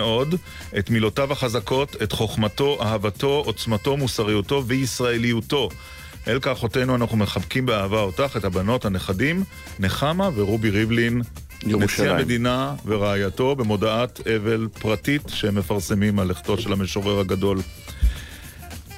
מאוד את מילותיו החזקות, את חוכמתו, אהבתו, עוצמתו, מוסריותו וישראליותו. אל כך אותנו אנחנו מחבקים באהבה אותך, את הבנות, הנכדים, נחמה ורובי ריבלין, נשיא המדינה ורעייתו, במודעת אבל פרטית שהם מפרסמים על לכתו של המשורר הגדול.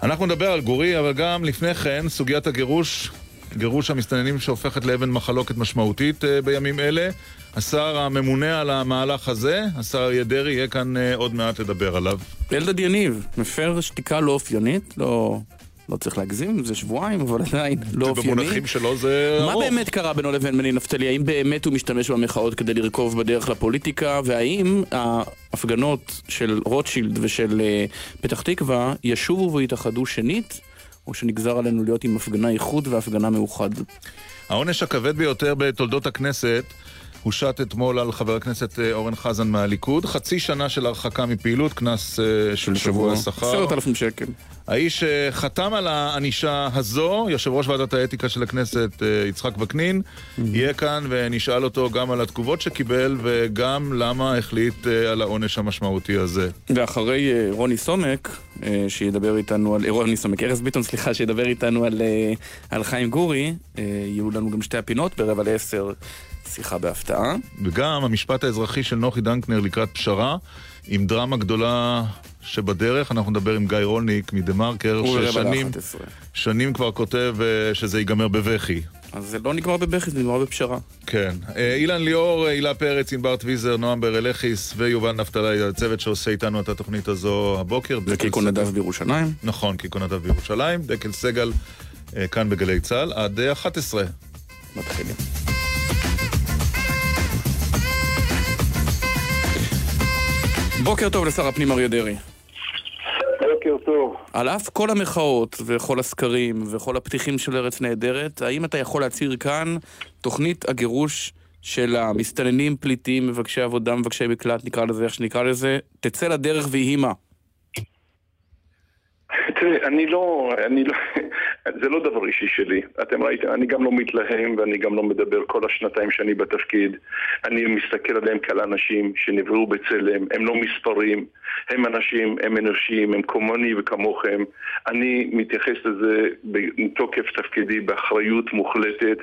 אנחנו נדבר על גורי, אבל גם לפני כן, סוגיית הגירוש, גירוש המסתננים שהופכת לאבן מחלוקת משמעותית אה, בימים אלה. השר הממונה על המהלך הזה, השר אריה דרעי, יהיה כאן אה, עוד מעט לדבר עליו. אלדד יניב, מפר שתיקה לא אופיינית, לא... לא צריך להגזים, זה שבועיים, אבל עדיין לא אופייני. במונחים שלו זה ארוך. מה באמת קרה בינו לבין מני נפתלי? האם באמת הוא משתמש במחאות כדי לרכוב בדרך לפוליטיקה? והאם ההפגנות של רוטשילד ושל אה, פתח תקווה ישובו ויתאחדו שנית? או שנגזר עלינו להיות עם הפגנה איחוד והפגנה מאוחד? העונש הכבד ביותר בתולדות הכנסת הושת אתמול על חבר הכנסת אה, אורן חזן מהליכוד. חצי שנה של הרחקה מפעילות, קנס אה, של שבוע שכר. עשרת אלפים שקל. האיש שחתם על הענישה הזו, יושב ראש ועדת האתיקה של הכנסת אה, יצחק וקנין, mm-hmm. יהיה כאן ונשאל אותו גם על התגובות שקיבל וגם למה החליט על העונש המשמעותי הזה. ואחרי רוני סומק, שידבר איתנו על... רוני סומק, ארז ביטון, סליחה, שידבר איתנו על, על חיים גורי, יהיו לנו גם שתי הפינות ברבע לעשר. שיחה בהפתעה. וגם המשפט האזרחי של נוחי דנקנר לקראת פשרה, עם דרמה גדולה שבדרך. אנחנו נדבר עם גיא רולניק מדה מרקר, ששנים שנים כבר כותב uh, שזה ייגמר בבכי. אז זה לא נגמר בבכי, זה נגמר בפשרה. כן. Uh, אילן ליאור, אה, הילה פרץ, ענבר טוויזר, נועם ברלכיס ויובל נפתלי, הצוות שעושה איתנו את התוכנית הזו הבוקר. וקיקו נדב בירושלים. נכון, קיקו נדב בירושלים. דקל סגל כאן בגלי צה"ל עד 11. מתחילים. בוקר טוב לשר הפנים אריה דרעי. בוקר טוב. על אף כל המחאות וכל הסקרים וכל הפתיחים של ארץ נהדרת, האם אתה יכול להצהיר כאן תוכנית הגירוש של המסתננים, פליטים, מבקשי עבודה, מבקשי מקלט, נקרא לזה איך שנקרא לזה, תצא לדרך ויהי מה? תראה, אני לא, אני לא, זה לא דבר אישי שלי. אתם ראיתם, אני גם לא מתלהם ואני גם לא מדבר כל השנתיים שאני בתפקיד. אני מסתכל עליהם כעל אנשים שנבראו בצלם, הם לא מספרים, הם אנשים, הם אנושיים, הם כמוני וכמוכם. אני מתייחס לזה מתוקף תפקידי באחריות מוחלטת.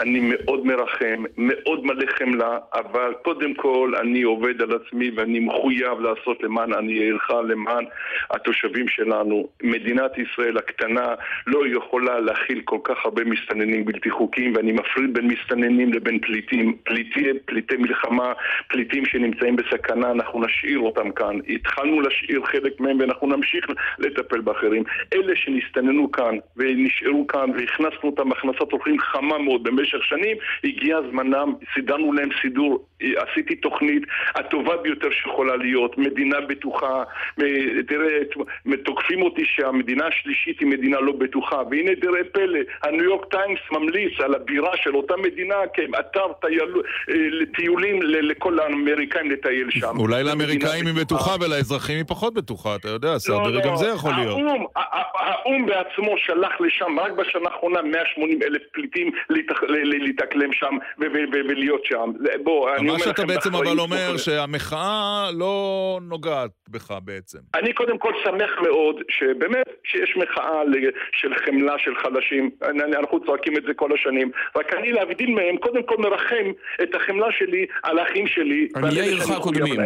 אני מאוד מרחם, מאוד מלא חמלה, אבל קודם כל אני עובד על עצמי ואני מחויב לעשות למען עניי עירך, למען התושבים שלנו. מדינת ישראל הקטנה לא יכולה להכיל כל כך הרבה מסתננים בלתי חוקיים ואני מפריד בין מסתננים לבין פליטים. פליטי, פליטי מלחמה, פליטים שנמצאים בסכנה, אנחנו נשאיר אותם כאן. התחלנו להשאיר חלק מהם ואנחנו נמשיך לטפל באחרים. אלה שנסתננו כאן ונשארו כאן והכנסנו אותם הכנסת אורחים חמה מאוד במשך שנים, הגיע זמנם, סידרנו להם סידור, עשיתי תוכנית הטובה ביותר שיכולה להיות, מדינה בטוחה, תראה, תוקפים אותי שהמדינה השלישית היא מדינה לא בטוחה, והנה תראה פלא, הניו יורק טיימס ממליץ על הבירה של אותה מדינה כאתר טייל, אה, לטיולים לכל האמריקאים לטייל שם. אולי לאמריקאים היא בטוחה ולאזרחים היא פחות בטוחה, אתה יודע, לא, גם לא. זה יכול להיות. האו"ם בעצמו שלח לשם רק בשנה האחרונה 180 אלף פליטים להתאקלם שם ולהיות שם. בוא, אני אומר לכם... מה שאתה בעצם אבל אומר שהמחאה לא נוגעת בך בעצם. אני קודם כל שמח מאוד שבאמת שיש מחאה של חמלה של חלשים, אנחנו צועקים את זה כל השנים, רק אני להבדיל מהם קודם כל מרחם את החמלה שלי על האחים שלי. עניי עירך קודמים.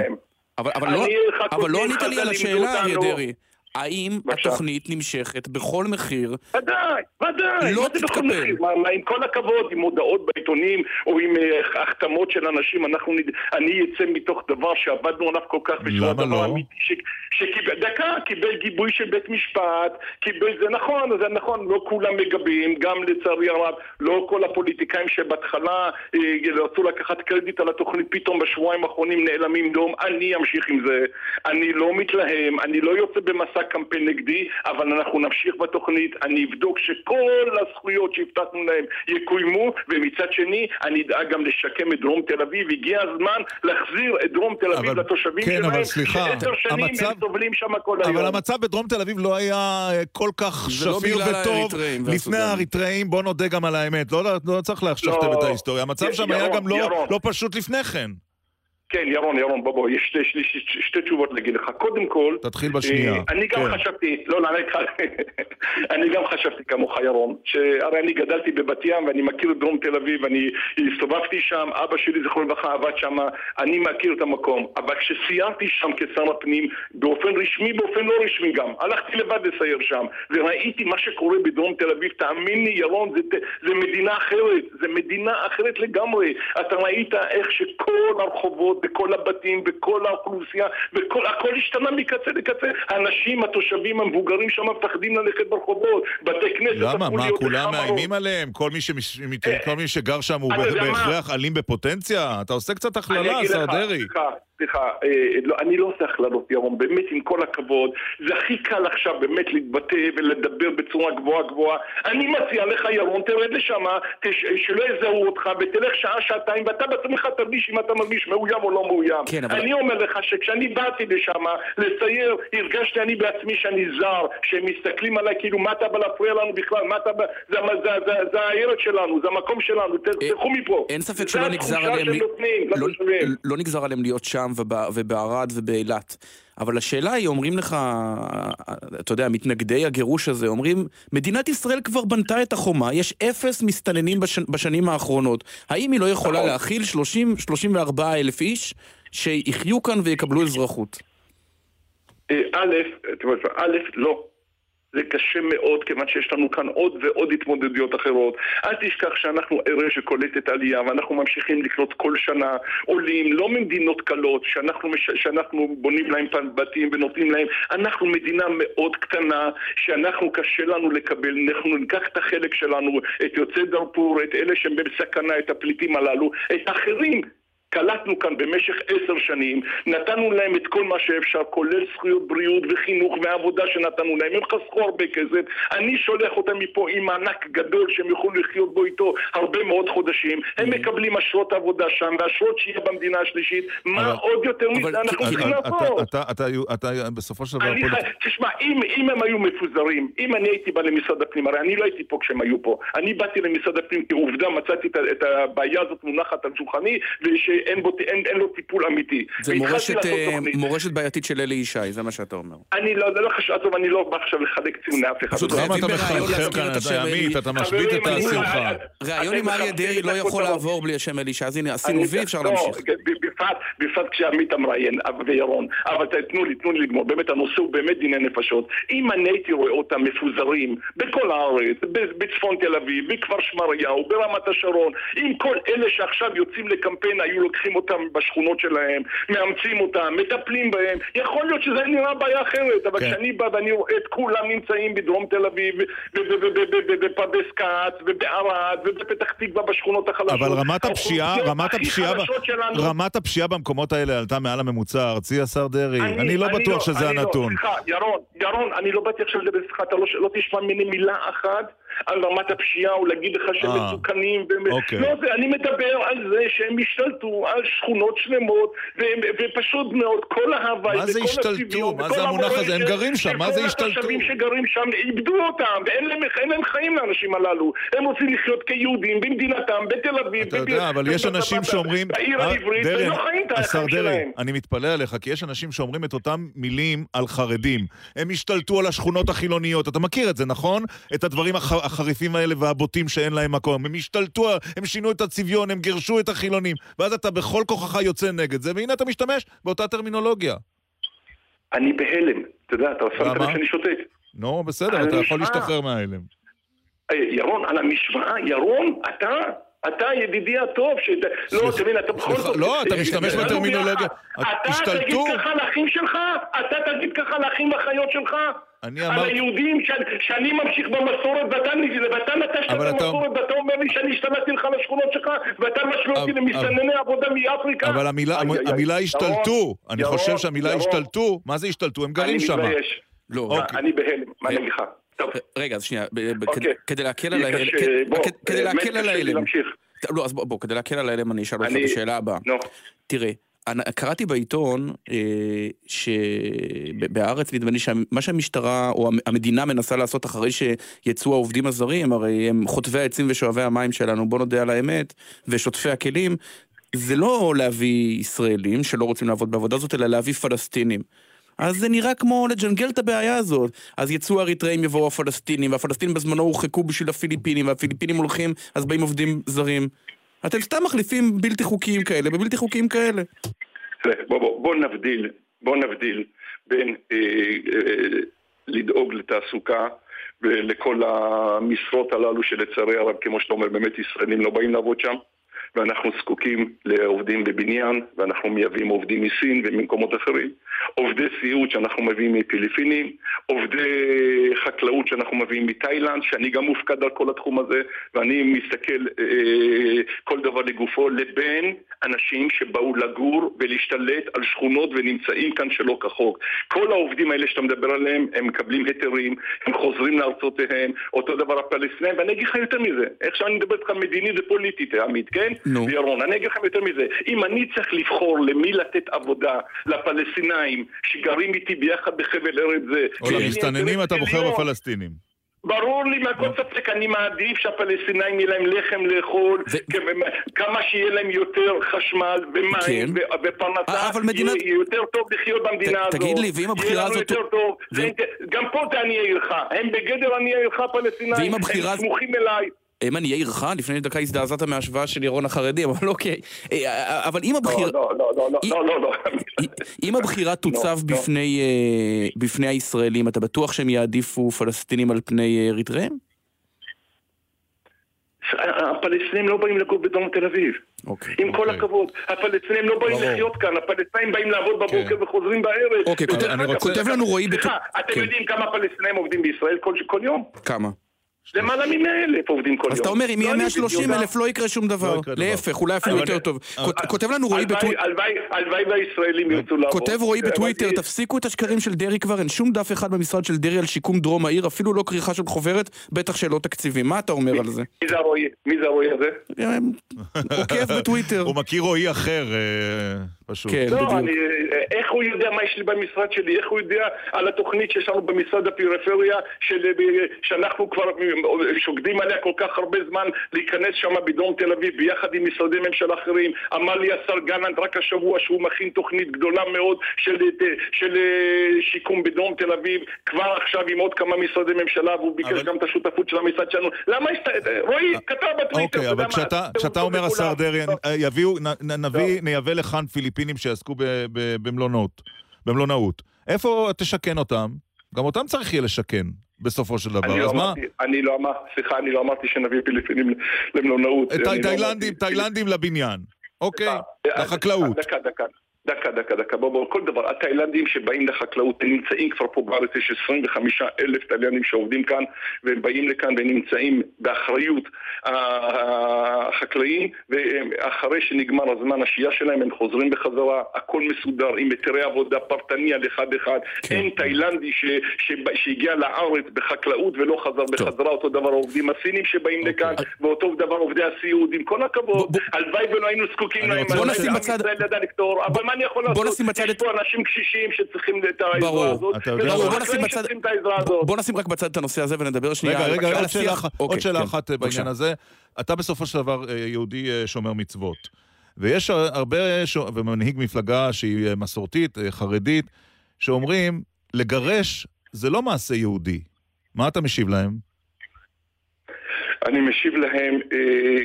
אבל, אבל, לא, אבל לא ענית לי על השאלה, אריה דרעי. האם בבקשה. התוכנית נמשכת בכל מחיר? ודאי, ודאי. לא תתקבל. מה, מה, עם כל הכבוד, עם הודעות בעיתונים או עם uh, החתמות של אנשים, אנחנו נד... אני אצא מתוך דבר שעבדנו עליו כל כך בשביל הדבר לא? אמיתי, ש... שקיבל, דקה, קיבל גיבוי של בית משפט, קיבל, זה נכון, זה נכון, לא כולם מגבים, גם לצערי הרב, לא כל הפוליטיקאים שבהתחלה אה, רצו לקחת קרדיט על התוכנית, פתאום בשבועיים האחרונים נעלמים דום, אני אמשיך עם זה, אני לא מתלהם, אני לא יוצא במסע קמפיין נגדי, אבל אנחנו נמשיך בתוכנית, אני אבדוק שכל הזכויות שהבטחנו להם יקוימו, ומצד שני, אני אדאג גם לשקם את דרום תל אביב. הגיע הזמן להחזיר את דרום תל אביב אבל, לתושבים כן, שלהם, אבל סליחה, שעשר שנים המצב, הם סובלים שם כל היום. אבל המצב בדרום תל אביב לא היה אה, כל כך לא שפיר לא וטוב לפני האריתראים, בוא נודה גם על האמת. לא, לא, לא צריך להשכתם לא, את ההיסטוריה. המצב שם היה גם לא, לא פשוט לפני כן. כן, ירון, ירון, בוא בוא, יש שתי, שתי, שתי, תשובות להגיד לך. קודם כל... תתחיל בשנייה. אה, אני גם כן. חשבתי, לא, לא, אני- אני גם חשבתי כמוך, ירון, שהרי אני גדלתי בבת ים ואני מכיר את דרום תל אביב, אני הסתובבתי שם, אבא שלי, זכרונו לברכה, עבד שם, אני מכיר את המקום. אבל כשסיירתי שם כשר הפנים, באופן רשמי, באופן לא רשמי גם, הלכתי לבד לסייר שם, וראיתי מה שקורה בדרום תל אביב, תאמין לי, ירון, זה, זה מדינה אחרת, זה מדינה אחרת לגמרי. אתה ראית איך שכל הרחובות, וכל הבתים, וכל האוכלוסייה, וכל, הכל השתנה מקצה לקצה. האנשים, התושבים, המבוגרים שם מפחדים ללכת ברחובות, בתי כנסת למה? מה, כולם. מאיימים עליהם? כל מי שמש- אה, כל מי שגר שם הוא? בהכרח אלים בפוטנציה? אתה עושה קצת הכללה, השר דרעי. סליחה, אה, לא, אני לא עושה הכללות ירון, באמת עם כל הכבוד, זה הכי קל עכשיו באמת להתבטא ולדבר בצורה גבוהה גבוהה. אני מציע לך ירון, תרד לשם, תש- שלא יזהו אותך ותלך שעה, שעתיים, ואתה בעצמך תרגיש אם אתה מרגיש מאוים או לא מאוים. כן, אבל- אני אומר לך שכשאני באתי לשם לסייר, הרגשתי אני בעצמי שאני זר, שהם מסתכלים עליי כאילו מה אתה בא להפריע לנו בכלל, מה אתה בא... זה, זה, זה, זה הארץ שלנו, זה המקום שלנו, אה, תלכו מפה. אין ספק זה שלא נגזר עליהם, לא. לא נגזר עליהם להיות שם וב- ובערד ובאילת. אבל השאלה היא, אומרים לך, אתה יודע, מתנגדי הגירוש הזה, אומרים, מדינת ישראל כבר בנתה את החומה, יש אפס מסתננים בש, בשנים האחרונות. האם היא לא יכולה נכון. להכיל 30-34 אלף איש שיחיו כאן ויקבלו אזרחות? אה, א', א', לא. זה קשה מאוד, כיוון שיש לנו כאן עוד ועוד התמודדויות אחרות. אל תשכח שאנחנו ערב שקולטת עלייה, ואנחנו ממשיכים לקלוט כל שנה עולים, לא ממדינות קלות, שאנחנו, מש... שאנחנו בונים להם בתים ונותנים להם. אנחנו מדינה מאוד קטנה, שאנחנו קשה לנו לקבל, אנחנו ניקח את החלק שלנו, את יוצאי דארפור, את אלה שהם בסכנה, את הפליטים הללו, את האחרים. קלטנו כאן במשך עשר שנים, נתנו להם את כל מה שאפשר, כולל זכויות בריאות וחינוך ועבודה שנתנו להם, הם חסכו הרבה כסף, אני שולח אותם מפה עם מענק גדול שהם יוכלו לחיות בו איתו הרבה מאוד חודשים, הם מקבלים אשרות עבודה שם ואשרות שהייה במדינה השלישית, מה עוד יותר מזה? אנחנו כי- צריכים לעשות? אתה- בסופו של דבר... תשמע, אם, הם היו מפוזרים, אם אני הייתי בא למשרד הפנים, הרי אני לא הייתי פה כשהם היו פה. אני באתי למשרד הפנים כעובדה, מצאתי את הבעיה הזאת מונחת על שולחני, ושאין בו, אין, אין לו טיפול אמיתי. זה מורשת, אה. מורשת בעייתית של אלי ישי, זה מה שאתה אומר. אני לא, זה לא חשוב, עזוב, אני לא בא עכשיו לחלק ציון לאף אחד. פשוט אבל- למה אתה חייבים להזכיר כאן, עמית. אתה משבית את השמחה. ראיון עם אריה דרעי לא יכול. לעבור בלי השם אלי ישי, אז הנה, עשינו וי, אפשר לא, להמשיך. בפרט, בפרט כשעמית המראיין, וירון, אבל תנו לי, תנו לי לגמור, באמת הנושא הוא באמת דיני נפשות. אם אני הייתי רואה אותם מפוזרים בכל הארץ, ב- בצפון תל אביב, בכפר שמריהו, ברמת השרון, אם כל אלה שעכשיו יוצאים לקמפיין היו לוקחים אותם בשכונות שלהם, מאמצים אותם, מטפלים בהם, יכול להיות שזה נראה בעיה אחרת, אבל כן. כשאני בא ואני רואה את כולם נמצאים בדרום תל אביב, ו- ו- ו- ו- ו- ו- בפרדס כץ, ובערד, ובפתח תקווה בשכונות החלשות. אבל רמת הפשיעה, האוכלוסיות רמת הפשיעה, רמת הפשיעה במקומות האלה עלתה מעל הממוצע הארצי, השר דרעי. אני לא בטוח שזה אני הנתון. לא, סליחה, ירון, ירון, אני לא באתי עכשיו לדבר איתך, אתה לא, לא תשמע ממני מילה אחת על רמת הפשיעה או להגיד לך שהם אה, מסוכנים. והם- אוקיי. לא, זה, אני מדבר על זה שהם השתלטו על שכונות שלמות, והם, ופשוט מאוד, כל ההוואי מה זה וכל השתלטו? הצביון מה זה המונח הזה? הם גרים שם, מה זה השתלטו? התושבים שגרים שם איבדו אותם, ואין להם, להם חיים לאנשים הללו. הם רוצים לחיות כיהודים במדינתם, בתל אביב. אתה יודע, אבל יש אנשים שאומרים... בעיר אה, העברית, והם לא חיים את החיים שלהם. אני מתפלא עליך, כי יש אנשים שאומרים את אותם מילים על חרדים. הם השתלטו על השכונות החילוניות. אתה מכיר את זה, נכון? את הדברים הח- החריפים האלה והבוטים שאין להם מקום. הם השתלטו, הם שינו את הצביון, הם גירשו את החילונים. ואז אתה בכל כוחך יוצא נגד זה, והנה אתה משתמש באותה טרמינולוגיה. אני בהלם. אתה יודע, אתה שם למה? לב שאני שותק. נו, בסדר, על אתה יכול. להשתחרר מההלם. אה, ירון, על המשוואה, ירון, אתה, אתה ידידי הטוב, ש... לא, סליחה, תבין, אתה בכל זאת... לא, אתה משתמש בטרמינולוגיה. אתה? תגיד ככה לאחים שלך? אתה תגיד ככה לאחים ואחיות שלך? אני על אמרתי... היהודים ש... שאני ממשיך במסורת ואתה, ואתה נטשת את אתה- המסורת ואתה אומר לי שאני השתלטתי לך לשכונות שלך ואתה משווה אותי אבל- למסתנני עבודה מאפריקה? אבל המילה, איי, איי, איי. המילה ירון, השתלטו, אני חושב שהמילה השתלטו, מה זה השתלטו? הם גרים שם. אני מתבייש. לא, אוקיי. אני בהלם, מה אני אגיד לך? טוב, רגע, אז שנייה, אוקיי. כדי- להקל על יהיה ההלם, כדי- להקל על ההלם. לא, אז בוא, כדי להקל על ההלם אני אשאל אותך את השאלה הבאה. תראה, קראתי בעיתון אה, שבהארץ נדמה לי שמה שהמשטרה או המ- המדינה מנסה לעשות אחרי שיצאו העובדים הזרים, הרי הם חוטבי העצים ושואבי המים שלנו, בוא נודה על האמת, ושוטפי הכלים, זה לא להביא ישראלים שלא רוצים לעבוד בעבודה הזאת, אלא להביא פלסטינים. אז זה נראה כמו לג'נגל את הבעיה הזאת. אז יצאו האריתראים, יבואו הפלסטינים, והפלסטינים בזמנו הורחקו בשביל הפיליפינים, והפיליפינים הולכים, אז באים עובדים זרים. אתם סתם מחליפים בלתי חוקיים כאלה בבלתי חוקיים כאלה. בוא, בוא, בוא נבדיל, בוא נבדיל בין אה, אה, לדאוג לתעסוקה ולכל המשרות הללו שלצערי הרב, כמו שאתה אומר, באמת ישראלים לא באים לעבוד שם. ואנחנו זקוקים לעובדים בבניין, ואנחנו מייבאים עובדים מסין וממקומות אחרים. עובדי סיעוד שאנחנו מביאים מפיליפינים, עובדי חקלאות שאנחנו מביאים מתאילנד, שאני גם מופקד על כל התחום הזה, ואני מסתכל אה, כל דבר לגופו, לבין אנשים שבאו לגור ולהשתלט על שכונות ונמצאים כאן שלא כחוק. כל העובדים האלה שאתה מדבר עליהם, הם מקבלים היתרים, הם חוזרים לארצותיהם, אותו דבר הפלסטינים, ואני אגיד לך יותר מזה, איך שאני מדבר איתך מדינית ופוליטית, עמית, כן? נו. וירון, אני אגיד לכם יותר מזה, אם אני צריך לבחור למי לתת עבודה, לפלסטינאים שגרים איתי ביחד בחבל ארץ זה, או למסתננים אתה בוחר בפלסטינים. ברור לי מהכל ספק, אני מעדיף שהפלסטינאים יהיה להם לחם לאכול, כמה שיהיה להם יותר חשמל כן. ומים אה, ופרנסה, מדינת- יהיה יותר טוב לחיות במדינה הזאת. תגיד לי, ואם הבחירה יהיה לנו הזאת- יותר טוב, גם פה זה עניי עירך, הם בגדר עניי עירך הפלסטינאים, הם סמוכים אליי. הם עניי עירך? לפני דקה הזדעזעת מההשוואה של ירון החרדי, אבל אוקיי. אה, אבל אם הבחירה... לא, לא, לא, לא, לא, לא, לא. אם הבחירה תוצב לא. בפני, אה, הישראלים, אתה בטוח שהם יעדיפו פלסטינים על פני אה, אריתריאים? הפלסטינים לא באים לגור בדרום תל אביב. אוקיי. עם כל אוקיי. הכבוד, הפלסטינים לא באים. לחיות כאן, הפלסטינים באים לעבוד בבוקר כן. וחוזרים בערב. אוקיי, כותב- אני לנו רועי סליחה, אתם כן. יודעים כמה פלסטינים עובדים בישראל כל- כל יום? כמה? למעלה מ-100 אלף עובדים כל יום. אז אתה אומר, אם יהיה לא, אני 130 בדיוק- אלף לא יקרה שום דבר. לא. להפך, אולי אפילו יותר טוב. כות- כותב לנו רועי בטוויטר... הלוואי והישראלים ירצו לעבוד. כותב רועי אבל בטוויטר, תפסיקו את השקרים של דרעי כבר, אין שום דף אחד במשרד של דרעי על שיקום דרום העיר, אפילו לא כריכה של חוברת, בטח שלא תקציבים. מה אתה אומר על זה? מי זה הרועי? מי זה הרועי הזה? אה, עוקב בטוויטר. הוא מכיר רועי אחר, אה, פשוט. כן. לא, בדיוק. אני, איך הוא יודע מה יש לי במשרד שלי? איך הוא יודע על התוכנית שיש לנו במשרד הפריפריה, של, שאנחנו כבר שוקדים עליה כל כך הרבה זמן, להיכנס שם בדרום תל אביב ביחד עם משרדי ממשלה אחרים. אמר לי השר גלנט רק השבוע שהוא מכין תוכנית גדולה מאוד של, של אה, שיקום בדרום תל אביב, כבר עכשיו עם עוד כמה משרדי ממשלה, והוא ביקש אבל- גם את השותפות של המשרד שלנו. למה יש... רועי, כתב בטוויטר, אוקיי, אתה יודע אבל מה? כשאתה, אומר. השר דרעי. אה, יביאו, נביא, נייבא לכאן פיליפינים שיעסקו במלונות, במלונאות. איפה תשכן אותם? גם אותם צריך יהיה לשכן, בסופו של אני דבר. לא אז מה? אמרתי, אני לא אמרתי, סליחה, אני לא אמרתי שנביא פיליפינים למלונאות. אני לא תאילנדים. תאילנדים לבניין. אוקיי, לחקלאות. דקה, דקה. דקה, דקה, דקה, בוא, בוא, כל דבר. התאילנדים שבאים לחקלאות, הם נמצאים כבר פה בארץ, יש 25 אלף תאילנדים שעובדים כאן, והם באים לכאן ונמצאים באחריות החקלאים, ואחרי שנגמר הזמן השהייה שלהם, הם חוזרים בחזרה, הכל מסודר, עם היתרי עבודה פרטני על אחד-אחד. כן. אין תאילנדי ש, ש, שהגיע לארץ בחקלאות ולא חזר בחזרה, אותו דבר העובדים הסינים שבאים לכאן, ואותו דבר עובדי הסיעוד, עם כל הכבוד. הלוואי ולא היינו זקוקים להם. הלוואי ועם ישראל ידע לפתור, אבל מה אני יכול בוא לעשות? נשים בצד יש פה אנשים קשישים שצריכים את ברור. העזרה הזאת, אתה יודע? בוא נשים בצד... בוא נשים רק בצד את הנושא הזה ונדבר שנייה רגע, רגע, עוד שאלה. אחת- אוקיי, עוד שאלה כן, אחת אה. בעניין הזה. אתה בסופו של דבר אה, יהודי אה, שומר מצוות. ויש הרבה, ומנהיג מפלגה שהיא מסורתית, חרדית, שאומרים, לגרש זה לא מעשה יהודי. מה אתה משיב להם? אני משיב להם,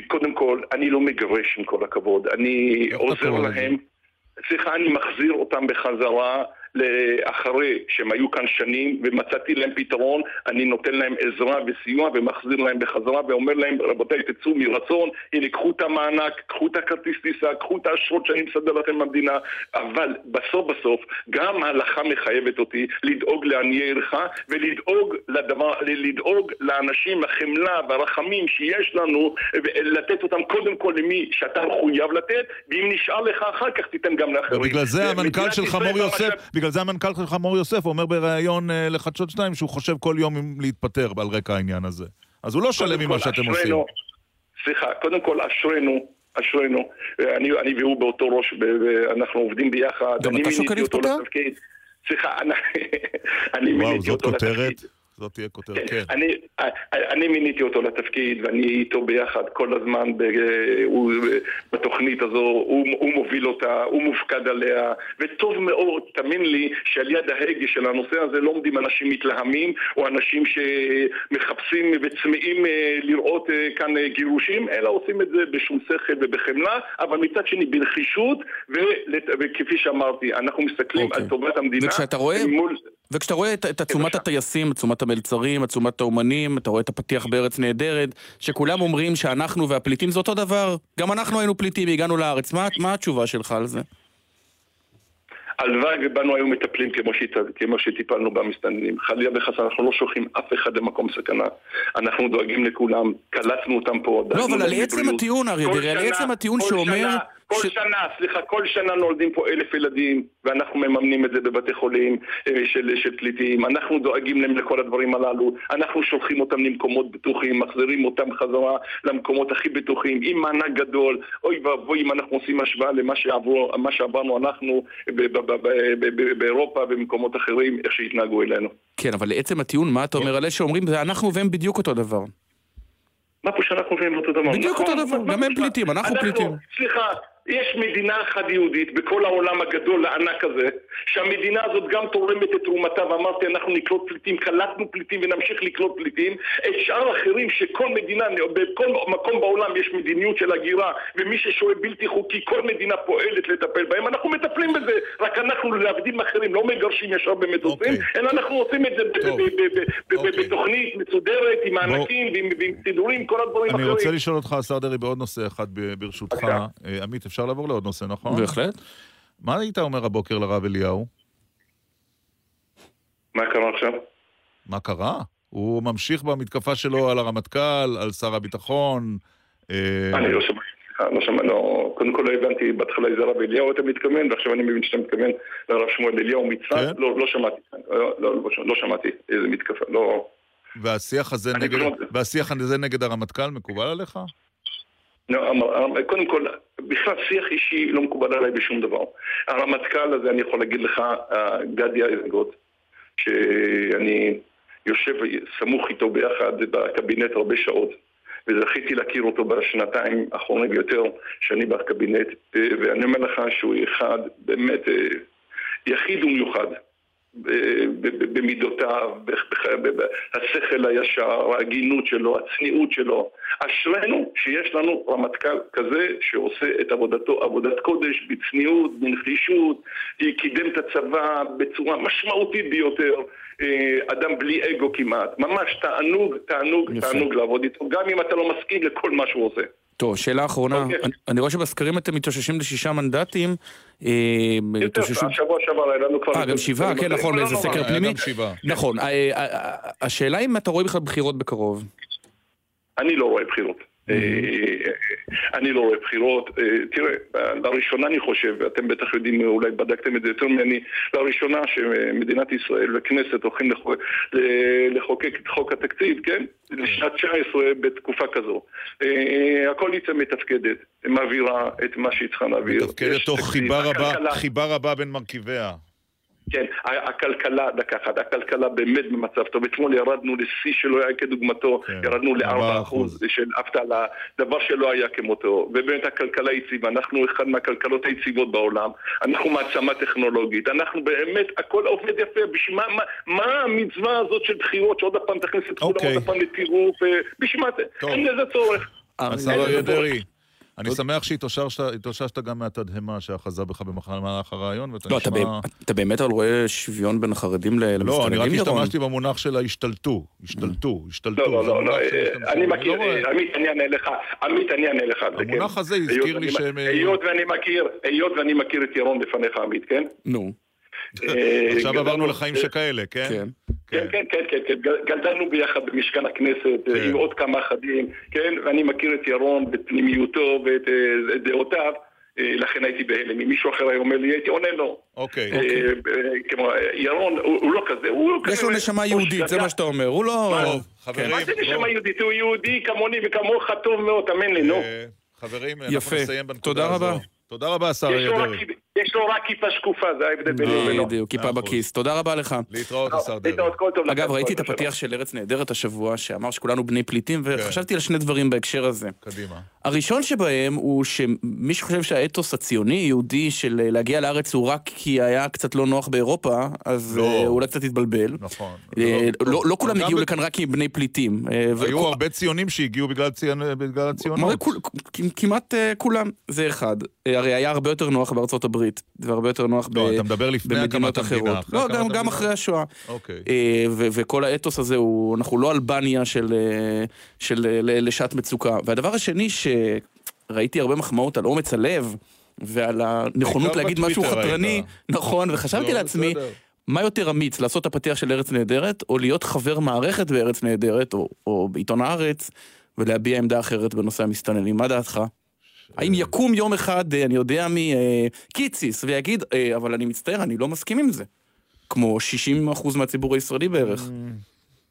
קודם כל, אני לא מגרש עם כל הכבוד, אני עוזר? להם, סליחה, אני מחזיר אותם בחזרה לאחרי שהם היו כאן שנים ומצאתי להם פתרון, אני נותן להם עזרה וסיוע ומחזיר להם בחזרה ואומר להם, רבותיי, תצאו מרצון, הנה, קחו את המענק, קחו את הכרטיס טיסה, קחו את האשרות שאני מסדר לכם במדינה, אבל בסוף בסוף, גם ההלכה מחייבת אותי לדאוג לעניי עירך ולדאוג לדבר, לדאוג לאנשים, החמלה והרחמים שיש לנו, ולתת אותם קודם כל למי שאתה מחויב לתת, ואם נשאר לך אחר כך תיתן גם לאחרים. ובגלל זה המנכ"ל ומדינת שלך ישראל מור במשאב- יוסף, בגלל זה המנכ"ל שלך מור יוסף אומר בריאיון אה, לחדשות 2 שהוא חושב כל יום להתפטר על רקע העניין הזה. אז הוא לא שלם ממה שאתם עושים. סליחה, קודם כל אשרינו, אשרינו. אה, אני, אני והוא באותו ראש, ב- ב- אנחנו עובדים ביחד. גם אתה שוקל מיניתי אותו להתפטר? לתפקיד. סליחה, אני, אני וואו, מיניתי זאת אותו כותרת. לתפקיד. זאת תהיה כותרת, כן. אני, אני מיניתי אותו לתפקיד, ואני איתו ביחד כל הזמן ב, הוא, בתוכנית הזו, הוא, הוא מוביל אותה, הוא מופקד עליה, וטוב מאוד, תאמין לי, שעל יד ההגה של הנושא הזה לא עומדים אנשים מתלהמים, או אנשים שמחפשים וצמאים אה, לראות אה, כאן אה, גירושים, אלא עושים את זה בשום שכל ובחמלה, אבל מצד שני בנחישות, וכפי שאמרתי, אנחנו מסתכלים okay. על אוקיי. טובת המדינה. וכשאתה רואה... מול... וכשאתה רואה את, את עצומת הטייסים, עצומת המלצרים, עצומת האומנים, אתה רואה את הפתיח בארץ נהדרת, שכולם אומרים שאנחנו והפליטים זה אותו דבר. גם אנחנו היינו פליטים, הגענו לארץ. מה, מה התשובה שלך על זה? הלוואי ובנו היו מטפלים כמו, שית, כמו שטיפלנו במסתננים. חלילה וחסר, אנחנו לא שולחים אף אחד למקום סכנה. אנחנו דואגים לכולם, קלטנו אותם פה. לא, אבל על עצם הטיעון, אריה דרעי, על עצם הטיעון שאומר... כל ש... שנה, סליחה, כל שנה נולדים פה אלף ילדים ואנחנו מממנים את זה בבתי חולים אה, של, של פליטים. אנחנו דואגים להם לכל הדברים הללו. אנחנו שולחים אותם למקומות בטוחים, מחזירים אותם חזרה למקומות הכי בטוחים עם מענק גדול. אוי ואבוי אם אנחנו עושים השוואה למה שעבור, שעברנו אנחנו באירופה ובמקומות אחרים, איך שהתנהגו אלינו. כן, אבל לעצם הטיעון, מה אתה אומר על אלה שאומרים זה אנחנו והם בדיוק אותו דבר מה פה שאנחנו והם אותו דבר? בדיוק אותו נכון, דבר, גם הם פליטים, אנחנו פליטים. סליחה, יש מדינה אחת יהודית בכל העולם הגדול הענק הזה, שהמדינה הזאת גם תורמת את תרומתה, ואמרתי אנחנו נקלוט פליטים, קלטנו פליטים ונמשיך לקלוט פליטים. את שאר האחרים שכל מדינה, בכל מקום בעולם יש מדיניות של הגירה, ומי ששוהה בלתי חוקי, כל מדינה פועלת לטפל בהם, אנחנו מטפלים בזה, רק אנחנו להבדיל מאחרים לא מגרשים ישר במטוסים, okay. אוקיי. אלא אנחנו עושים את זה אוקיי. בתוכנית מסודרת, עם מענקים ועם סידורים, כל הדברים האחרים. אני רוצה לשאול אותך, השר דרעי, בעוד נושא אחד ברשותך. אה, עמית, אפשר לעבור לעוד נושא, נכון? בהחלט. מה היית אומר הבוקר לרב אליהו? מה קרה עכשיו? מה קרה? הוא ממשיך במתקפה שלו על הרמטכ"ל, על שר הביטחון. אה, אני לא שמעתי, לא שמעתי, לא, קודם כל לא הבנתי, בהתחלה איזה רב אליהו אתה מתכוון, ועכשיו אני מבין שאתה מתכוון לרב שמואל אליהו מצפת, כן? לא, לא שמעתי, לא, לא, לא שמעתי איזה מתקפה, לא... והשיח הזה נגד, והשיח הזה נגד הרמטכ"ל מקובל עליך? קודם כל, בכלל שיח אישי לא מקובל עליי בשום דבר. הרמטכ"ל הזה, אני יכול להגיד לך, גדי איזנגוט, שאני יושב סמוך איתו ביחד בקבינט הרבה שעות, וזכיתי להכיר אותו בשנתיים האחרונות ביותר שאני בקבינט, ואני אומר לך שהוא אחד באמת יחיד ומיוחד. במידותיו, השכל הישר, ההגינות שלו, הצניעות שלו. אשרינו שיש לנו רמטכ"ל כזה שעושה את עבודתו עבודת קודש בצניעות, בנחישות, קידם את הצבא בצורה משמעותית ביותר, אה, אדם בלי אגו כמעט. ממש תענוג, תענוג, תענוג לעבוד איתו, גם אם אתה לא מסכים לכל מה שהוא עושה. טוב, שאלה אחרונה, okay. אוקיי. אני, אני רואה שבסקרים אתם מתאוששים לשישה מנדטים. אה, יותר, שבוע שעבר היה לנו כבר... אה, גם שבעה, כן, נכון, איזה סקר פנימי. נכון, אה, השאלה אם אתה רואה בכלל בחירות בקרוב. אני לא רואה בחירות. אה, אני לא רואה בחירות. אה, תראה, לראשונה אני חושב, ואתם בטח יודעים, אולי בדקתם את זה יותר ממני, לראשונה שמדינת ישראל וכנסת הולכים לחוקק את חוק התקציב, כן? לשנת 19 בתקופה כזו. אה, הקואליציה מתפקדת, מעבירה את מה שהיא צריכה להעביר. מתפקדת תוך חיבה רבה בין מרכיביה. כן, הכלכלה, דקה אחת, הכלכלה באמת במצב טוב. אתמול ירדנו לשיא שלא היה כדוגמתו, כן, ירדנו ל-4% של אבטלה, דבר שלא היה כמותו. ובאמת הכלכלה יציבה, אנחנו אחד מהכלכלות היציבות בעולם, אנחנו מעצמה טכנולוגית, אנחנו באמת, הכל עובד יפה. בשביל מה, מה, מה המצווה הזאת של בחירות, שעוד פעם תכניס את כולם אוקיי. עוד פעם לטירוף, אה, בשביל מה זה? אין לזה צורך. השר אריה דרעי. אני שמח שהתאוששת גם מהתדהמה שאחזה בך במהלך הרעיון, ואתה לא, נשמע... אתה באמת רואה שוויון בין החרדים למסתננים, לא, אני רק השתמשתי במונח של ההשתלטו, השתלטו, השתלטו. לא, לא, לא, אה, אני מכיר, לא עמית, אני אענה לך, עמית, אני אענה לך. כן. המונח הזה הזכיר לי שהם... אה, היות ואני מכיר את ירון לפניך, עמית, כן? נו. אה, עכשיו עברנו לחיים שכאלה, כן? כן. כן, כן, כן, כן, כן, גדלנו ביחד במשכן הכנסת כן. עם עוד כמה אחדים, כן, ואני מכיר את ירון בפנימיותו ואת דעותיו. לכן הייתי בהלם. אם מישהו אחר היה אומר לי, הייתי עונה לו. אוקיי. כמו ירון, הוא לא כזה, הוא כזה... יש לו נשמה יהודית, זה מה שאתה אומר, הוא לא... חברים, מה זה נשמה יהודית? הוא יהודי כמוני וכמוך טוב מאוד, אמן לי, נו. חברים, אנחנו נסיים בנקודה הזו. תודה רבה. תודה רבה, השר דרעי. יש לו רק כיפה שקופה, זה ההבדל ביני ובינו. בדיוק, כיפה אחוז. בכיס. תודה רבה לך. להתראות, השר דרעי. להתראות, כל טוב אגב, ראיתי את. הפתיח של ארץ נהדרת השבוע, שאמר שכולנו בני פליטים, כן. וחשבתי על שני דברים בהקשר הזה. קדימה. הראשון שבהם הוא שמי שחושב שהאתוס הציוני-יהודי של אה, להגיע לארץ הוא רק כי היה קצת לא נוח באירופה, אז לא. אה, אולי קצת התבלבל. נכון. אה, לא- לא לא כולם גם הגיעו ב- לכאן רק כי הם בני פליטים. היו הרבה ציונים שהגיעו בגלל ציון- בגלל הציונות. כמעט כולם, זה אחד. הרי היה הרבה יותר נוח בארצות הברית, והרבה יותר נוח ב- לא, אתה מדבר לפני במדינות המדינה, אחרות. אחרי לא, גם- גם המדינה? אחרי השואה. אוקיי. אה, ו- וכל האתוס הזה הוא, אנחנו לא אלבניה של, אה, של אה, ל- לשעת מצוקה. והדבר השני שראיתי הרבה מחמאות על אומץ הלב ועל הנכונות להגיד משהו חתרני. נכון, וחשבתי לא, לעצמי, בסדר. מה יותר אמיץ, לעשות את הפתיח של ארץ נהדרת, או להיות חבר מערכת בארץ נהדרת, או, או בעיתון הארץ, ולהביע עמדה אחרת בנושא המסתננים, מה דעתך? האם יקום יום אחד, אה, אני יודע מי, אה, קיציס, ויגיד, אה, אבל אני מצטער, אני לא מסכים עם זה. כמו 60% מהציבור הישראלי בערך.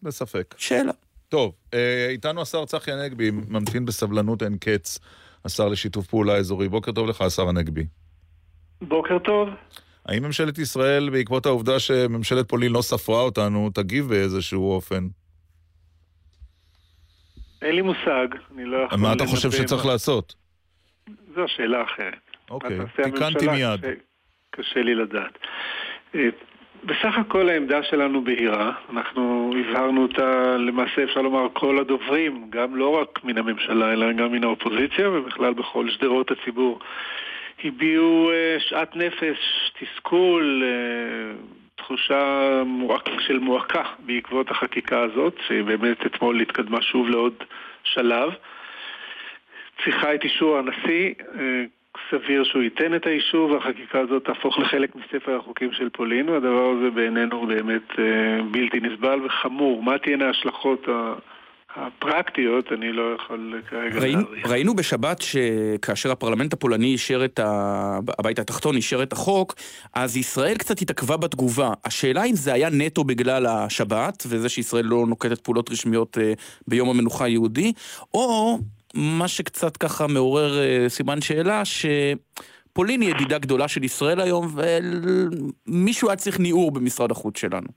בספק. שאלה. טוב, איתנו השר צחי הנגבי, ממתין בסבלנות אין קץ, השר לשיתוף פעולה אזורי. בוקר טוב לך, השר הנגבי. בוקר טוב. האם ממשלת ישראל, בעקבות העובדה שממשלת פולין לא ספרה אותנו, תגיב באיזשהו אופן? אין לי מושג, אני לא יכול... מה אתה חושב שצריך לעשות? זו שאלה אחרת. אוקיי, תיקנתי? מיד. קשה- קשה לי לדעת. אה, בסך הכל העמדה שלנו בהירה, אנחנו הבהרנו אותה, למעשה אפשר לומר כל הדוברים, גם לא רק מן הממשלה אלא גם מן האופוזיציה ובכלל בכל שדרות הציבור, הביעו אה, שאט נפש, תסכול, אה, תחושה מועק, של מועקה בעקבות החקיקה הזאת, שבאמת אתמול התקדמה שוב לעוד שלב. צריכה את אישור הנשיא, אה, סביר שהוא ייתן את האישור והחקיקה הזאת תהפוך לחלק מספר החוקים של פולין והדבר הזה בעינינו באמת אה, בלתי נסבל וחמור. מה תהיינה ההשלכות ה- הפרקטיות, אני לא יכול כרגע ראינו, להעריך. ראינו בשבת שכאשר הפרלמנט הפולני אישר את ה... הבית התחתון אישר את החוק, אז ישראל קצת התעכבה בתגובה. השאלה אם זה היה נטו בגלל השבת, וזה שישראל לא נוקטת פעולות רשמיות אה, ביום המנוחה היהודי, או מה שקצת ככה מעורר אה, סימן שאלה, שפולין היא ידידה גדולה של ישראל היום, ומישהו היה צריך ניעור במשרד החוץ שלנו.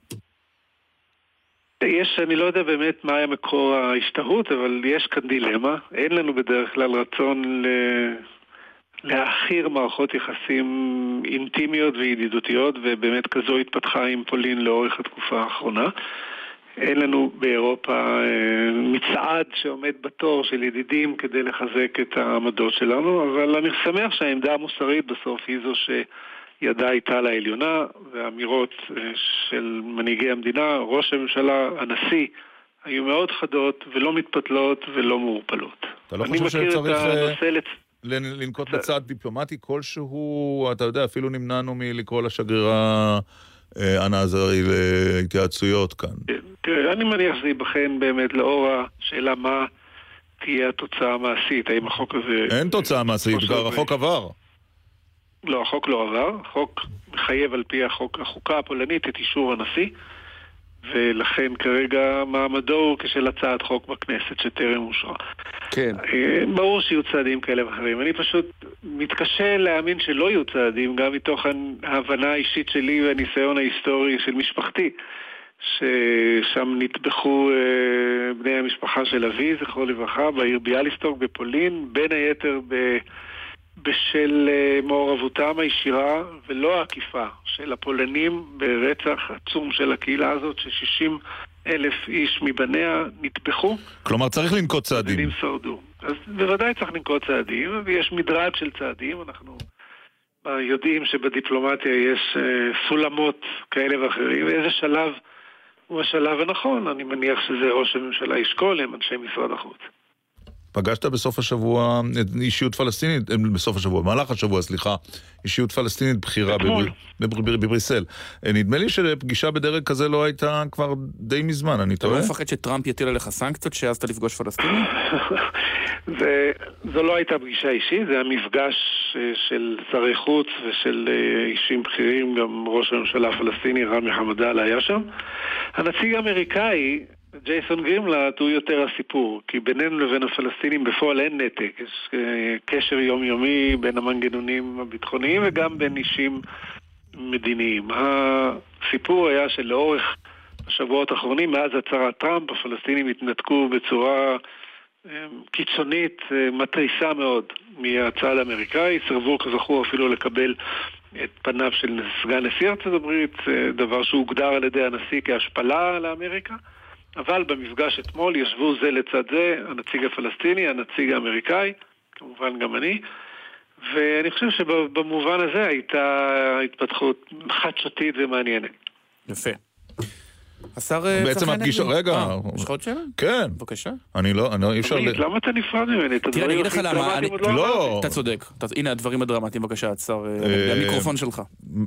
יש, אני לא יודע באמת מה היה מקור ההשתהות, אבל יש כאן דילמה. אין לנו בדרך כלל רצון ל... להעכיר מערכות יחסים אינטימיות וידידותיות, ובאמת כזו התפתחה עם פולין לאורך התקופה האחרונה. אין לנו באירופה אה, מצעד שעומד בתור של ידידים כדי לחזק את העמדות שלנו, אבל אני שמח שהעמדה המוסרית בסוף היא זו שידה הייתה לעליונה, והאמירות אה, של מנהיגי המדינה, ראש הממשלה, הנשיא, היו מאוד חדות ולא מתפתלות ולא מעורפלות. אתה לא חושב שצריך, את אה, לצ... לנ- לנקוט בצעד דיפלומטי כלשהו, אתה יודע, אפילו נמנענו מלקרוא לשגרירה אנה עזרי להתייעצויות כאן. תראה, אני מניח שזה ייבחן באמת לאור השאלה מה תהיה התוצאה המעשית, האם החוק הזה... אין תוצאה מעשית, כבר החוק עבר. לא, החוק לא עבר, החוק מחייב על פי החוק, החוקה הפולנית את אישור הנשיא, ולכן כרגע מעמדו הוא כשל הצעת חוק בכנסת שטרם אושרה. כן. אה, ברור שיהיו צעדים כאלה ואחרים. אני פשוט מתקשה להאמין שלא יהיו צעדים, גם מתוך ההבנה האישית שלי והניסיון ההיסטורי של משפחתי. ששם נטבחו אה, בני המשפחה של אבי, זכרו לברכה, בעיר ביאליסטוק בפולין, בין היתר ב... בשל אה, מעורבותם הישירה ולא העקיפה של הפולנים ברצח עצום של הקהילה הזאת, ש-60 אלף איש מבניה נטבחו. כלומר, צריך לנקוט צעדים. צעדים שרדו. אז בוודאי צריך לנקוט צעדים, ויש מדרג של צעדים, אנחנו יודעים שבדיפלומטיה יש אה, סולמות כאלה ואחרים, ואיזה שלב הוא השלב הנכון, אני מניח שזה ראש הממשלה ישקול עם אנשי משרד החוץ. פגשת בסוף השבוע אישיות פלסטינית, אה, בסוף השבוע, במהלך השבוע, סליחה, אישיות פלסטינית בכירה אתמול. בבר- בבר- בבריסל. אה, נדמה לי שפגישה בדרג כזה לא הייתה כבר די מזמן, אני אתה לא טועה? מפחד שטראמפ יטיל עליך סנקציות שהעזת לפגוש פלסטינים? זה, זו לא הייתה פגישה אישית, זה היה מפגש אה, של שרי חוץ ושל אישים בכירים, גם ראש הממשלה הפלסטיני רמי חמדאל היה שם. הנציג האמריקאי ג'ייסון גרימלט הוא יותר הסיפור, כי בינינו לבין הפלסטינים בפועל אין נתק, יש אה, קשר יומיומי בין המנגנונים הביטחוניים וגם בין אישים מדיניים. הסיפור היה שלאורך השבועות האחרונים, מאז הצהרת טראמפ, הפלסטינים התנתקו בצורה אה, קיצונית, אה, מתריסה מאוד מהצעד האמריקאי, סירבו כזכור אפילו לקבל את פניו של סגן נשיא ארצות הברית, דבר שהוגדר על ידי הנשיא כהשפלה לאמריקה. אבל במפגש אתמול ישבו זה לצד זה הנציג הפלסטיני, הנציג האמריקאי, כמובן גם אני, ואני חושב שבמובן הזה הייתה התפתחות חדשותית ומעניינת. יפה. השר צחי הנגבי. בעצם הפגישה, רגע. אה, יש לך עוד שאלה? כן. בבקשה. אני לא, אני אי אפשר... למה אתה נפרד ממני? תראה, אני אגיד לך למה, אני... לא. אתה צודק. הנה הדברים הדרמטיים, בבקשה, השר, אה, המיקרופון שלך.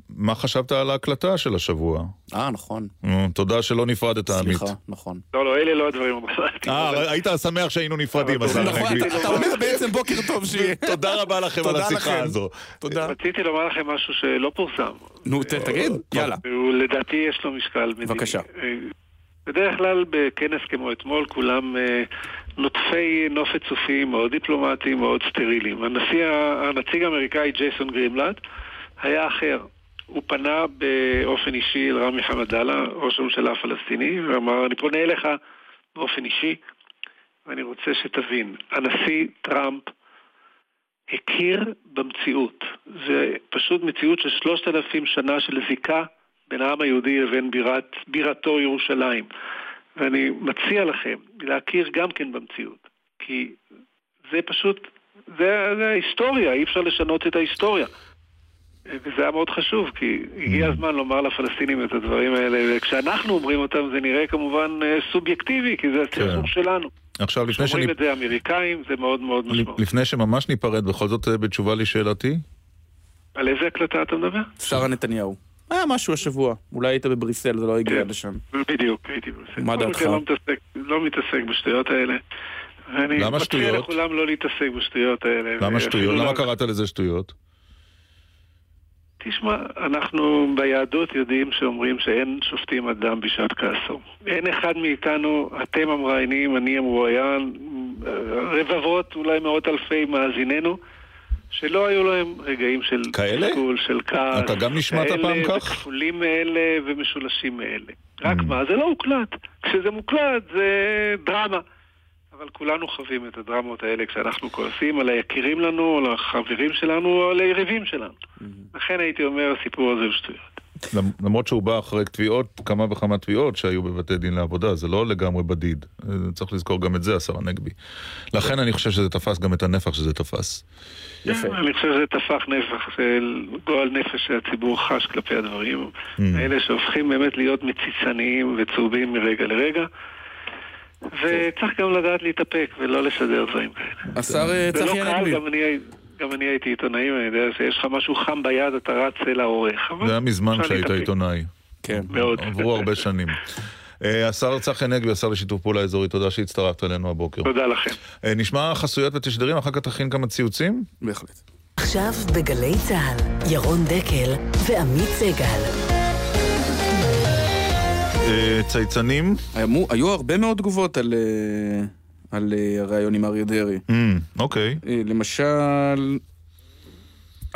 מה חשבת על ההקלטה של השבוע? אה, נכון. תודה שלא נפרדת, עמית. סליחה, נכון. לא, לא, אלה לא הדברים. אה, היית שמח שהיינו נפרדים, השר נכון. אתה אומר בעצם בוקר טוב שיהיה. תודה רבה לכם על השיחה. הזו. תודה. רציתי לומר לכם משהו שלא פורסם. נו, תגיד, יאללה. לדעתי יש לו משקל מדיני. בבקשה. אה, בדרך כלל בכנס כמו אתמול כולם אה, נוטפי נופת צופים, מאוד דיפלומטיים, מאוד סטריליים. הנשיא, הנציג האמריקאי ג'ייסון גרימלד היה אחר. הוא פנה באופן אישי אל רמי חמדאללה, ראש הממשלה הפלסטיני, ואמר, אני פונה אליך באופן אישי, ואני רוצה שתבין, הנשיא טראמפ הכיר במציאות. זה פשוט מציאות של שלושת אלפים שנה של זיקה בין העם היהודי לבין בירת, בירתו ירושלים. ואני מציע לכם להכיר גם כן במציאות, כי זה פשוט, זה, זה ההיסטוריה, אי אפשר לשנות את ההיסטוריה. וזה היה מאוד חשוב, כי הגיע הזמן לומר לפלסטינים את הדברים האלה, וכשאנחנו אומרים אותם זה נראה כמובן אה, סובייקטיבי, כי זה הסכסוך שלנו. עכשיו, לפני שאני... את זה האמריקאים, זה מאוד מאוד משמעות. לפני שממש ניפרד, בכל זאת אה, בתשובה לשאלתי? על איזה הקלטה אתה מדבר? שרה נתניהו. היה משהו השבוע, אולי היית בבריסל, זה לא הגיע כן. לשם. בדיוק, הייתי בסדר. מה דעתך? לא מתעסק, לא מתעסק בשטויות האלה. למה מציע שטויות? לכולם לא להתעסק בשטויות האלה. למה שטויות? לא- למה קראת לזה שטויות? תשמע, אנחנו ביהדות יודעים שאומרים שאין שופטים אדם בשעת כעסו. אין אחד מאיתנו, אתם המראיינים, אני המרואיין, רבבות, אולי מאות אלפי מאזיננו, שלא היו להם רגעים של כאלה? תסכול, של כעס. אתה גם נשמעת כאלה פעם כך? וכפולים מאלה ומשולשים מאלה. רק Mm. מה, זה לא הוקלט. כשזה מוקלט זה דרמה. אבל כולנו חווים את הדרמות האלה כשאנחנו כועסים על היקירים לנו, על החברים שלנו, או על היריבים שלנו. לכן הייתי אומר, הסיפור הזה הוא שטויות. למ- למרות שהוא בא אחרי תביעות, כמה וכמה תביעות שהיו בבתי דין לעבודה, זה לא לגמרי בדיד. אה, צריך לזכור גם את זה, השר הנגבי. לכן אני חושב שזה תפס גם את הנפח שזה תפס. יפה. אני חושב שזה טפח נפח של גועל נפש שהציבור חש כלפי הדברים. האלה שהופכים באמת להיות מציצניים וצהובים מרגע לרגע. וצריך גם לדעת להתאפק ולא לשדר דברים כאלה. השר אה, זה לא צחי קל, הנגבי. גם אני, גם אני הייתי עיתונאי, ואני יודע שיש לך משהו חם ביד, אתה רץ אל העורך. זה היה מזמן להתאפק. עיתונאי. כן. מאוד. עברו הרבה שנים. אה, השר צחי הנגבי, השר לשיתוף פעולה אזורי, תודה שהצטרפת אלינו הבוקר. תודה לכם. אה, נשמע חסויות ותשדרים, אחר כך תכין כמה ציוצים? בהחלט. עכשיו בגלי צה"ל, ירון דקל ועמית סגל. אה, צייצנים? היו- היו הרבה מאוד תגובות על, אה, על אה, הריאיון עם אריה דרעי. אמ, אוקיי. למשל...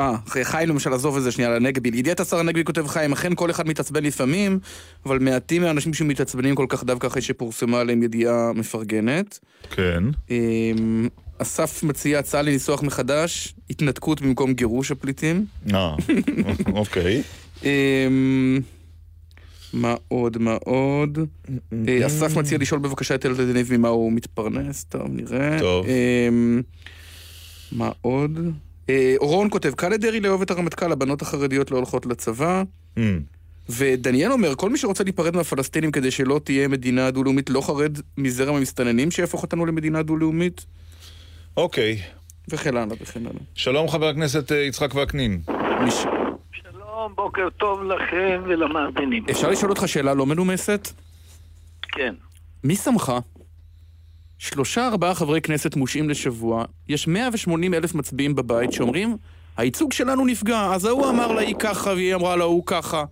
אה, חיים למשל, עזוב את זה שנייה, לנגבי. לידיעת השר הנגבי כותב חיים, אכן כל אחד מתעצבן לפעמים, אבל מעטים מהאנשים שמתעצבנים כל כך דווקא אחרי שפורסמה עליהם ידיעה מפרגנת. כן. אמ, אסף מציע הצעה לניסוח מחדש, התנתקות במקום גירוש הפליטים. אה, אוקיי. מה עוד, מה עוד? אה, אסף מציע לשאול בבקשה את אלדד יניב ממה הוא מתפרנס, טוב, נראה. טוב. אמ, מה עוד? אה, אורון כותב, קל לדרעי לאהוב את הרמטכ"ל, הבנות החרדיות לא הולכות לצבא. אמ, ודניאל אומר, כל מי שרוצה להיפרד מהפלסטינים כדי שלא תהיה מדינה דו-לאומית, לא חרד מזרם המסתננים שיהפוך אותנו למדינה דו-לאומית, אוקיי. וכן הלאה וכן הלאה. שלום חבר הכנסת אה, יצחק וקנין. מש... שלום, בוקר טוב לכם ולמאזינים. אפשר לשאול אותך שאלה לא מנומסת? כן. מי שמך? שלושה ארבעה חברי כנסת מושעים לשבוע, יש 180 אלף מצביעים בבית שאומרים, הייצוג שלנו נפגע, אז ההוא אמר לה היא ככה והיא אמרה לה הוא ככה.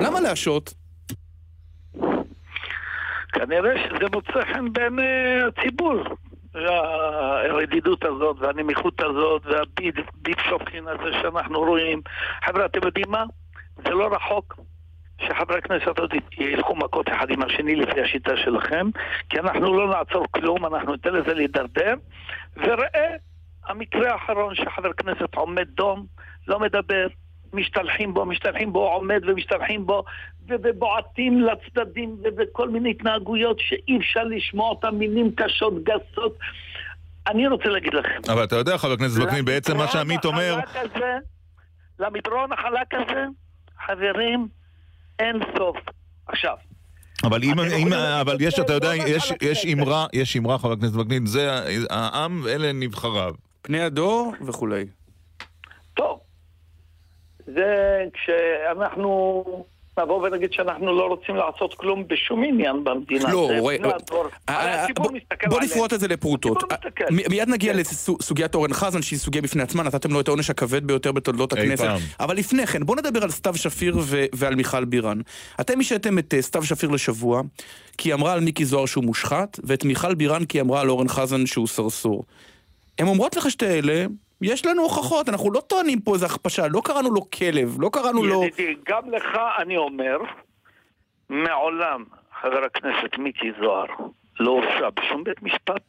למה להשעות? כנראה שזה מוצא חן בעיני הציבור. הרדידות הזאת והנמיכות הזאת והביט שופכין הזה שאנחנו רואים. חבר'ה, אתם יודעים מה? זה לא רחוק שחברי הכנסת עוד ילכו מכות אחד עם השני לפי השיטה שלכם, כי אנחנו לא נעצור כלום, אנחנו ניתן לזה להידרדר. וראה, המקרה האחרון שחבר כנסת עומד דום, לא מדבר, משתלחים בו, משתלחים בו, עומד ומשתלחים בו, ובועטים לצדדים, ובכל מיני התנהגויות שאי אפשר לשמוע אותם, מילים קשות, גסות. אני רוצה להגיד לכם. אבל אתה יודע, חבר הכנסת וקנין, בעצם מה שעמית אומר... הזה, למדרון החלק הזה, חברים, אין סוף. עכשיו, אבל אם, אם, אבל יש, אתה יודע, יש, יש אמרה, יש אמרה, חבר הכנסת וקנין, זה העם ואלה נבחריו. פני הדור וכולי. טוב, זה כשאנחנו נבוא ונגיד שאנחנו לא רוצים לעשות כלום בשום עניין במדינה. לא. אה, אה, הציבור בוא-. נפרוט את זה לפרוטות. מיד נגיע כן. לסוגיית אורן חזן, שהיא סוגיה בפני עצמה, נתתם לו את העונש הכבד ביותר בתולדות הכנסת. פעם. אבל לפני כן, בוא נדבר על סתיו שפיר ו- ועל מיכל בירן. אתם השעיתם את אה, סתיו שפיר לשבוע, כי היא אמרה על מיקי זוהר שהוא מושחת, ואת מיכל בירן כי היא אמרה על אורן חזן שהוא סרסור. הן אומרות לך שתי אלה, יש לנו הוכחות, אנחנו לא טוענים פה איזה הכפשה, לא קראנו לו כלב, לא קראנו לו... ידידי, גם לך אני אומר, מעולם חבר הכנסת מיקי זוהר לא הורשע בשום בית משפט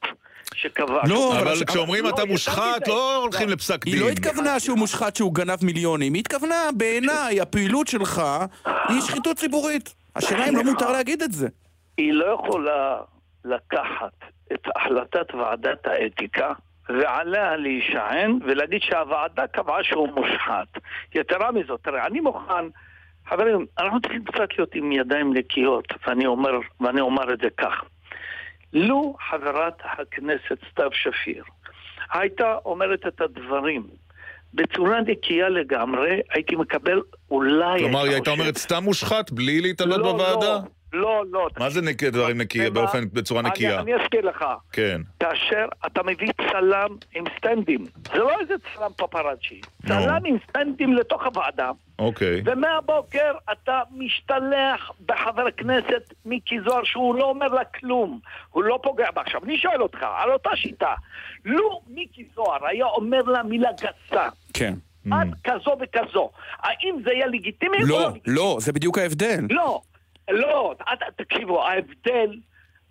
שקבע... לא, אבל אבל- כשאומרים לא, אתה מושחת. לא הולכים לפסק דין. היא לא התכוונה שהוא מושחת שהוא גנב מיליונים, היא התכוונה, בעיניי, הפעילות שלך היא שחיתות ציבורית. השאלה אם לא מותר להגיד את זה. היא לא יכולה לקחת את החלטת ועדת האתיקה ועליה להישען ולהגיד שהוועדה קבעה שהוא מושחת. יתרה מזאת, תראה, אני מוכן, חברים, אנחנו צריכים קצת להיות עם ידיים נקיות, ואני אומר, ואני אומר את זה כך. לו חברת הכנסת סתיו שפיר הייתה אומרת את הדברים בצורה נקייה לגמרי, הייתי מקבל אולי... כלומר, היא הייתה אומרת סתם מושחת, בלי להתעלות לא, בוועדה? לא, לא. מה זה נק- דברים ומה? באופן, בצורה אני- נקייה? אני אזכיר לך. כן. כאשר אתה מביא צלם עם סטנדים, זה לא איזה צלם פפראצ'י, צלם עם סטנדים לתוך הוועדה, אוקיי. ומהבוקר אתה משתלח בחבר הכנסת מיקי זוהר שהוא לא אומר לה כלום, הוא לא פוגע בה. עכשיו, אני שואל אותך, על אותה שיטה, לו מיקי זוהר היה אומר לה מילה גסה, כן. את כזו וכזו, האם זה יהיה לגיטימי או לא, לגיטימי? לא, זה בדיוק ההבדל. לא, לא, את- תקשיבו, ההבדל,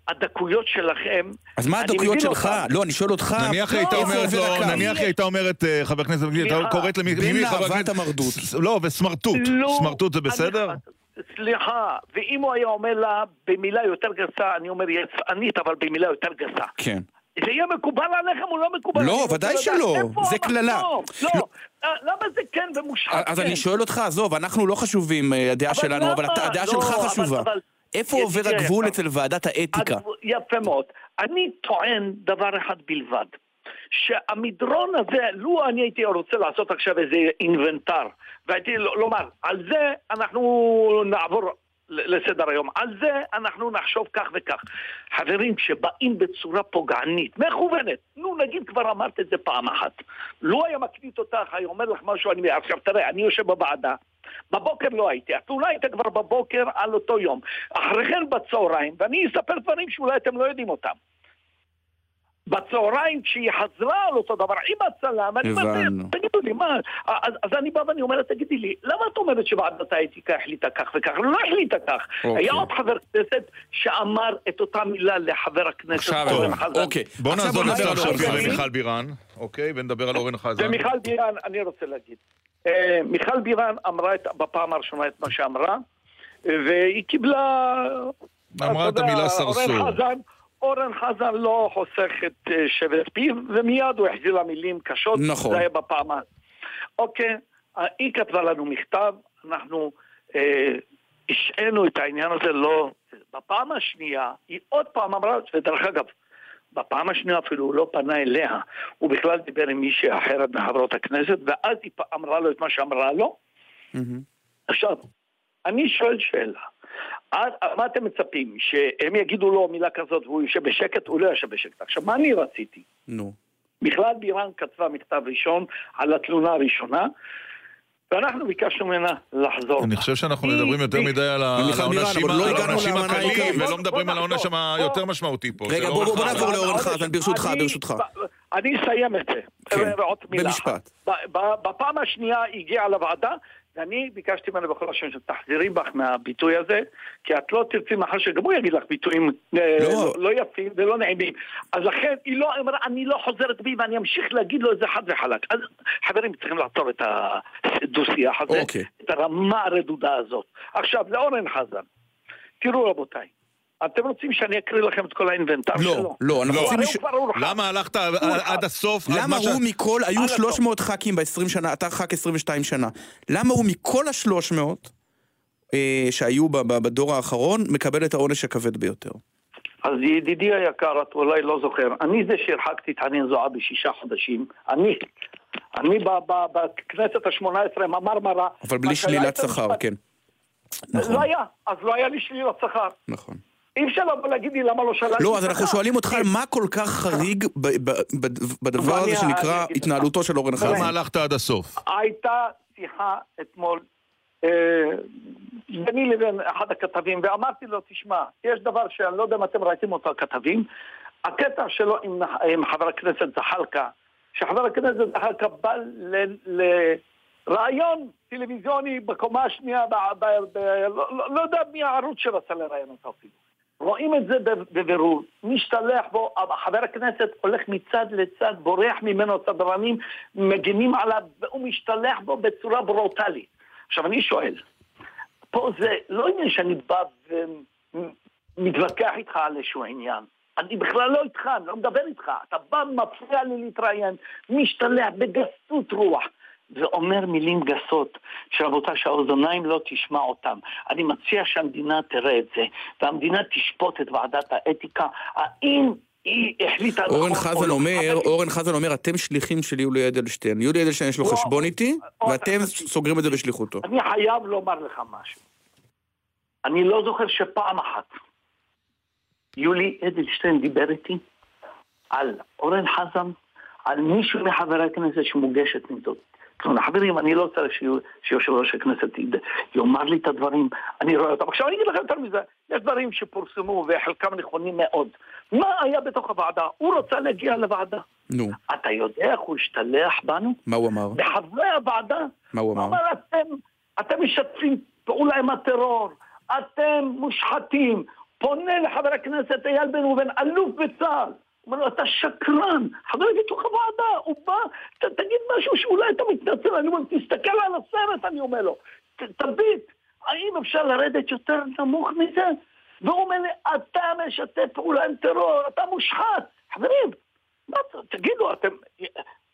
הדקויות שלכם... אז מה הדקויות שלך? אותם. לא, אני שואל אותך, נניח היא איפה הייתה אומרת לו, הקו? נניח הייתה אומרת, אה, חבר הכנסת הייתה סליחה, קוראת למי חבר הכנסת... המרדות. לא, וסמרטוט. לא, סמרטוט זה בסדר? סליחה, ואם הוא היה אומר לה במילה יותר גסה, אני אומר יצאנית, אבל במילה יותר גסה. כן. זה יהיה מקובל עליכם או לא מקובל? לא, ודאי שלא, זה? קללה. לא, לא. למה זה כן ומושחת אז כן? אני שואל אותך, עזוב, אנחנו לא חשובים, אה, הדעה שלנו, אבל הדעה לא, שלך חשובה. איפה עובר הגבול. אצל ועדת האתיקה? יפה מאוד. אני טוען דבר אחד בלבד, שהמדרון הזה, לו אני הייתי רוצה לעשות עכשיו איזה אינבנטר, והייתי לומר, על זה אנחנו נעבור לסדר היום, על זה אנחנו נחשוב כך וכך. חברים, כשבאים בצורה פוגענית, מכוונת, נו נגיד כבר אמרת את זה פעם אחת, לו היה מקליט אותך, היה אומר לך משהו, אני... עכשיו תראה, אני יושב בוועדה, בבוקר לא הייתי, את אולי היית כבר בבוקר על אותו יום. אחרי כן בצהריים, ואני אספר דברים שאולי אתם לא יודעים אותם. בצהריים כשהיא חזרה על אותו דבר עם הצלם, אני אומר. תגידו לי, מה? אז, אז אני בא ואני אומר, תגידי לי, למה את אומרת שוועדת האתיקה החליטה כך וכך? לא החליטה כך. אוקיי. היה עוד חבר כנסת שאמר את אותה מילה לחבר הכנסת עכשיו, אורן חזן. אוקיי. בוא נעזור בוא נדבר לסתיו על אורן שפיר חזן. ומיכל בירן, אוקיי? ונדבר על אורן חזן. ומיכל בירן, אני רוצה להגיד. אה, מיכל בירן אמרה את, בפעם הראשונה את מה שאמרה, והיא קיבלה... אמרה את המילה סרסור. אורן חזן, לא חוסך את אה, שבט פיו, ומיד הוא החזיר לה מילים קשות. נכון. זה היה בפעם ה... אוקיי, היא כתבה לנו מכתב, אנחנו אה, השעינו את העניין הזה, לא... בפעם השנייה, היא עוד פעם אמרה, ודרך אגב, בפעם השנייה אפילו הוא לא פנה אליה, הוא בכלל דיבר עם מישהי אחרת מחברות הכנסת, ואז היא אמרה לו את מה שאמרה לו. מהמם. עכשיו, אני שואל שאלה, מה אתם מצפים? שהם יגידו לו מילה כזאת והוא יושב בשקט? הוא לא יושב בשקט. עכשיו, מה אני רציתי? נו. בכלל בירן כתבה מכתב ראשון על התלונה הראשונה, ואנחנו ביקשנו ממנה לחזור. אני חושב שאנחנו מדברים יותר מדי על העונשים לא הקלים. ולא מדברים על העונש. היותר משמעותי פה. רגע, לא בוא-. נעבור לאורן חזן, ברשותך, ברשותך. ב- אני אסיים את זה. כן, ועוד מילה במשפט. אחת. ב- ב- בפעם השנייה הגיעה לוועדה, ואני ביקשתי ממנה בכל השם שתחזירי בך מהביטוי הזה, כי את לא תרצי מחר שגם הוא יגיד לך ביטויים אה, לא. לא, לא יפים ולא נעימים. אז לכן היא לא אמרה, אני לא חוזרת בי ואני אמשיך להגיד לו את זה חד וחלק. אז חברים, צריכים לעצור את הדו-שיח הזה, אוקיי. את הרמה הרדודה הזאת. עכשיו, לאורן חזן, תראו רבותיי, אתם רוצים שאני אקריא לכם את כל האינבנטר לא, שלו? לא, אנחנו לא. רוצים... הוא הורחב. למה הלכת עד הסוף? עד למה מה ש- הוא מכל, היו עד הסוף. 300 ח"כים ב-20 שנה, אתה ח"כ 22 שנה, למה הוא מכל ה-300 אה, שהיו ב- ב- בדור האחרון, מקבל את העונש הכבד ביותר? אז ידידי היקר, את אולי לא זוכר, אני זה שהרחקתי את חנין זועבי שישה חודשים, אני, אני ב- ב- בכנסת השמונה עשרה, במרמרה, אבל בלי שלילת שכר, כן. נכון, לא היה, אז לא היה לי שלילת שכר. נכון. אי אפשר לבוא להגיד לי למה לא שללתי לא, אז אנחנו. שואלים אותך, מה כל כך חריג בדבר הזה שנקרא. התנהלותו של אורן חזן? למה הלכת עד הסוף? הייתה שיחה אתמול אה, ביני לבין אחד הכתבים, ואמרתי לו, תשמע, יש דבר שאני לא יודע אם אתם ראיתם אותו הכתבים, הקטע שלו עם, עם חבר הכנסת זחאלקה, שחבר הכנסת זחאלקה בא ל- לרעיון טלוויזיוני בקומה השנייה, ב, ב, ב, לא, לא, לא יודע מי הערוץ שרצה לראיין אותו אפילו. רואים את זה בבירור, משתלח בו, חבר הכנסת הולך מצד לצד, בורח ממנו סדרנים, מגינים עליו, והוא משתלח בו בצורה ברוטלית. עכשיו אני שואל, פה זה לא עניין שאני בא ומתווכח איתך על איזשהו עניין. אני בכלל לא איתך, אני לא מדבר איתך. אתה בא, מפריע לי להתראיין, משתלח בגסות רוח. ואומר מילים גסות, שרבותיי, שהאוזניים לא תשמע אותם. אני מציע שהמדינה תראה את זה, והמדינה תשפוט את ועדת האתיקה, האם היא החליטה... אורן נכון חזן לא. אומר, אורן חזן אומר, אתם שליחים של יולי אדלשטיין. יולי אדלשטיין יש לו לא, חשבון איתי, ואתם. סוגרים את זה בשליחותו. אני חייב לומר לך משהו. אני לא זוכר שפעם אחת יולי אדלשטיין דיבר איתי על אורן חזן, על מישהו מחברי הכנסת שמוגשת נגדו. חברים, אני לא צריך שיו- שיושב ראש הכנסת יאמר לי את הדברים, אני רואה אותם. עכשיו אני אגיד לכם יותר מזה, יש דברים שפורסמו וחלקם נכונים מאוד. מה היה בתוך הוועדה? הוא רצה להגיע לוועדה. נו, אתה יודע איך הוא השתלח בנו? מה הוא אמר? בחברי הוועדה. מה הוא אמר? הוא אמר, אתם, אתם משתפים פעולה עם הטרור, אתם מושחתים. פונה לחבר הכנסת אייל בן ראובן, אלוף בצה"ל. אומר לו, אתה שקרן, חבר בתוך הוועדה, הוא בא, ת, תגיד משהו שאולי אתה מתנצל, אני אומר, תסתכל על הסרט, אני אומר לו, ת, תביט, האם אפשר לרדת יותר נמוך מזה? והוא אומר לי, אתה משתף פעולה עם טרור, אתה מושחת. חברים, מה, תגידו, אתם,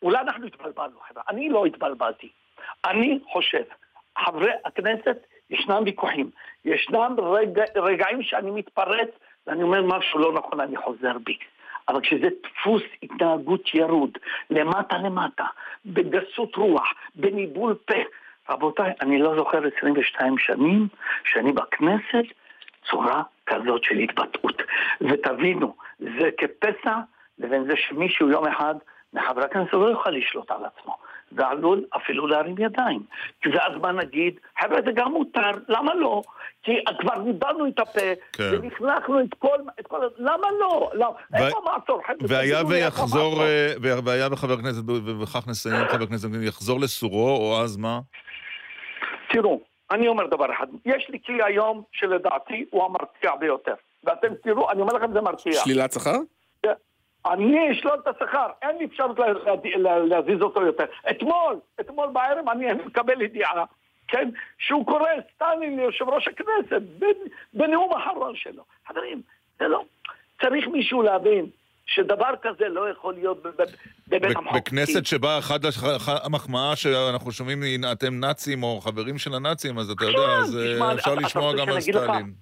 אולי אנחנו התבלבלנו, חבר'ה, אני לא התבלבלתי. אני חושב, חברי הכנסת, ישנם ויכוחים, ישנם רגע, רגעים שאני מתפרץ ואני אומר משהו לא נכון, אני חוזר בי. אבל כשזה דפוס התנהגות ירוד, למטה למטה, בגסות רוח, בניבול פה, רבותיי, אני לא זוכר 22 שנים שאני בכנסת צורה כזאת של התבטאות. ותבינו, זה כפסע לבין זה שמישהו יום אחד מחברי הכנסת לא יוכל לשלוט על עצמו. ועלול אפילו להרים ידיים. ואז מה נגיד? חבר'ה, זה גם מותר, למה לא? כי כבר ניבלנו את הפה, כן. ולכלכנו את כל... את כל... למה לא? למה? איפה המעצור? והיה ויחזור? אה, וה- והיה בחבר הכנסת, ובכך נסיים, חבר הכנסת, יחזור לסורו, או אז מה? תראו, אני אומר דבר אחד, יש לי כלי היום שלדעתי הוא המרתיע ביותר. ואתם תראו, אני אומר לכם זה מרתיע. שלילת שכר? אני אשלול את השכר, אין לי אפשרות לה- לה- לה- להזיז אותו יותר. אתמול, אתמול בערב אני מקבל ידיעה, כן, שהוא קורא סטלין ליושב ראש הכנסת בנ- בנאום האחרון שלו. חברים, זה לא... צריך מישהו להבין שדבר כזה לא יכול להיות בב- בבית המחוקקים. בכנסת שבה אחד- המחמאה שאנחנו שומעים, "הנה, אתם נאצים או חברים של הנאצים, אז אתה יודע, אז אפשר לשמוע גם על? סטלין.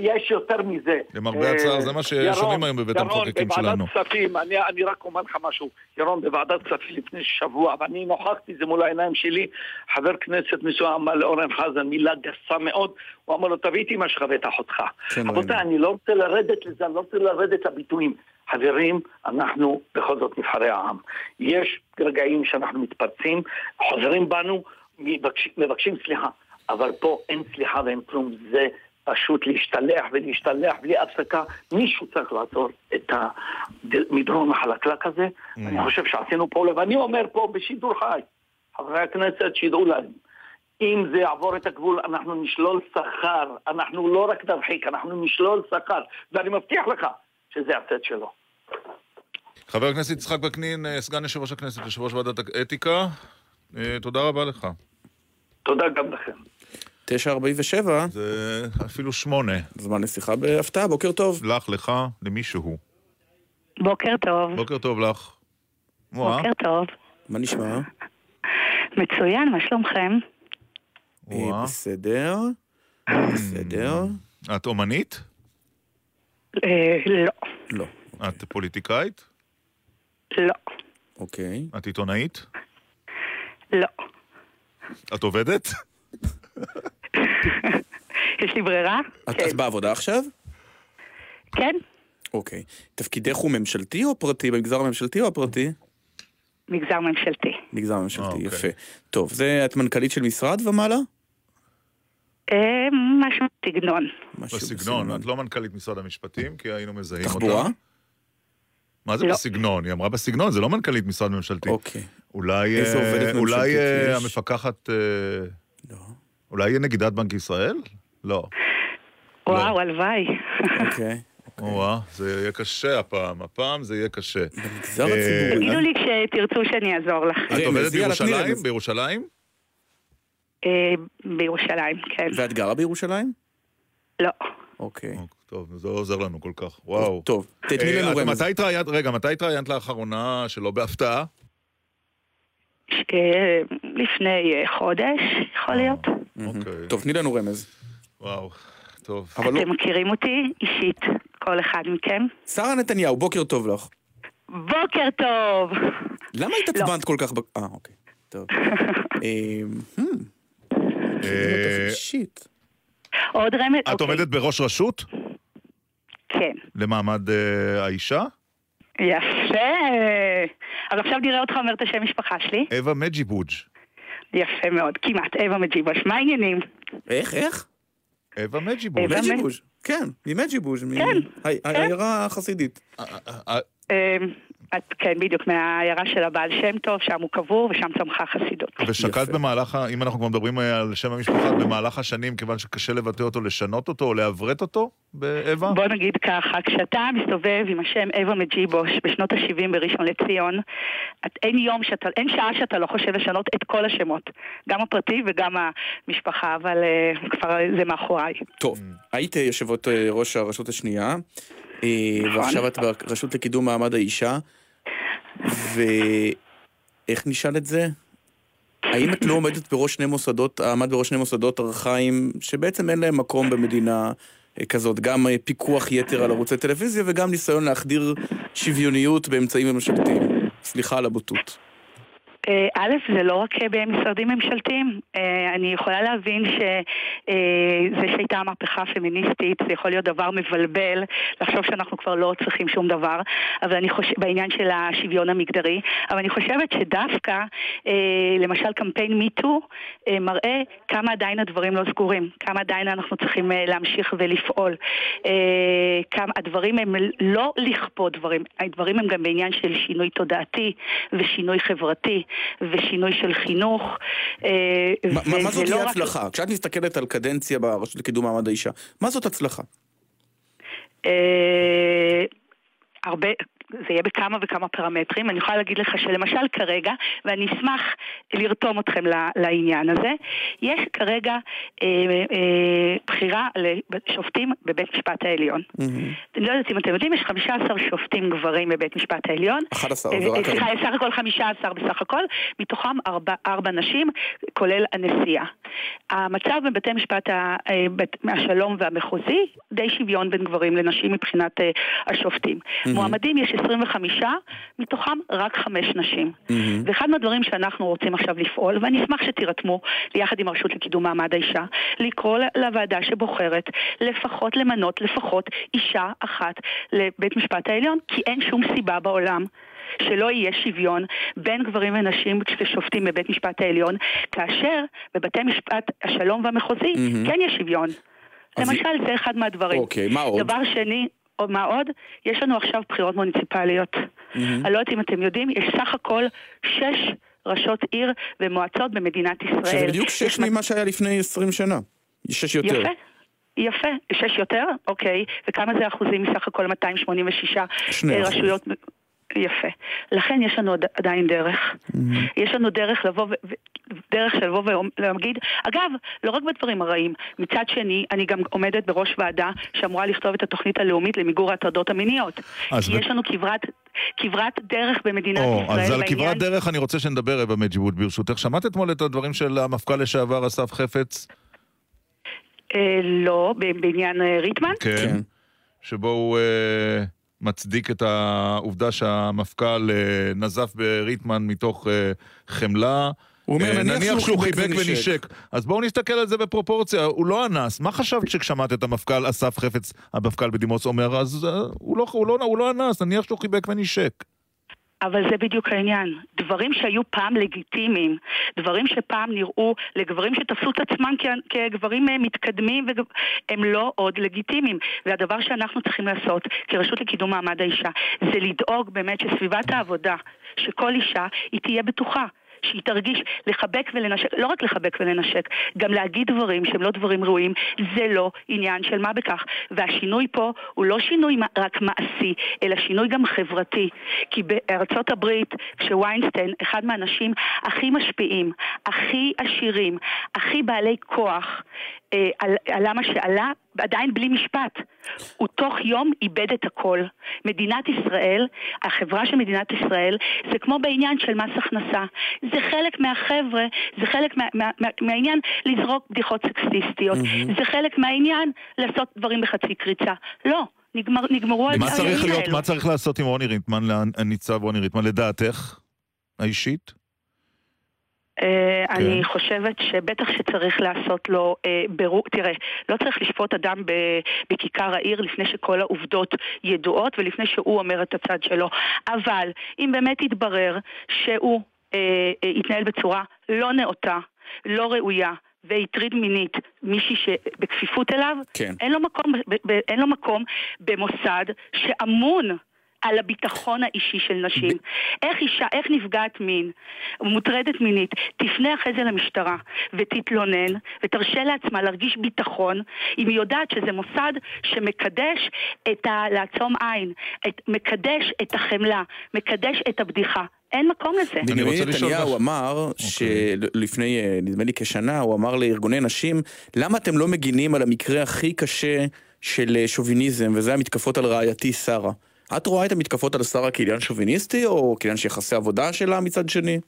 יש יותר מזה. למרבה אה, הצער, זה מה ששומעים ירון, היום בבית ירון, המחוקקים שלנו. בוועדת כספים, אני, אני רק אומר לך משהו. ירון, בוועדת כספים לפני שבוע, ואני נוכחתי זה מול העיניים שלי, חבר כנסת מסוים אמר לאורן חזן מילה גסה מאוד, הוא אמר לו, תביא איתי מה שחווה את אחותך. כן, רבותיי. אני לא רוצה לרדת לזה, אני לא רוצה לרדת לביטויים. חברים, אנחנו בכל זאת נבחרי העם. יש רגעים שאנחנו מתפרצים, חוזרים בנו, מבקשים, מבקשים סליחה. אבל פה אין סליחה ואין כלום, זה פשוט להשתלח ולהשתלח בלי הפסקה. מישהו צריך לעצור את המדרון החלקלק הזה. Mm. אני חושב שעשינו פעולה, ואני אומר פה בשידור חי, חברי הכנסת שידעו להם. אם זה יעבור את הגבול, אנחנו נשלול שכר. אנחנו לא רק נרחיק, אנחנו נשלול שכר. ואני מבטיח לך שזה הסט שלו. חבר הכנסת יצחק וקנין, אה, סגן יושב ראש הכנסת, יושב ראש ועדת האתיקה, אה, תודה רבה לך. תודה גם לכם. 9.47. זה אפילו שמונה. זמן לשיחה בהפתעה, בוקר טוב. לך, לך, למישהו. בוקר טוב. בוקר טוב לך. בוקר טוב. מה נשמע? מצוין, מה שלומכם? אה, בסדר. בסדר. את אומנית? אה, לא. לא. את פוליטיקאית? לא. אוקיי. את עיתונאית? לא. את עובדת? יש לי ברירה? את כן. את בעבודה עכשיו? כן, אוקיי. תפקידך הוא ממשלתי או פרטי? במגזר הממשלתי או הפרטי? מגזר ממשלתי. מגזר ממשלתי, אוקיי. יפה. טוב, זה את מנכ"לית של משרד ומעלה? אה, משהו בסגנון. משהו בסגנון. את לא מנכ"לית משרד המשפטים, כי היינו מזהים אותה. תחבורה? מה זה לא. בסגנון? היא אמרה בסגנון, זה לא מנכ"לית משרד ממשלתי. אוקיי. אולי איזה אה, עובדת אולי ממשלתית אה, יש? המפקחת... אה, לא. אולי יהיה נגידת בנק ישראל? לא. וואו, הלוואי. אוקיי. או-אה, זה יהיה קשה הפעם. הפעם זה יהיה קשה. במגזר אה, הציבורי. תגידו לי כשתרצו שאני אעזור לכם. את רמז, עובדת בירושלים? בירושלים? אה, בירושלים, כן. ואת גרה בירושלים? לא. אוקיי. טוב, זה לא עוזר לנו כל כך. וואו. טוב, תתני אה, לנו את- רמז. מתי התראיינת, רגע, מתי התראיינת לאחרונה, שלא בהפתעה? אה, לפני אה, חודש, יכול להיות. אוקיי. טוב, תני לנו רמז. וואו, טוב. אבל לא... אתם מכירים אותי אישית, כל אחד מכם? שרה נתניהו, בוקר טוב לך. בוקר טוב! למה לא. התעצבנת כל כך ב... אה, אוקיי. טוב. אמ, hmm, אה, שיט. עוד רמז? את אוקיי. עומדת בראש רשות כן. למעמד אה, האישה? יפה. אז עכשיו נראה אותך אומר את השם משפחה שלי. אווה מג'יבוג'. יפה מאוד, כמעט, אווה מג'יבוש. מה העניינים? איך, איך? אווה מג'יבוג'. אווה מג'יבוז'. כן, ממג'יבוז'. מ- כן, הי- כן. החסידית. את, כן, בדיוק, מהעיירה של הבעל שם טוב, שם הוא קבור ושם צמחה חסידות. ושקלת יפה. במהלך, אם אנחנו כבר מדברים אה, על שם המשפחה, במהלך השנים, כיוון שקשה לבטא אותו, לשנות אותו או לעברת אותו באווה? בוא נגיד ככה, כשאתה מסתובב עם השם אווה מג'יבוש בשנות ה-70 בראשון לציון, את, אין יום שאתה, אין שעה שאתה לא חושב לשנות את כל השמות, גם הפרטי וגם המשפחה, אבל uh, כבר זה מאחוריי. טוב, היית יושבות אה, ראש הרשות השנייה, אה, ועכשיו את ברשות לקידום מעמד האישה, ואיך נשאל את זה? האם את לא עומדת בראש שני מוסדות, עמד בראש שני מוסדות ארכאיים, שבעצם אין להם מקום במדינה אה, כזאת, גם אה, פיקוח יתר על ערוצי טלוויזיה וגם ניסיון להחדיר שוויוניות באמצעים ממשלתיים. סליחה על הבוטות. אה, א', זה לא רק אה, במשרדים ממשלתיים. אה, אני יכולה להבין שזה שהייתה המהפכה הפמיניסטית, זה יכול להיות דבר מבלבל, לחשוב שאנחנו כבר לא צריכים שום דבר, אבל אני חושבת, בעניין של השוויון המגדרי, אבל אני חושבת שדווקא, למשל קמפיין מיטו, מראה כמה עדיין הדברים לא סגורים, כמה עדיין אנחנו צריכים להמשיך ולפעול. כמה הדברים הם לא לכפות דברים, הדברים הם גם בעניין של שינוי תודעתי ושינוי חברתי ושינוי של חינוך. אה, מה- מה זאת לא תהיה רק- הצלחה? כשאת מסתכלת על קדנציה ברשות לקידום מעמד האישה, מה זאת הצלחה? אה, הרבה, זה יהיה בכמה וכמה פרמטרים. אני יכולה להגיד לך שלמשל כרגע, ואני אשמח לרתום אתכם לעניין הזה, יש כרגע אה, אה, בחירה לשופטים בבית משפט העליון. אני לא יודעת אם אתם יודעים, יש 15 שופטים גברים בבית משפט העליון. 11, אה, זה רק... סליחה, סך הכל 15 בסך הכל, מתוכם ארבע, ארבע נשים, כולל הנשיאה. המצב בבתי משפט ה- אה, בית- השלום והמחוזי, די שוויון בין גברים לנשים מבחינת אה, השופטים. מועמדים יש 25, מתוכם רק חמש נשים. ואחד מהדברים שאנחנו רוצים עכשיו לפעול, ואני אשמח שתירתמו יחד עם הרשות לקידום מעמד האישה, לקרוא לוועדה שבוחרת לפחות למנות לפחות אישה אחת לבית משפט העליון, כי אין שום סיבה בעולם. שלא יהיה שוויון בין גברים ונשים כששופטים בבית משפט העליון, כאשר בבתי משפט השלום והמחוזי מהמם. כן יש שוויון. למשל, זה אחד מהדברים. אוקיי, מה עוד? דבר שני, מה עוד? יש לנו עכשיו בחירות מוניציפליות. מהמם. אני לא יודעת אם אתם יודעים, יש סך הכל שש ראשות עיר ומועצות במדינת ישראל. שזה בדיוק שש ממה שהיה לפני 20 שנה. שש יותר. יפה. יפה, שש יותר, אוקיי, וכמה זה אחוזים מסך הכל 286 שני אה, אחוז. יפה. לכן יש לנו עד- עדיין דרך. יש לנו דרך לבוא ו... ו- דרך של לבוא ולהגיד, אגב, לא רק בדברים הרעים, מצד שני, אני גם עומדת בראש ועדה שאמורה לכתוב את התוכנית הלאומית למיגור ההטרדות המיניות. כי ב- יש לנו כברת, כברת דרך במדינת או, ישראל אז על בעניין- כברת דרך אני רוצה שנדבר, אווה מג'יבוט, ברשותך. שמעת אתמול את הדברים של המפכ"ל לשעבר אסף חפץ? אה, לא, ב- בעניין אה, ריטמן? כן. שבו הוא אה, מצדיק את העובדה שהמפכ"ל אה, נזף בריטמן מתוך אה, חמלה. הוא אומר, אה, נניח שהוא חיבק ונשק. אז בואו נסתכל על זה בפרופורציה, הוא לא אנס. מה חשבת כששמעת את המפכ"ל אסף חפץ, המפכ"ל בדימוס, אומר, אז הוא לא, הוא, לא, הוא לא אנס, נניח שהוא חיבק ונשק. אבל זה בדיוק העניין. דברים שהיו פעם לגיטימיים, דברים שפעם נראו לגברים שתפסו את עצמם כגברים אה, מתקדמים, הם לא עוד לגיטימיים. והדבר שאנחנו צריכים לעשות כרשות לקידום מעמד האישה, זה לדאוג באמת שסביבת העבודה, שכל אישה, היא תהיה בטוחה. שהיא תרגיש לחבק ולנשק, לא רק לחבק ולנשק, גם להגיד דברים שהם לא דברים ראויים, זה לא עניין של מה בכך. והשינוי פה הוא לא שינוי רק מעשי, אלא שינוי גם חברתי. כי בארצות הברית, כשוויינסטיין, אחד מהאנשים הכי משפיעים, הכי עשירים, הכי בעלי כוח, על- עלה מה שעלה, עדיין בלי משפט. הוא תוך יום איבד את הכל. מדינת ישראל, החברה של מדינת ישראל, זה כמו בעניין של מס הכנסה. זה חלק מהחבר'ה, זה חלק מה, מה, מה, מהעניין לזרוק בדיחות סקסיסטיות. זה חלק מהעניין לעשות דברים בחצי קריצה. לא, נגמר, נגמרו מה צריך להיות. מה צריך לעשות עם רוני ריטמן, הניצב רוני ריטמן, לדעתך, האישית? אה, כן. אני חושבת שבטח שצריך לעשות לו אה, בירור, תראה, לא צריך לשפוט אדם ב- בכיכר העיר לפני שכל העובדות ידועות ולפני שהוא אומר את הצד שלו. אבל אם באמת יתברר שהוא אה, יתנהל בצורה לא נאותה, לא ראויה, והטריד מינית מישהי שבכפיפות אליו, כן. אין לו מקום, ב- ב- אין לו מקום במוסד שאמון על הביטחון האישי של נשים. איך אישה, איך נפגעת מין, מוטרדת מינית, תפנה אחרי זה למשטרה ותתלונן ותרשה לעצמה להרגיש ביטחון אם היא יודעת שזה מוסד שמקדש את ה... לעצום עין, את, מקדש את החמלה, מקדש את הבדיחה. אין מקום לזה. אני בנימין רוצה לשאול נתניהו. אמר שלפני, אה, נדמה לי כשנה, הוא אמר לארגוני נשים, למה אתם לא מגינים על המקרה הכי קשה של אה, שוביניזם, וזה המתקפות על רעייתי שרה. את רואה את המתקפות על שרה כעניין שוביניסטי, או כעניין שיחסי עבודה שלה מצד שני?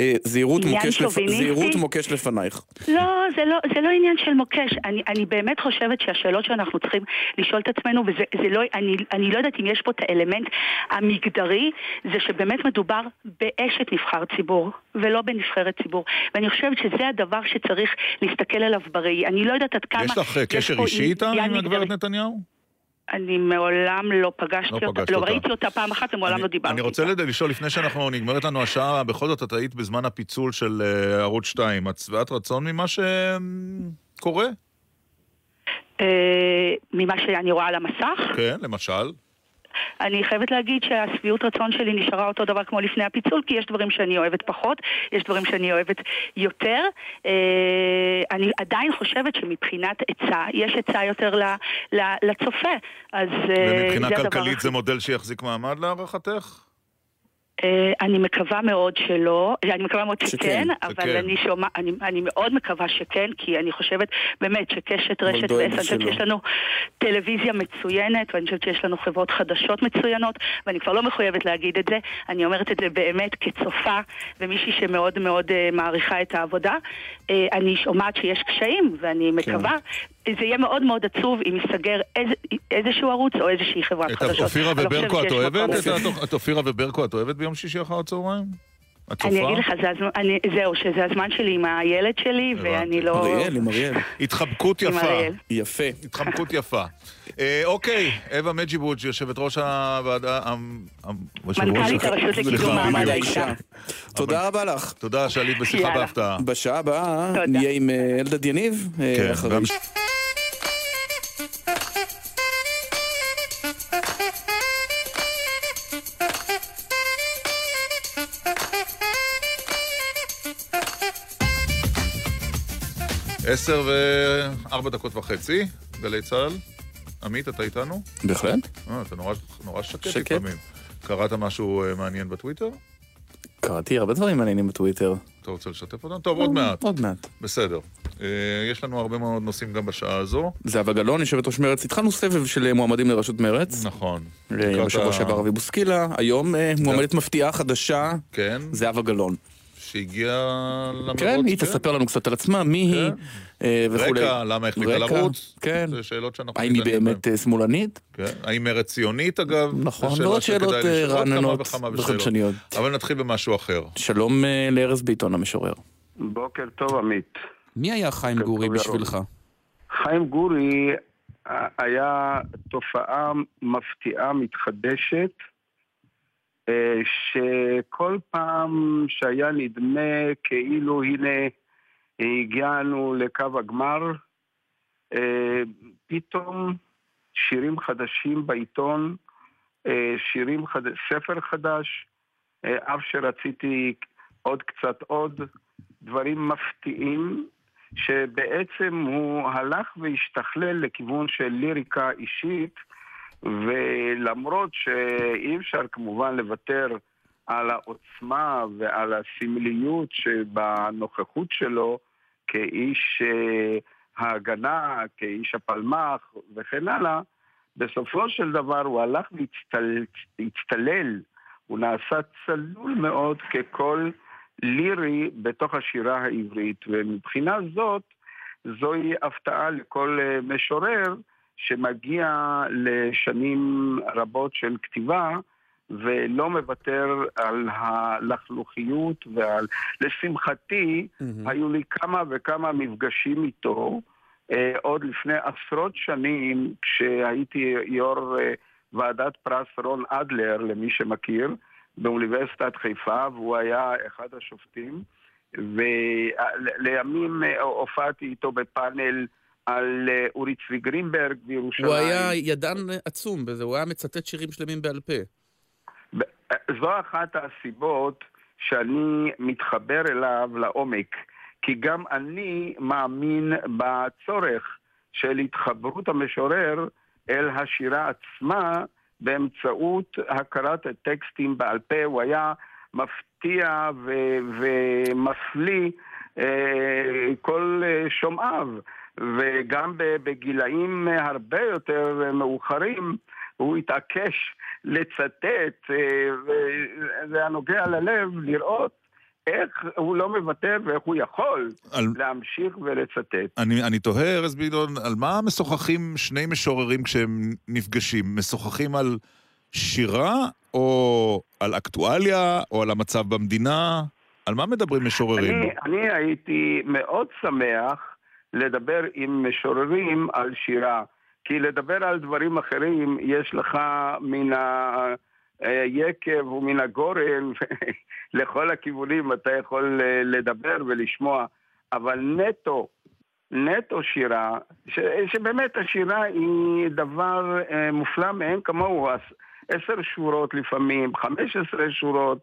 אה, זהירות מוקש, לפ... זהירות מוקש לפנייך. לא, זה לא, זה לא עניין של מוקש. אני, אני באמת חושבת שהשאלות שאנחנו צריכים לשאול את עצמנו, וזה זה לא, אני, אני לא יודעת אם יש פה את האלמנט המגדרי, זה שבאמת מדובר באשת נבחר ציבור, ולא בנבחרת ציבור. ואני חושבת שזה הדבר שצריך להסתכל עליו בראי. אני לא יודעת עד כמה... יש לך אה, קשר אישי איתה, עם הגברת. נתניהו? אני מעולם לא פגשתי לא אותה, לא אותה. ראיתי אותה פעם אחת ומעולם אני- לא דיברתי אני רוצה איתה. לשאול, לפני שאנחנו, נגמרת לנו השעה, בכל זאת את היית בזמן הפיצול של אה, ערוץ 2. את שבעת רצון ממה שקורה? אה, ממה שאני רואה על המסך, כן, למשל. אני חייבת להגיד שהשביעות רצון שלי נשארה אותו דבר כמו לפני הפיצול, כי יש דברים שאני אוהבת פחות, יש דברים שאני אוהבת יותר. אה, אני עדיין חושבת שמבחינת היצע, יש היצע יותר ל- ל- לצופה. אז אה, ומבחינה זה הדבר כלכלית הכי- זה מודל שיחזיק מעמד להערכתך? אה, אני מקווה מאוד שלא, אני מקווה מאוד שכן, שכן, אבל שכן. אני שומע, אני, אני מאוד מקווה שכן, כי אני חושבת באמת שקשת רשת ועשר, אני חושבת. שיש לנו טלוויזיה מצוינת, ואני חושבת שיש לנו חברות חדשות מצוינות, ואני כבר לא מחויבת להגיד את זה, אני אומרת את זה באמת כצופה ומישהי שמאוד מאוד אה, מעריכה את העבודה. אה, אני שומעת שיש קשיים, ואני מקווה זה יהיה מאוד מאוד עצוב אם ייסגר איזה, איזשהו ערוץ או איזושהי חברת את חדשות. אופירה אני לא וברקו את אוהבת? את את אופירה וברקו את אוהבת ביום שישי אחר הצהריים? את אני? אגיד לך, זה הזמן, אני, זהו, שזה הזמן שלי עם הילד שלי. ואני לא... אריאל, עם אריאל. התחמקות עם יפה. יפה. התחמקות יפה. אה, אוקיי, אווה מג'יבוץ', יושבת ראש הוועדה... יושב ראש- מנכ"לית הרשות לקידום מעמד. האישה. תודה רבה לך. תודה שעלית בשיחה. בהפתעה. בשעה הבאה. נהיה עם אה, אלדד יניב. אה, כן, עשר וארבע דקות וחצי, גלי צה"ל. עמית, אתה איתנו? בהחלט. אה, אתה נורא, נורא שקט, שקט. לפעמים. קראת משהו אה, מעניין בטוויטר? קראתי הרבה דברים מעניינים בטוויטר. אתה רוצה לשתף אותנו? טוב, עוד מעט. עוד מעט. בסדר. אה, יש לנו הרבה מאוד נושאים גם בשעה הזו. זהבה גלאון, יושבת ראש מרצ, התחלנו סבב של אה, מועמדים לראשות מרצ. נכון. אה, בשבוע שעבר אבי בוסקילה, היום אה, מועמדת מפתיעה חדשה, כן, זהבה גלאון. שהגיעה למרוץ. כן, היא תספר לנו קצת על עצמה, מי היא כן. אה, וכולי. רקע, למה החליטה לרוץ. כן. זה שאלות שאנחנו... האם היא באמת אה, שמאלנית? כן. האם מרצ ציונית, אגב? נכון, ועוד שאלות שכדאי אה, רעננות. וחדשניות. אבל נתחיל במשהו אחר. שלום לארז ביטון המשורר. בוקר טוב, עמית. מי היה חיים כן, גורי. בשבילך? חיים גורי היה תופעה מפתיעה, מתחדשת, שכל פעם שהיה נדמה כאילו הנה הגענו לקו הגמר, אה, פתאום שירים חדשים בעיתון, אה, שירים חד... ספר חדש, אה, אף שרציתי עוד קצת עוד, דברים מפתיעים, שבעצם הוא הלך והשתכלל לכיוון של ליריקה אישית, ולמרות שאי אפשר כמובן לוותר על העוצמה ועל הסמליות שבנוכחות שלו כאיש אה, ההגנה, כאיש הפלמ"ח וכן הלאה, בסופו של דבר הוא הלך והצטלל, הוא נעשה צלול מאוד כקול לירי בתוך השירה העברית, ומבחינה זאת זוהי הפתעה לכל אה, משורר שמגיע לשנים רבות של כתיבה ולא מוותר על הלכלוכיות ועל... לשמחתי, היו לי כמה וכמה מפגשים איתו אה, עוד לפני עשרות שנים כשהייתי יו"ר אה, ועדת פרס רון אדלר, למי שמכיר, באוניברסיטת חיפה, והוא היה אחד השופטים, ולימים אה, הופעתי איתו בפאנל על אה, אורי צבי גרינברג בירושלים. הוא היה ידען עצום בזה, הוא היה מצטט שירים שלמים בעל פה. ב- זו אחת הסיבות שאני מתחבר אליו לעומק, כי גם אני מאמין בצורך של התחברות המשורר אל השירה עצמה באמצעות הכרת הטקסטים בעל פה. הוא היה מפתיע ו- ומפליא אה, כל אה, שומעיו, וגם בגילאים הרבה יותר מאוחרים הוא התעקש לצטט, אה, וזה היה נוגע ללב לראות איך הוא לא מוותר ואיך הוא יכול על- להמשיך ולצטט. אני, אני תוהה, ארז בידון, על מה משוחחים שני משוררים כשהם נפגשים? משוחחים על שירה, או על אקטואליה, או על המצב במדינה? על מה מדברים משוררים? אני, אני הייתי מאוד שמח לדבר עם משוררים על שירה, כי לדבר על דברים אחרים יש לך מן היקב ומן הגורן, לכל הכיוונים אתה יכול אה, לדבר ולשמוע, אבל נטו, נטו שירה, ש, שבאמת השירה היא דבר אה, מופלא מאין כמוהו, עש- עשר שורות לפעמים, חמש עשרה שורות,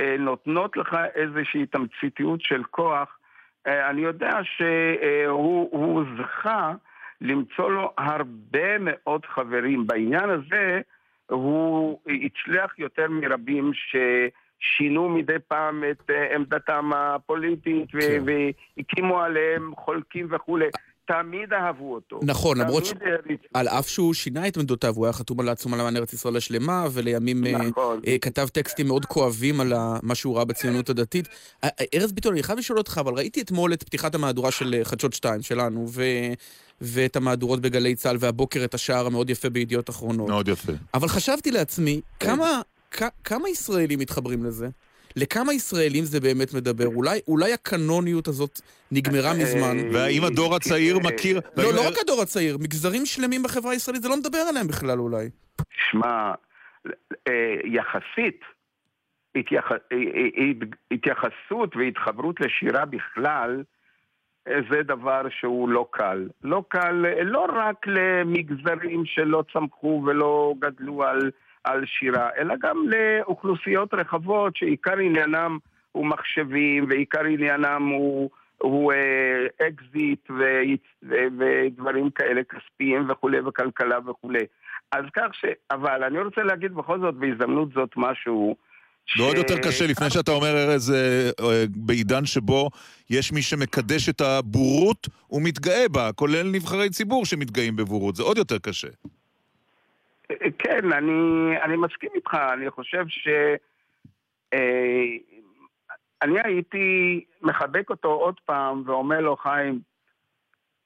אה, נותנות לך איזושהי תמציתיות של כוח. אה, אני יודע שהוא הוא זכה למצוא לו הרבה מאוד חברים. בעניין הזה הוא הצליח יותר מרבים ששינו מדי פעם את אה, עמדתם הפוליטית כן. והקימו עליהם חולקים וכולי. תמיד אהבו אותו. נכון, למרות ש... על אף שהוא שינה את עמדותיו, הוא היה חתום על העצומה למען ארץ ישראל השלמה, ולימים אה, נכון. אה, כתב טקסטים מאוד כואבים על מה שהוא ראה בציונות הדתית. אה, ארז ביטון, אני חייב לשאול אותך, אבל ראיתי אתמול את פתיחת המהדורה של חדשות 2 שלנו, ואת המהדורות בגלי צה"ל, והבוקר את השער המאוד יפה בידיעות אחרונות. מאוד יפה. אבל חשבתי לעצמי, כמה, כ- כמה ישראלים מתחברים לזה? לכמה ישראלים זה באמת מדבר? אולי, אולי הקנוניות הזאת נגמרה מזמן? והאם הדור הצעיר מכיר... לא, לא רק הדור הצעיר, מגזרים שלמים בחברה הישראלית, זה לא מדבר עליהם בכלל אולי. שמע, אה, יחסית, התייח... אה, אה, התייחסות והתחברות לשירה בכלל, אה, זה דבר שהוא לא קל. לא קל אה, לא רק למגזרים שלא צמחו ולא גדלו על, על שירה, אלא גם לאוכלוסיות רחבות שעיקר עניינם הוא מחשבים ועיקר עניינם הוא, הוא אה, אקזיט ו, ו, ודברים כאלה כספיים וכולי וכלכלה וכולי. אז כך ש... אבל אני רוצה להגיד בכל זאת בהזדמנות זאת משהו ועוד יותר קשה, לפני שאתה אומר, ארז, אה, אה, בעידן שבו יש מי שמקדש את הבורות ומתגאה בה, כולל נבחרי ציבור שמתגאים בבורות, זה עוד יותר קשה. כן, אני, אני מסכים איתך, אני חושב ש... אה, אני הייתי מחבק אותו עוד פעם ואומר לו, חיים,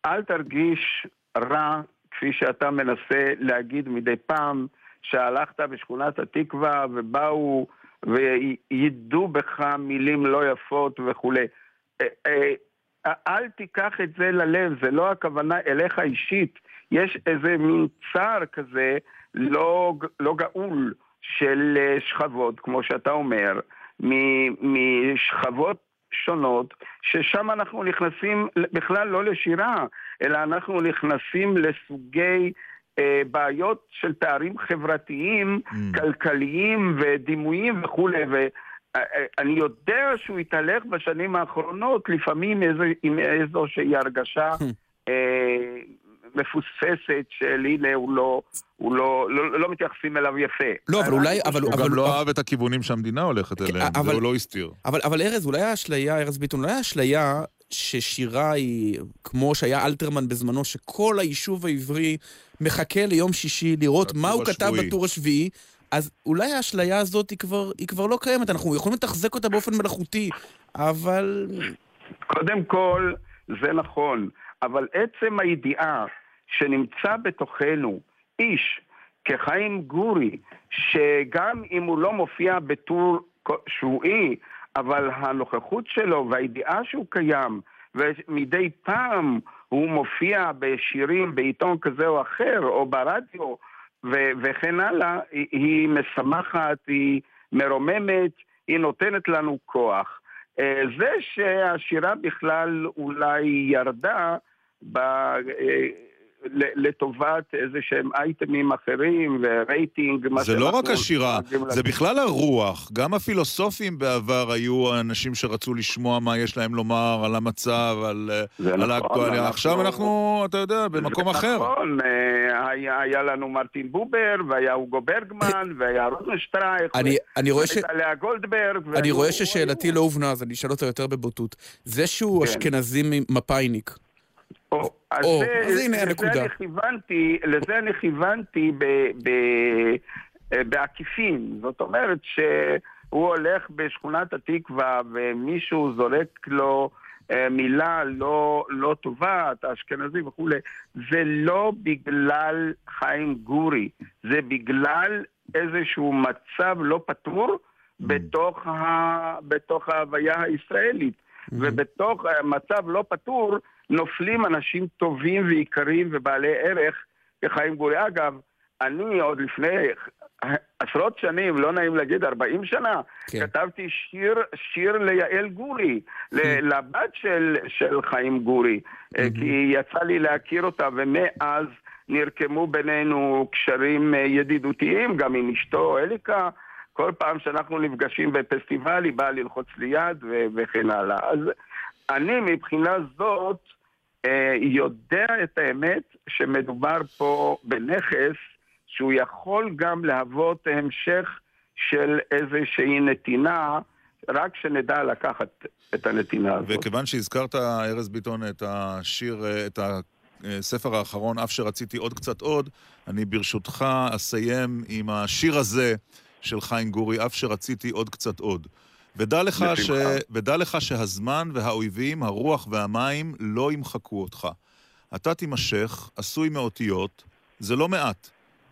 אל תרגיש רע כפי שאתה מנסה להגיד מדי פעם שהלכת בשכונת התקווה ובאו ויידו בך מילים לא יפות וכולי. אה, אה, אל תיקח את זה ללב, זה לא הכוונה אליך אישית. יש איזה מין צער כזה לא, לא גאול של אה, שכבות, כמו שאתה אומר, משכבות שונות, ששם אנחנו נכנסים בכלל לא לשירה, אלא אנחנו נכנסים לסוגי אה, בעיות של פערים חברתיים, mm. כלכליים ודימויים וכולי. ואני יודע שהוא התהלך בשנים האחרונות לפעמים איזו, עם איזושהי הרגשה. אה, מפוספסת של הנה הוא לא, הוא לא, לא, לא מתייחסים אליו יפה. לא, אבל אולי... אבל, הוא אבל, גם לא אהב את הכיוונים שהמדינה הולכת אליהם, אבל, זה הוא לא הסתיר. אבל, אבל ארז, אולי האשליה, ארז ביטון, אולי האשליה ששירה היא, כמו שהיה אלתרמן בזמנו, שכל היישוב העברי מחכה ליום שישי לראות מה הוא כתב בטור השביעי, אז אולי האשליה הזאת היא כבר, היא כבר לא קיימת, אנחנו יכולים לתחזק אותה באופן מלאכותי, אבל... קודם כל, זה נכון, אבל עצם הידיעה שנמצא בתוכנו איש כחיים גורי, שגם אם הוא לא מופיע בטור שבועי, אבל הנוכחות שלו והידיעה שהוא קיים, ומדי פעם הוא מופיע בשירים בעיתון כזה או אחר, או ברדיו, ו- וכן הלאה, היא, היא משמחת, היא מרוממת, היא נותנת לנו כוח. אה, זה שהשירה בכלל אולי ירדה, ב- אה, לטובת איזה שהם אייטמים אחרים ורייטינג. זה לא רק השירה, זה בכלל הרוח. גם הפילוסופים בעבר היו אנשים שרצו לשמוע מה יש להם לומר על המצב, על, על נכון, האקטואליה. אנחנו... עכשיו אנחנו, אתה יודע, במקום אחר. נכון, אה, היה, היה לנו מרטין בובר, והיה אוגו ברגמן, והיה רוזנשטרייך, אני רואה ש... לאה גולדברג. אני רואה ששאלתי לא הובנה, אז אני אשאל אותה יותר בבוטות. זה שהוא כן. אשכנזי מפאיניק, או, אז, או, זה, אז הנה הנקודה. לזה אני כיוונתי, לזה אני כיוונתי ב, ב, אה, בעקיפין. זאת אומרת שהוא הולך בשכונת התקווה ומישהו זורק לו אה, מילה לא, לא טובה, אתה אשכנזי וכולי, זה לא בגלל חיים גורי, זה בגלל איזשהו מצב לא פתור mm. בתוך, ה, בתוך ההוויה הישראלית. Mm-hmm. ובתוך מצב לא פתור, נופלים אנשים טובים ויקרים ובעלי ערך כחיים גורי. אגב, אני עוד לפני עשרות שנים, לא נעים להגיד 40 שנה, כן. כתבתי שיר, שיר ליעל גורי, כן. לבת של, של חיים גורי, mm-hmm. כי יצא לי להכיר אותה, ומאז נרקמו בינינו קשרים אה, ידידותיים, גם עם אשתו אליקה. כל פעם שאנחנו נפגשים בפסטיבל, היא באה ללחוץ לי יד וכן הלאה. אז אני מבחינה זאת, אה, יודע את האמת שמדובר פה בנכס שהוא יכול גם להוות המשך של איזושהי נתינה, רק שנדע לקחת את הנתינה הזאת. וכיוון שהזכרת, ארז ביטון, את השיר, את הספר האחרון, אף שרציתי עוד קצת עוד, אני ברשותך אסיים עם השיר הזה של חיים גורי, אף שרציתי עוד קצת עוד. ודע לך, ש... ודע לך שהזמן והאויבים, הרוח והמים, לא ימחקו אותך. אתה תימשך, עשוי מאותיות, זה לא מעט.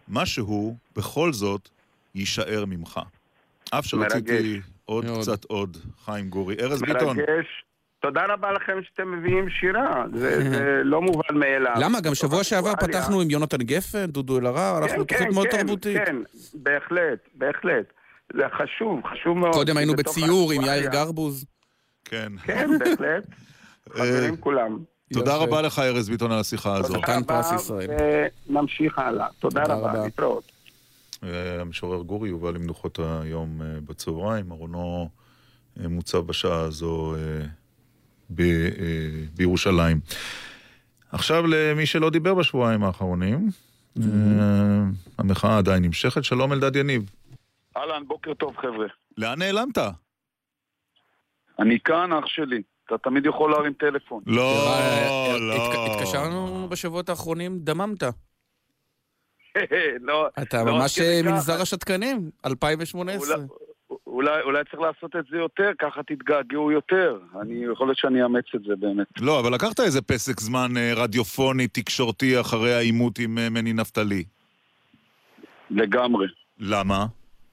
משהו, בכל זאת, יישאר ממך. אף שרציתי מרגש. עוד מאוד. קצת עוד, חיים גורי. ארז ביטון, מרגש. תודה רבה לכם שאתם מביאים שירה, זה, זה לא מובן מאליו. למה? גם שבוע שעבר. פתחנו עם יונתן גפן, דודו אלהרר, אנחנו תוכנית מאוד תרבותית. כן, בהחלט, בהחלט. זה חשוב, חשוב מאוד. קודם היינו בציור עם. יאיר גרבוז. כן. כן, בהחלט. חברים כולם. תודה. רבה לך, ארז ביטון, על השיחה הזו. תודה רבה. ונמשיך הלאה. תודה רבה. להתראות. אה, המשורר גורי יובא למנוחות היום אה, בצהריים, ארונו אה, מוצב בשעה הזו אה, ב- אה, בירושלים. עכשיו למי שלא דיבר בשבועיים האחרונים, אה, המחאה עדיין נמשכת. שלום אלדד יניב. אהלן, בוקר טוב חבר'ה. לאן נעלמת? אני כאן, אח שלי. אתה תמיד יכול להרים טלפון. לא, אה, לא. התק- התקשרנו בשבועות האחרונים, דממת. לא, אתה לא, ממש. מנזר השתקנים, 2018. אולי- אולי, צריך לעשות את זה יותר, ככה תתגעגעו יותר. אני, יכול להיות שאני אאמץ את זה באמת. לא, אבל לקחת איזה פסק זמן אה, רדיופוני, תקשורתי, אחרי העימות עם אה, מני נפתלי. לגמרי. למה?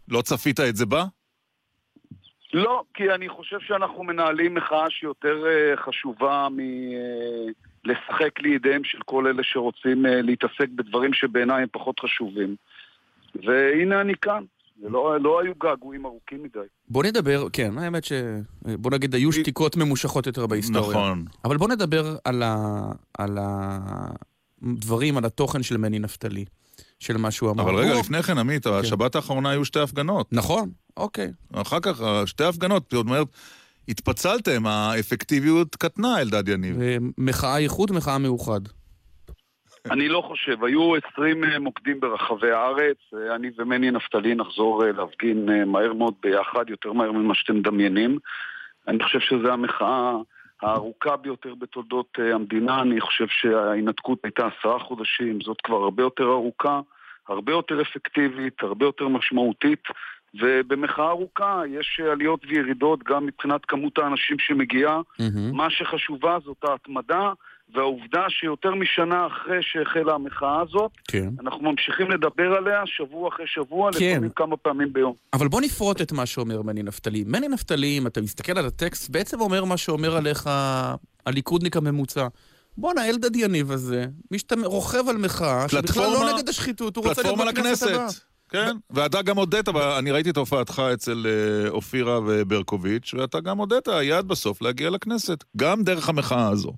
לא צפית את זה בה? לא, כי אני חושב שאנחנו מנהלים מחאה שיותר אה, חשובה מלשחק לידיהם של כל אלה שרוצים אה, להתעסק בדברים שבעיניי הם פחות חשובים. והנה אני כאן. זה לא, לא היו געגועים ארוכים מדי. בוא נדבר, כן, האמת ש... בוא נגיד, היו שתיקות ממושכות יותר בהיסטוריה. נכון. אבל בוא נדבר על, ה... על הדברים, על התוכן של מני נפתלי, של מה שהוא אמר. אבל רגע, הוא- לפני כן, עמית, השבת האחרונה היו שתי הפגנות. נכון, אוקיי. אחר כך, אה, שתי הפגנות, זאת אומרת, התפצלתם, האפקטיביות קטנה, אלדד יניב. מחאה איחוד, מחאה מאוחד. אני לא חושב, היו 20 אה, מוקדים ברחבי הארץ, אה, אני ומני נפתלי נחזור להפגין מהר מאוד ביחד, יותר מהר ממה שאתם מדמיינים. אני חושב שזו המחאה הארוכה ביותר בתולדות אה, המדינה, אני חושב שההינתקות הייתה עשרה חודשים, זאת כבר הרבה יותר ארוכה, הרבה יותר אפקטיבית, הרבה יותר משמעותית. ובמחאה ארוכה יש עליות וירידות גם מבחינת כמות האנשים שמגיעה. מה שחשובה זאת ההתמדה והעובדה שיותר משנה אחרי שהחלה המחאה הזאת, כן. אנחנו ממשיכים לדבר עליה שבוע אחרי שבוע, כן. לפעמים כמה פעמים ביום. אבל בוא נפרוט את מה שאומר מני נפתלי. מני נפתלי, אם אתה מסתכל על הטקסט, בעצם אומר מה שאומר עליך הליכודניק הממוצע. בואנה, אלדד יניב הזה, משתמ... רוכב על מחאה, שבכלל לא נגד השחיתות, הוא רוצה להיות בכנסת הבאה. כן, ואתה גם הודית, אבל אני ראיתי את הופעתך אצל אה, אופירה וברקוביץ', ואתה גם הודית, היעד בסוף להגיע לכנסת, גם דרך המחאה הזו.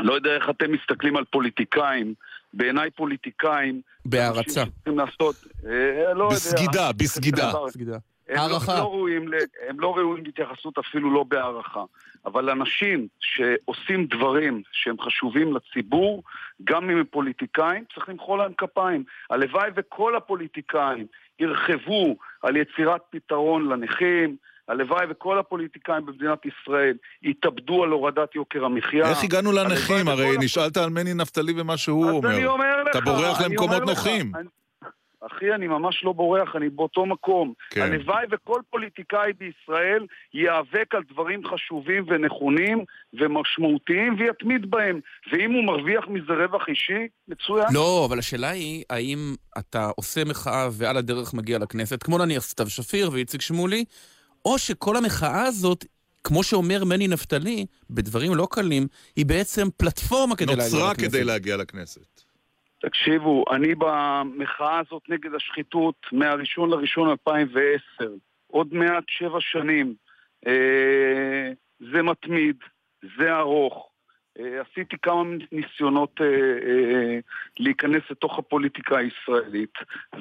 לא יודע איך אתם מסתכלים על פוליטיקאים. בעיניי פוליטיקאים... בהערצה. לעשות... אה, לא יודע. בסגידה, בסגידה. סגידה. הם לא, הערכה. לא ראויים, הם לא ראויים להתייחסות אפילו לא בהערכה. אבל אנשים שעושים דברים שהם חשובים לציבור, גם אם הם פוליטיקאים, צריך למחוא להם כפיים. הלוואי וכל הפוליטיקאים ירחבו על יצירת פתרון לנכים, הלוואי וכל הפוליטיקאים במדינת ישראל יתאבדו על הורדת יוקר המחיה. איך הגענו לנכים? הרי וכל נשאלת על מני נפתלי ומה שהוא אז אני אומר. אומר לך, אתה בורח אני למקומות אומר לך, נוחים. אני- אחי, אני ממש לא בורח, אני באותו מקום. כן. הלוואי וכל פוליטיקאי בישראל ייאבק על דברים חשובים ונכונים ומשמעותיים ויתמיד בהם. ואם הוא מרוויח מזה רווח אישי, מצוין. לא, אבל השאלה היא, האם אתה עושה מחאה ועל הדרך מגיע לכנסת, כמו נניח סתיו שפיר ואיציק שמולי, או שכל המחאה הזאת, כמו שאומר מני נפתלי, בדברים לא קלים, היא בעצם פלטפורמה כדי להגיע לכנסת. נוצרה כדי להגיע לכנסת. תקשיבו, אני במחאה הזאת נגד השחיתות מהראשון לראשון 2010, עוד מעט שבע שנים. אה, זה מתמיד, זה ארוך. אה, עשיתי כמה ניסיונות אה, אה, להיכנס לתוך הפוליטיקה הישראלית,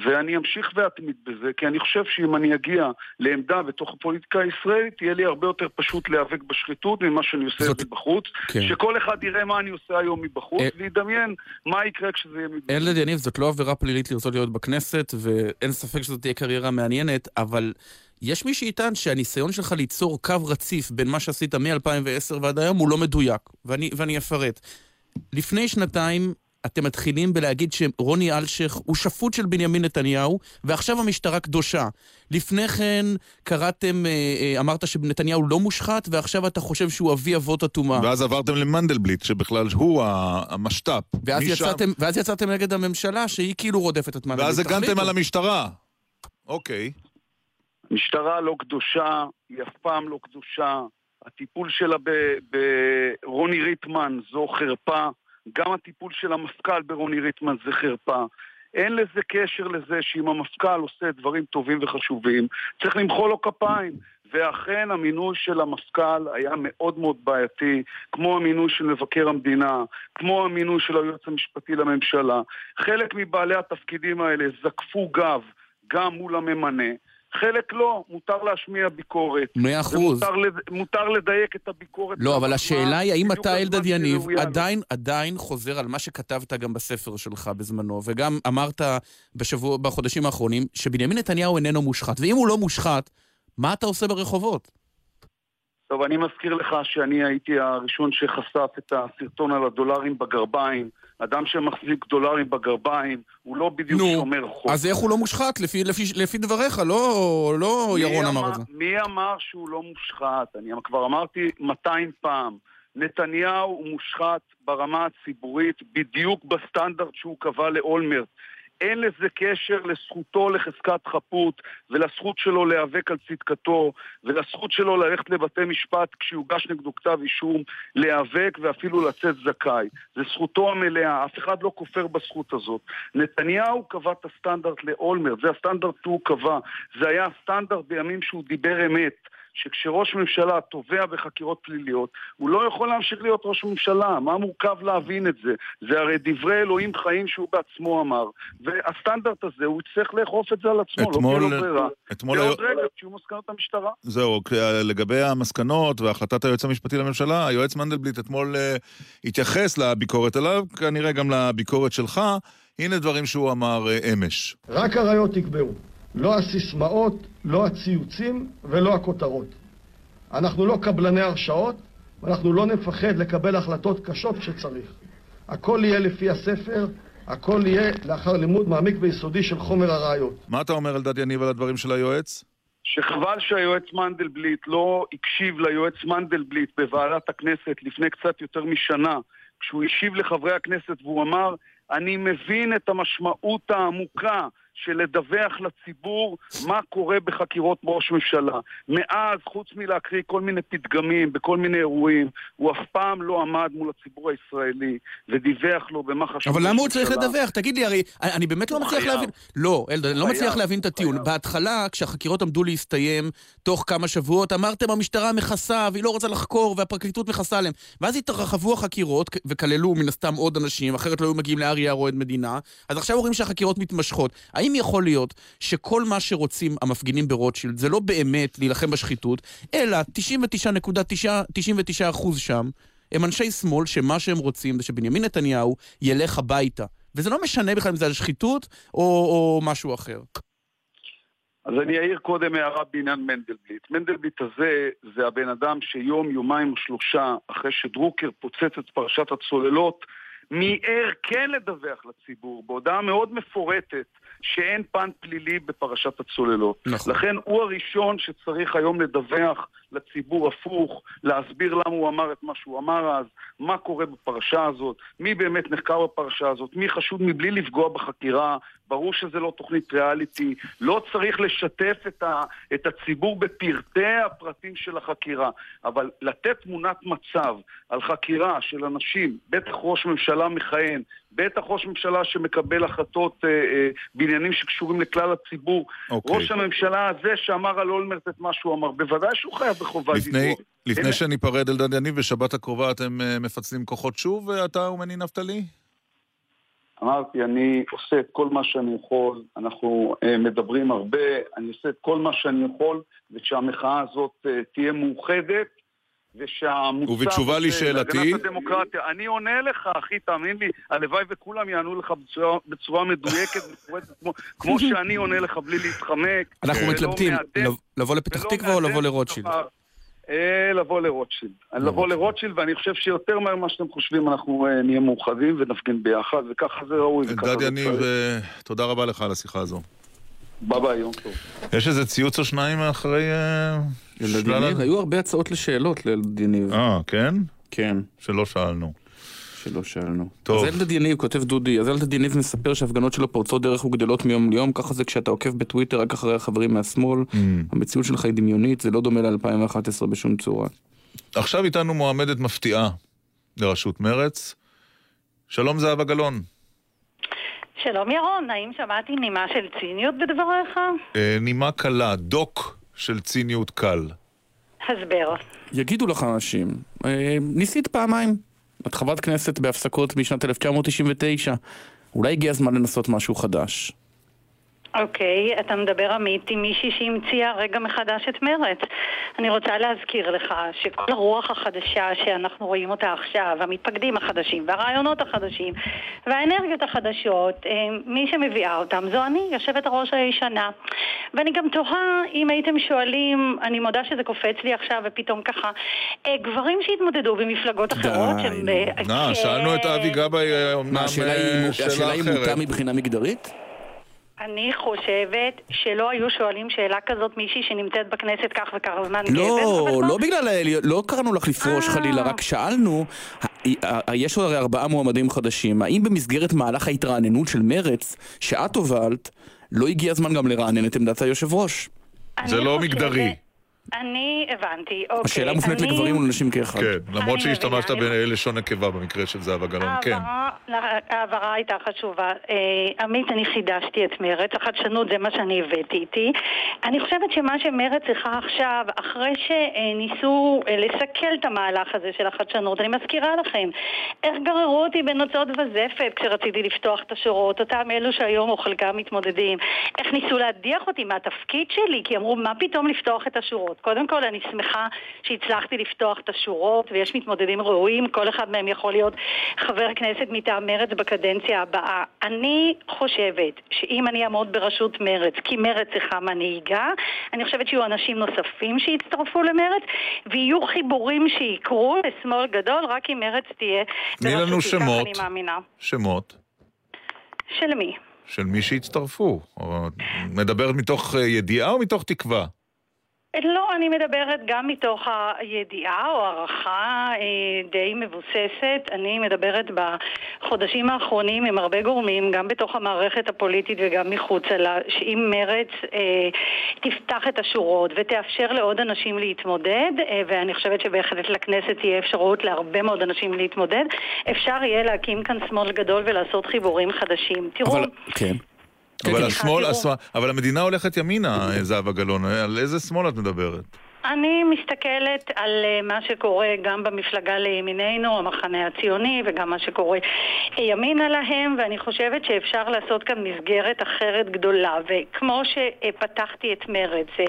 ואני אמשיך ואתמיד בזה, כי אני חושב שאם אני אגיע לעמדה בתוך הפוליטיקה הישראלית, יהיה לי הרבה יותר פשוט להיאבק בשחיתות ממה שאני עושה את זה בחוץ. כן. שכל אחד יראה מה אני עושה היום מבחוץ, וידמיין מה יקרה כשזה יהיה מבחוץ. אלדד יניב, זאת לא עבירה פלילית לרצות להיות בכנסת, ואין ספק שזאת תהיה קריירה מעניינת, אבל יש מי שיטען שהניסיון שלך ליצור קו רציף בין מה שעשית מ-2010 ועד היום הוא לא מדויק, ואני, ואני אפרט. לפני שנתיים אתם מתחילים בלהגיד שרוני אלשיך הוא שפוט של בנימין נתניהו, ועכשיו המשטרה קדושה. לפני כן קראתם, אה, אה, אמרת שנתניהו לא מושחת, ועכשיו אתה חושב שהוא אבי אבות הטומאה. ואז עברתם למנדלבליט, שבכלל הוא המשת"פ. ואז יצאתם, ואז יצאתם נגד הממשלה, שהיא כאילו רודפת את מנדלבליט. ואז הגנתם על המשטרה. אוקיי. משטרה לא קדושה, היא אף פעם לא קדושה. הטיפול שלה ברוני ריטמן זו חרפה. גם הטיפול של המפכ"ל ברוני ריטמן זה חרפה. אין לזה קשר לזה שאם המפכ"ל עושה דברים טובים וחשובים, צריך למחוא לו כפיים. ואכן המינוי של המפכ"ל היה מאוד מאוד בעייתי, כמו המינוי של מבקר המדינה, כמו המינוי של היועץ המשפטי לממשלה. חלק מבעלי התפקידים האלה זקפו גב גם מול הממנה, חלק לא, מותר להשמיע ביקורת. מאה אחוז. מותר לדייק את הביקורת. לא, אבל השאלה היא האם אתה, אלדד יניב, עדיין, עדיין חוזר על מה שכתבת גם בספר שלך בזמנו, וגם אמרת בשבוע, בחודשים האחרונים, שבנימין נתניהו איננו מושחת, ואם הוא לא מושחת, מה אתה עושה ברחובות? טוב, אני מזכיר לך שאני הייתי הראשון שחשף את הסרטון על הדולרים בגרביים. אדם שמחזיק דולרים בגרביים, הוא לא בדיוק נו, שומר חוק. אז איך הוא לא מושחת? לפי, לפי, לפי דבריך, לא, לא ירון אמר, אמר את זה. מי אמר שהוא לא מושחת? אני כבר אמרתי 200 פעם. נתניהו הוא מושחת ברמה הציבורית בדיוק בסטנדרט שהוא קבע לאולמרט. אין לזה קשר לזכותו לחזקת חפות ולזכות שלו להיאבק על צדקתו ולזכות שלו ללכת לבתי משפט כשיוגש נגדו כתב אישום, להיאבק ואפילו לצאת זכאי. זה זכותו המלאה, אף אחד לא כופר בזכות הזאת. נתניהו קבע את הסטנדרט לאולמרט, זה הסטנדרט שהוא קבע. זה היה הסטנדרט בימים שהוא דיבר אמת. שכשראש ממשלה תובע בחקירות פליליות, הוא לא יכול להמשיך להיות ראש ממשלה. מה מורכב להבין את זה? זה הרי דברי אלוהים חיים שהוא בעצמו אמר. והסטנדרט הזה, הוא יצטרך לאכוף את זה על עצמו, לא תהיה לו ברירה. אתמול... ועוד רגע, כשיהיו מסקנות המשטרה. זהו, לגבי המסקנות והחלטת היועץ המשפטי לממשלה, היועץ מנדלבליט אתמול uh, התייחס לביקורת עליו, כנראה גם לביקורת שלך. הנה דברים שהוא אמר uh, אמש. רק הראיות יקבעו. לא הסיסמאות, לא הציוצים ולא הכותרות. אנחנו לא קבלני הרשאות, ואנחנו לא נפחד לקבל החלטות קשות כשצריך. הכל יהיה לפי הספר, הכל יהיה לאחר לימוד מעמיק ויסודי של חומר הראיות. מה אתה אומר, אלדד יניב, על הדברים של היועץ? שחבל שהיועץ מנדלבליט לא הקשיב ליועץ מנדלבליט בוועדת הכנסת לפני קצת יותר משנה, כשהוא השיב לחברי הכנסת והוא אמר, אני מבין את המשמעות העמוקה של לדווח לציבור מה קורה בחקירות ראש ממשלה. מאז, חוץ מלהקריא כל מיני פתגמים בכל מיני אירועים, הוא אף פעם לא עמד מול הציבור הישראלי ודיווח לו במה חשוב. אבל למה הוא צריך לדווח? תגיד לי, הרי אני באמת לא מצליח להבין... לא, אלדד, אני לא מצליח להבין את הטיעון. בהתחלה, כשהחקירות עמדו להסתיים תוך כמה שבועות, אמרתם המשטרה מכסה והיא לא רוצה לחקור והפרקליטות מכסה עליהם. ואז התרחבו החקירות וכללו מן הסתם עוד אנשים, אחרת לא היו מגיעים לאריה הרועד מדינה. אז עכשיו אומרים שהחקירות מתמשכות. האם יכול להיות שכל מה שרוצים המפגינים ברוטשילד זה לא באמת להילחם בשחיתות, אלא 99.99% שם הם אנשי שמאל שמה שהם רוצים זה שבנימין נתניהו ילך הביתה. וזה לא משנה בכלל אם זה על שחיתות או, או משהו אחר. אז אני אעיר קודם הערה בעניין מנדלבליט. מנדלבליט הזה זה הבן אדם שיום, יומיים שלושה אחרי שדרוקר פוצץ את פרשת הצוללות, מיהר כן לדווח לציבור בהודעה מאוד מפורטת שאין פן פלילי בפרשת הצוללות. נכון. לכן הוא הראשון שצריך היום לדווח לציבור הפוך, להסביר למה הוא אמר את מה שהוא אמר אז, מה קורה בפרשה הזאת, מי באמת נחקר בפרשה הזאת, מי חשוד מבלי לפגוע בחקירה, ברור שזה לא תוכנית ריאליטי, לא צריך לשתף את, ה, את הציבור בפרטי הפרטים של החקירה, אבל לתת תמונת מצב על חקירה של אנשים, בטח ראש ממשלה מכהן, בטח ראש ממשלה שמקבל החלטות אה, אה, בעניינים שקשורים לכלל הציבור, okay. אוקיי. ראש הממשלה הזה שאמר על אולמרט את מה שהוא אמר, בוודאי שהוא חייב בחובה לפני, לפני אין... שניפרד אלדד יניב, בשבת הקרובה אתם אה, מפצלים כוחות שוב, אתה ומני נפתלי? אמרתי, אני עושה את כל מה שאני יכול, אנחנו uh, מדברים הרבה, אני עושה את כל מה שאני יכול, ושהמחאה הזאת uh, תהיה מאוחדת, ושהמוצר... ובתשובה לשאלתי... הדמוקרטיה. אני עונה לך, אחי, תאמין לי, הלוואי וכולם יענו לך בצורה, בצורה מדויקת כמו, כמו שאני עונה לך בלי להתחמק. אנחנו מתלבטים, לבוא לפתח תקווה או לבוא לרוטשילד? אה, לבוא לרוטשילד. לבוא לרוטשילד, ואני חושב שיותר מהר ממה שאתם חושבים, אנחנו אה, נהיה מאוחדים ונפגין ביחד, וככה זה ראוי. אלדד יניב, אה, תודה רבה לך על השיחה הזו. ביי ביי, יום טוב. יש איזה ציוץ או שניים אחרי... אה, ילד שלל- יניב, היו הרבה הצעות לשאלות לילד יניב. אה, כן? כן. שלא שאלנו. שלא שאלנו. טוב. אז אלדד יניב, כותב דודי, אז אלדד יניב מספר שהפגנות שלו פורצות דרך וגדלות מיום ליום, ככה זה כשאתה עוקב בטוויטר רק אחרי החברים מהשמאל. Mm. המציאות שלך היא דמיונית, זה לא דומה ל-2011 בשום צורה. עכשיו איתנו מועמדת מפתיעה לראשות מרץ. שלום זהבה גלאון. שלום ירון, האם שמעתי נימה של ציניות בדבריך? אה, נימה קלה, דוק של ציניות קל. הסבר. יגידו לך אנשים, אה, ניסית פעמיים. את חברת כנסת בהפסקות משנת 1999. אולי הגיע הזמן לנסות משהו חדש. אוקיי, אתה מדבר עמית עם מישהי שהמציאה רגע מחדש את מרץ. אני רוצה להזכיר לך שכל הרוח החדשה שאנחנו רואים אותה עכשיו, המתפקדים החדשים והרעיונות החדשים והאנרגיות החדשות, אה, מי שמביאה אותם זו אני, יושבת הראש הישנה. ואני גם תוהה אם הייתם שואלים, אני מודה שזה קופץ לי עכשיו ופתאום ככה, אה, גברים שהתמודדו במפלגות אחרות, שהם... אה, אה, שאלנו את אבי גבאי, אומנם מה, השאלה היא- שאלה השאלה היא מוטה אחרת. מבחינה מגדרית? אני חושבת שלא היו שואלים שאלה כזאת מישהי שנמצאת בכנסת כך וכך זמן לא, גבר, אבל לא בגלל, ה- לא קראנו לך לפרוש חלילה, רק שאלנו, יש הרי ארבעה מועמדים חדשים, האם במסגרת מהלך ההתרעננות של מרץ, שאת הובלת, לא הגיע הזמן גם לרענן את עמדת היושב ראש? זה לא מגדרי. אני הבנתי, אוקיי. השאלה מופנית אני- לגברים ולנשים כאחד. כן, למרות שהשתמשת בלשון נקבה במקרה של זהבה גלאון, כן. ההעברה- הייתה חשובה. אה, עמית, אני חידשתי את מרץ, החדשנות זה מה שאני הבאתי איתי. אני חושבת שמה שמרץ צריכה עכשיו, אחרי שניסו אה, לסכל את המהלך הזה של החדשנות, אני מזכירה לכם, איך גררו אותי בנוצות וזפת כשרציתי לפתוח את השורות, אותם אלו שהיום או חלקם מתמודדים, איך ניסו להדיח אותי מהתפקיד שלי, כי אמרו, מה פתאום לפתוח את השורות? קודם כל, אני שמחה שהצלחתי לפתוח את השורות, ויש מתמודדים ראויים, כל אחד מהם יכול להיות חבר כנסת מטעם מרץ בקדנציה הבאה. אני חושבת שאם אני אעמוד בראשות מרץ, כי מרץ צריכה מנהיגה, אני חושבת שיהיו אנשים נוספים שיצטרפו למרץ, ויהיו חיבורים שיקרו לשמאל גדול, רק אם מרץ תהיה תני לנו בראשותי, כך שמות. אני מאמינה. שמות של מי? של מי שהצטרפו. מדברת מתוך אה, ידיעה או מתוך תקווה? לא, אני מדברת גם מתוך הידיעה או הערכה אה, די מבוססת. אני מדברת בחודשים האחרונים עם הרבה גורמים, גם בתוך המערכת הפוליטית וגם מחוצה לה, שאם מרץ אה, תפתח את השורות ותאפשר לעוד אנשים להתמודד, אה, ואני חושבת שבהחלט לכנסת תהיה אפשרות להרבה מאוד אנשים להתמודד, אפשר יהיה להקים כאן שמאל גדול ולעשות חיבורים חדשים. תראו... אבל, כן. אבל כן, השמאל, תראו. השמאל- אבל המדינה הולכת ימינה, אה, זהבה גלאון. על איזה שמאל את מדברת? אני מסתכלת על אה, מה שקורה גם במפלגה לימיננו, המחנה הציוני, וגם מה שקורה ימינה להם, ואני חושבת שאפשר לעשות כאן מסגרת אחרת גדולה. וכמו שפתחתי את מרץ, אה,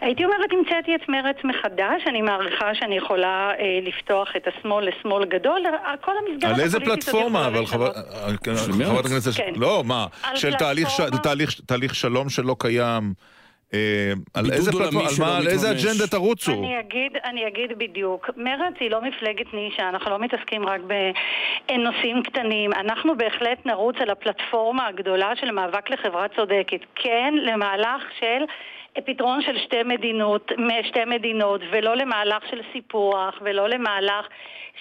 הייתי אומרת, המצאתי את מרץ מחדש, אני מעריכה שאני יכולה אה, לפתוח את השמאל לשמאל גדול, כל המסגרת על איזה הפוליטית פלטפורמה? אבל חברת? הכנסת... כן. לא, מה? של תהליך שלום שלא קיים. אה, על איזה פלטפורמה? על שלא מה- על איזה. אג'נדה תרוצו? אני אגיד, אני אגיד בדיוק. מרצ היא לא מפלגת נישה, אנחנו לא מתעסקים רק בנושאים קטנים. אנחנו בהחלט נרוץ על הפלטפורמה הגדולה של מאבק לחברה צודקת. כן, למהלך של... פתרון של שתי מדינות, שתי מדינות, ולא למהלך של סיפוח, ולא למהלך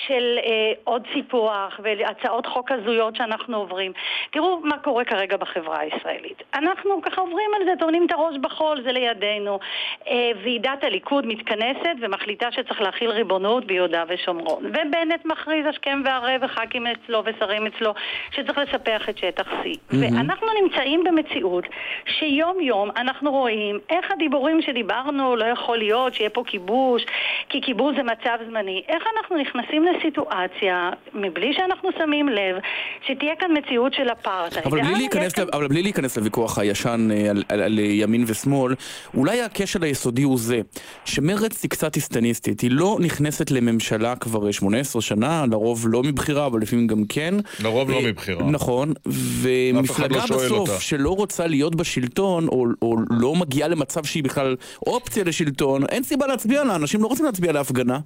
של אה, עוד סיפוח והצעות חוק הזויות שאנחנו עוברים. תראו מה קורה כרגע בחברה הישראלית. אנחנו ככה עוברים על זה, טומנים את הראש בחול, זה לידינו. אה, ועידת הליכוד מתכנסת ומחליטה שצריך להכיל ריבונות ביהודה ושומרון. ובנט מכריז השכם והערב וח"כים אצלו ושרים אצלו שצריך לספח את שטח C. מהמם. ואנחנו נמצאים במציאות שיום יום אנחנו רואים איך הדיבורים שדיברנו לא יכול להיות שיהיה פה כיבוש, כי כיבוש זה מצב זמני. איך אנחנו נכנסים לסיטואציה, מבלי שאנחנו שמים לב, שתהיה כאן מציאות של אפרטהייד. אבל כאן- אבל בלי להיכנס לוויכוח הישן אה, על, על, על ימין ושמאל, אולי הכשל היסודי הוא זה, שמרצ היא קצת היסטניסטית, היא לא נכנסת לממשלה כבר 18 שנה, לרוב לא מבחירה, אבל לפעמים גם כן. לרוב לא אה, מבחירה. נכון, ומפלגה לא בסוף אותה. שלא רוצה להיות בשלטון, או, או לא מגיעה למצב מצב שהיא בכלל אופציה לשלטון, אין סיבה להצביע לה, אנשים לא רוצים להצביע להפגנה.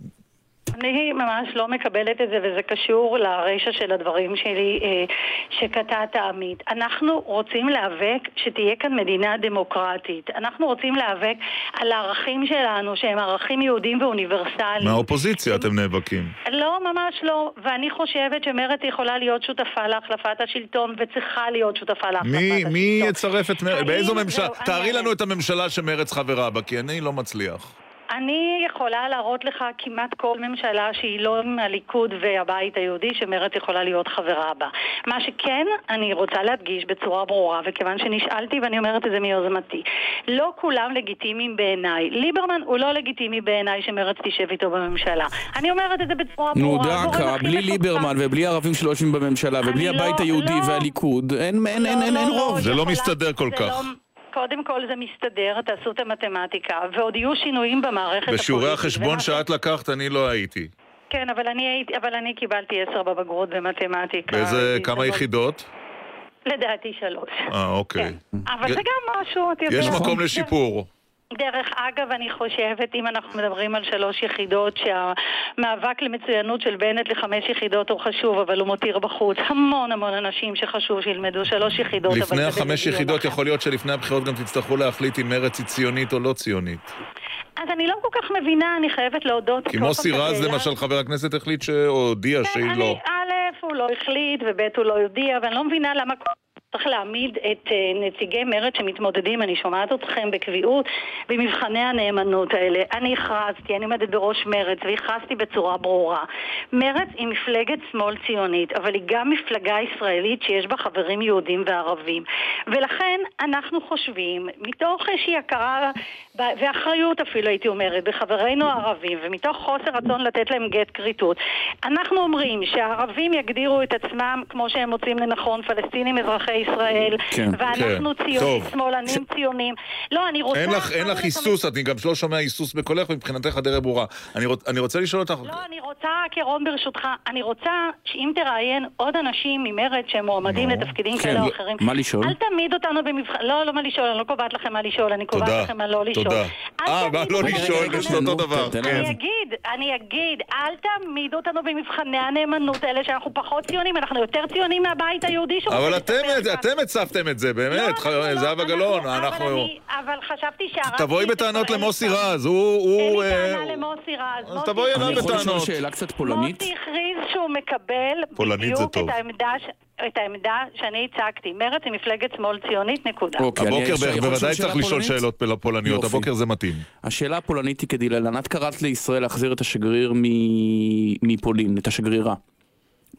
אני ממש לא מקבלת את זה, וזה קשור לרישה של הדברים שלי אה, שקטעת עמית. אנחנו רוצים להיאבק שתהיה כאן מדינה דמוקרטית. אנחנו רוצים להיאבק על הערכים שלנו, שהם ערכים יהודיים ואוניברסליים. מהאופוזיציה אתם נאבקים. לא, ממש לא. ואני חושבת שמרצ יכולה להיות שותפה להחלפת השלטון, וצריכה להיות שותפה להחלפת מי, השלטון. מי יצרף את מרצ? באיזו ממשלה? תארי. לנו את הממשלה שמרצ חברה בה, כי אני לא מצליח. אני יכולה להראות לך כמעט כל ממשלה שהיא לא מהליכוד והבית היהודי שמרצ יכולה להיות חברה בה. מה שכן, אני רוצה להדגיש בצורה ברורה, וכיוון שנשאלתי ואני אומרת את זה מיוזמתי, לא כולם לגיטימיים בעיניי. ליברמן הוא לא לגיטימי בעיניי שמרצ תשב איתו בממשלה. אני אומרת את זה בצורה נו ברורה. הגורם דקה, בלי ליברמן ובלי ערבים שלא יושבים בממשלה ובלי אני לא- הבית היהודי לא. והליכוד, אין אין- אין- אין- אין רוב. זה לא מסתדר כל כך. קודם כל זה מסתדר, תעשו את המתמטיקה, ועוד יהיו שינויים במערכת הפוליטית. בשיעורי החשבון שאת לקחת, אני לא הייתי. כן, אבל אני, הייתי, אבל אני קיבלתי עשר בבגרות במתמטיקה. באיזה, כמה יחידות? לדעתי שלוש. אה, אוקיי. כן. אבל זה גם משהו, אתה יודע. יש מקום לשיפור. דרך אגב, אני חושבת, אם אנחנו מדברים על שלוש יחידות, שהמאבק למצוינות של בנט לחמש יחידות הוא חשוב, אבל הוא מותיר בחוץ המון המון אנשים שחשוב שילמדו שלוש יחידות. לפני החמש יחידות. יכול להיות שלפני הבחירות גם תצטרכו להחליט אם מרצ היא ציונית או לא ציונית. אז אני לא כל כך מבינה, אני חייבת להודות. כי מוסי רז למשל חבר הכנסת החליט שהודיע שהיא כן, אני, לא. א', הוא לא החליט, וב', הוא לא יודיע, ואני לא מבינה למה צריך להעמיד את אה, נציגי מרצ שמתמודדים, אני שומעת אתכם בקביעות, במבחני הנאמנות האלה. אני הכרזתי, אני עומדת בראש מרצ, והכרזתי בצורה ברורה. מרצ היא מפלגת שמאל ציונית, אבל היא גם מפלגה ישראלית שיש בה חברים יהודים וערבים. ולכן אנחנו חושבים, מתוך איזושהי הכרה, ואחריות אפילו הייתי אומרת, בחברינו הערבים, ומתוך חוסר רצון לתת להם גט כריתות, אנחנו אומרים שהערבים יגדירו את עצמם כמו שהם מוצאים לנכון, פלסטינים אזרחי ישראל, כן, ואנחנו כן. ציונים, טוב. שמאלנים ציונים. לא, אני רוצה... אין לך, אין לך היסוס, אני גם לא שומע היסוס בקולך, מבחינתך הדרך ברורה. אני, רוצ, אני רוצה לשאול אותך, לא, אני רוצה, כרון ברשותך, אני רוצה שאם תראיין עוד אנשים ממרצ שהם מועמדים לתפקידים כן, כאלה או לא- אחרים, מה לשאול? אל תעמיד אותנו במבחן, לא, לא מה לשאול, אני לא קובעת לכם מה לשאול, אני קובעת לכם מה לא לשאול. תודה. אה, מה לא לשאול, זה אותו דבר, כן. אני אגיד, אני אגיד, אל תעמידו אותנו במבחני הנאמנות האלה שאנחנו פחות ציונים, אנחנו יותר ציונים מהבית היהודי אבל אתם. אתם הצפתם את זה, באמת, ח- זהבה גלאון, אנחנו... אני- אבל חשבתי שהרב... תבואי בטענות למוסי רז, הוא... אין לי אה, טענה למוסי רז. אז תבואי אליו אני יכול לשאול בטענות. שאלה קצת פולנית? מוסי הכריז שהוא מקבל פולנית זה בדיוק טוב. את העמדה. את העמדה שאני הצגתי. מרצ היא מפלגת שמאל ציונית, נקודה. אוקיי, אני הבוקר בוודאי צריך לשאול? שאלות פולניות. הבוקר זה מתאים. השאלה הפולנית היא כדלהלן, את קראת לישראל להחזיר את השגריר מ- מפולין, את השגרירה.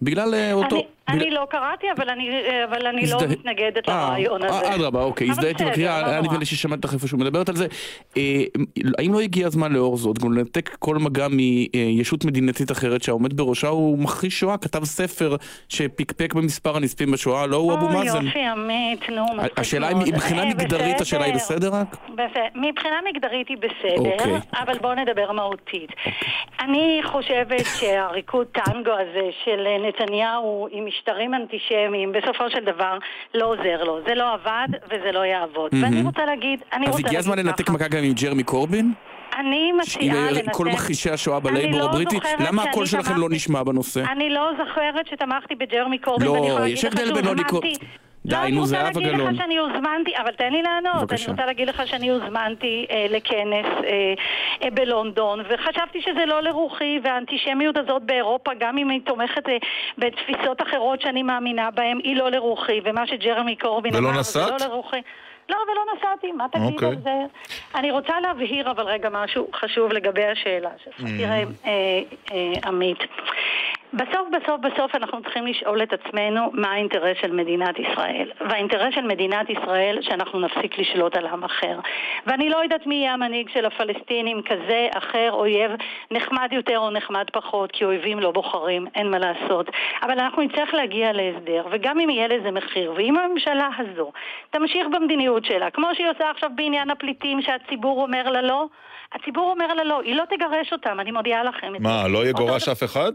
בגלל אה, אותו... אני, לא קראתי, אבל אני, אבל אני לא מתנגדת אה, לרעיון הזה. אה, אדרבה, אוקיי, הזדהיתי בקריאה, היה. נדמה לי ששמעת לך איפשהו מדברת על זה. אה, האם לא הגיע הזמן לאור זאת, גם לנתק כל מגע מישות מדינתית אחרת שהעומד בראשה הוא מכחיש שואה, כתב ספר שפקפק במספר הנספים בשואה, לא הוא אבו אוי, מאזן. יופי, עמית, נו, מצחיק השאלה היא. מבחינה מגדרית השאלה היא בסדר רק? מבחינה מגדרית היא בסדר, אוקיי. אבל בואו נדבר מהותית. אני חושבת שהריקוד טנגו הזה של נתניהו עם משטרים אנטישמיים, בסופו של דבר לא עוזר לו. זה לא עבד וזה לא יעבוד. ואני מהמם. רוצה להגיד, אני אז רוצה הגיע הזמן להגיד לנתק ככה. מגע גם עם ג'רמי קורבין? אני מציעה עם לנתק... כל מכחישי השואה בלייבור לא הבריטי? למה הקול שלכם לא נשמע בנושא? אני לא זוכרת שתמכתי בג'רמי קורבין, ואני לא, להגיד יש הבדל בין לא לקרוא... די, לא, נו, אני זהבה רוצה להגיד גלאון. לך שאני הוזמנתי, אבל תן לי לענות. בבקשה. אני רוצה להגיד לך שאני הוזמנתי אה, לכנס אה, אה, בלונדון, וחשבתי שזה לא לרוחי, והאנטישמיות הזאת באירופה, גם אם היא תומכת אה, בתפיסות אחרות שאני מאמינה בהן, היא לא לרוחי, ומה שג'רמי קורבין אמר, זה נסעת? לא לרוחי. לא, ולא נסעתי, מה תגיד אוקיי. על זה? אני רוצה להבהיר אבל רגע משהו חשוב לגבי השאלה שלך. Mm. תראה, אה, אה, עמית, בסוף בסוף בסוף אנחנו צריכים לשאול את עצמנו מה האינטרס של מדינת ישראל. והאינטרס של מדינת ישראל שאנחנו נפסיק לשלוט על עם אחר. ואני לא יודעת מי יהיה המנהיג של הפלסטינים, כזה, אחר, אויב, נחמד יותר או נחמד פחות, כי אויבים לא בוחרים, אין מה לעשות. אבל אנחנו נצטרך להגיע להסדר, וגם אם יהיה לזה מחיר, ואם הממשלה הזו תמשיך במדיניות שלה, כמו שהיא עושה עכשיו בעניין הפליטים, שהציבור אומר לה לא, הציבור אומר לה לא, היא לא תגרש אותם, אני מודיעה לכם. מה, לא יגורש אף אחד?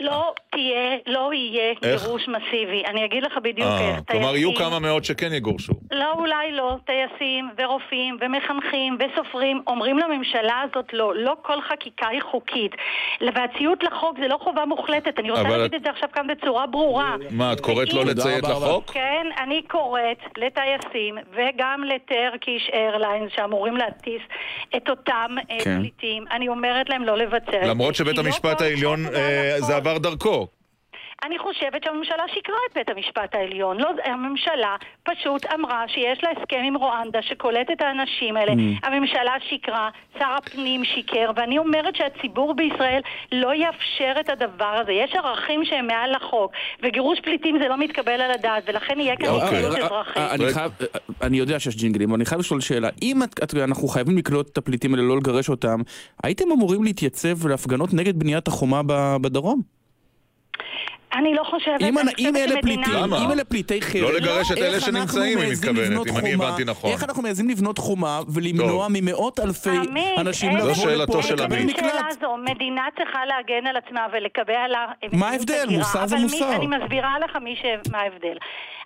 לא תהיה, לא יהיה איך? גירוש מסיבי. אני אגיד לך בדיוק אה, איך. כלומר, יהיו כמה מאות שכן יגורשו. לא, אולי לא. טייסים ורופאים ומחנכים וסופרים אומרים לממשלה הזאת לא. לא כל חקיקה היא חוקית. והציות לחוק זה לא חובה מוחלטת. אני רוצה אבל להגיד את זה עכשיו כאן בצורה ברורה. מה, את קוראת לא לציית לחוק? כן, אני קוראת לטייסים וגם לטרקיש איירליינס שאמורים להטיס את אותם אה, כן. פליטים. אני אומרת להם לא לבצע את זה. למרות שבית לא המשפט העליון, אה, זה עבר דרכו. אני חושבת שהממשלה שיקרה את בית המשפט העליון. לא, הממשלה פשוט אמרה שיש לה הסכם עם רואנדה שקולט את האנשים האלה. Mm. הממשלה שיקרה, שר הפנים שיקר, ואני אומרת שהציבור בישראל לא יאפשר את הדבר הזה. יש ערכים שהם מעל לחוק, וגירוש פליטים זה לא מתקבל על הדעת, ולכן יהיה כאן אוקיי. אזרחית. אה, אני חייב, אני יודע שיש ג'ינגלים, אבל אני חייב לשאול שאלה. אם את- את- אנחנו חייבים לקלוט את הפליטים האלה, לא לגרש אותם, הייתם אמורים להתייצב להפגנות נגד בניית החומה בדרום? אני לא חושבת, אם אני אנ- אם חושבת אלה פליטים, אם אלה פליטי חרב, לא לגרש את אלה שנמצאים, היא מתכוונת, אם אני חומה- הבנתי נכון. איך אנחנו מעזים לבנות חומה ולמנוע ממאות אלפי עמית, אנשים לבוא שאלתו לפה של ולקבל עמית. מקלט? שאלה זו, מדינה צריכה להגן על עצמה ולקבע לה... מה ההבדל? מוסר זה אבל מוסר. מי, אני מסבירה לך מי ש... מה ההבדל.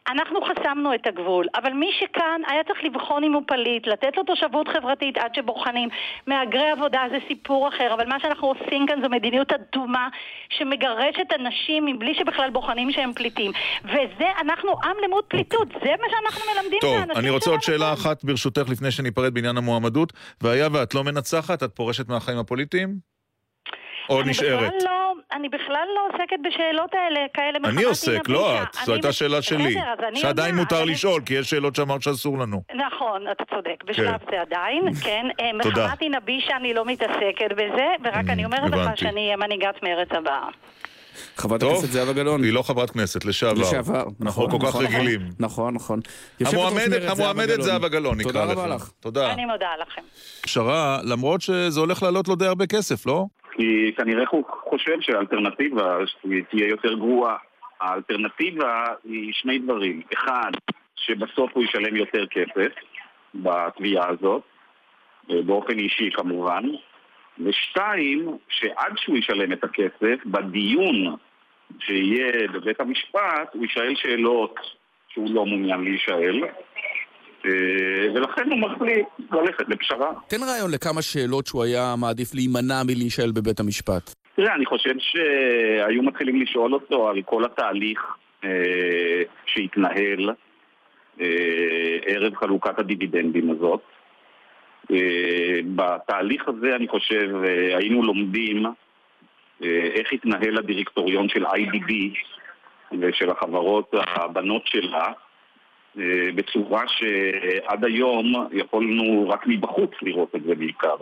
אנחנו חסמנו את הגבול, אבל מי שכאן היה צריך לבחון אם הוא פליט, לתת לו תושבות חברתית עד שבוחנים. מהגרי עבודה זה סיפור אחר, אבל מה שאנחנו עושים כאן זו מדיניות אדומה שמגרשת אנשים מבלי שבכלל בוחנים שהם פליטים. וזה, אנחנו עם למוד פליטות, זה מה שאנחנו מלמדים טוב, לאנשים אני רוצה עוד שאלה אחת ברשותך לפני שניפרד בעניין המועמדות. והיה ואת לא מנצחת, את פורשת מהחיים הפוליטיים? או אני נשארת? בכלל לא, אני בכלל לא עוסקת בשאלות האלה, כאלה אני מחמת עוסק, דין לא. את. אני זו הייתה שאלה שלי. בסדר, אז אני שעדיין מותר אני- לשאול, כי יש שאלות שאמרת שאסור לנו. נכון, אתה צודק, בשלב כן. זה עדיין, כן. אה, תודה. מחמת דין הבישה אני לא מתעסקת בזה, ורק אני אומרת לך. שאני אהיה מנהיגת מרצ הבאה. חברת טוב, הכנסת זהבה גלאון. היא לא חברת כנסת, לשעבר. לשעבר. אנחנו נכון, כל כך נכון, רגילים. נכון, נכון. המועמדת, זהבה גלאון, נקרא תודה לך. רבה לך. תודה. אני מודה לכם. פשרה, למרות שזה הולך לעלות לו די הרבה כסף, לא? כי כנראה הוא חושב שהאלטרנטיבה תהיה יותר גרועה. האלטרנטיבה היא שני דברים. אחד, שבסוף הוא ישלם יותר כסף בתביעה הזאת, באופן אישי כמובן. ושתיים, שעד שהוא ישלם את הכסף, בדיון שיהיה בבית המשפט, הוא יישאל שאלות שהוא לא מעוניין להישאל, ולכן הוא מחליט ללכת לפשרה. תן רעיון לכמה שאלות שהוא היה מעדיף להימנע מלהישאל בבית המשפט. תראה, אני חושב שהיו מתחילים לשאול אותו על כל התהליך אה, שהתנהל אה, ערב חלוקת הדיבידנדים הזאת. אה, בתהליך הזה, אני חושב, אה, היינו לומדים אה, איך התנהל הדירקטוריון של IDB ושל החברות הבנות שלה, אה, בצורה שעד היום יכולנו רק מבחוץ לראות את זה בעיקר.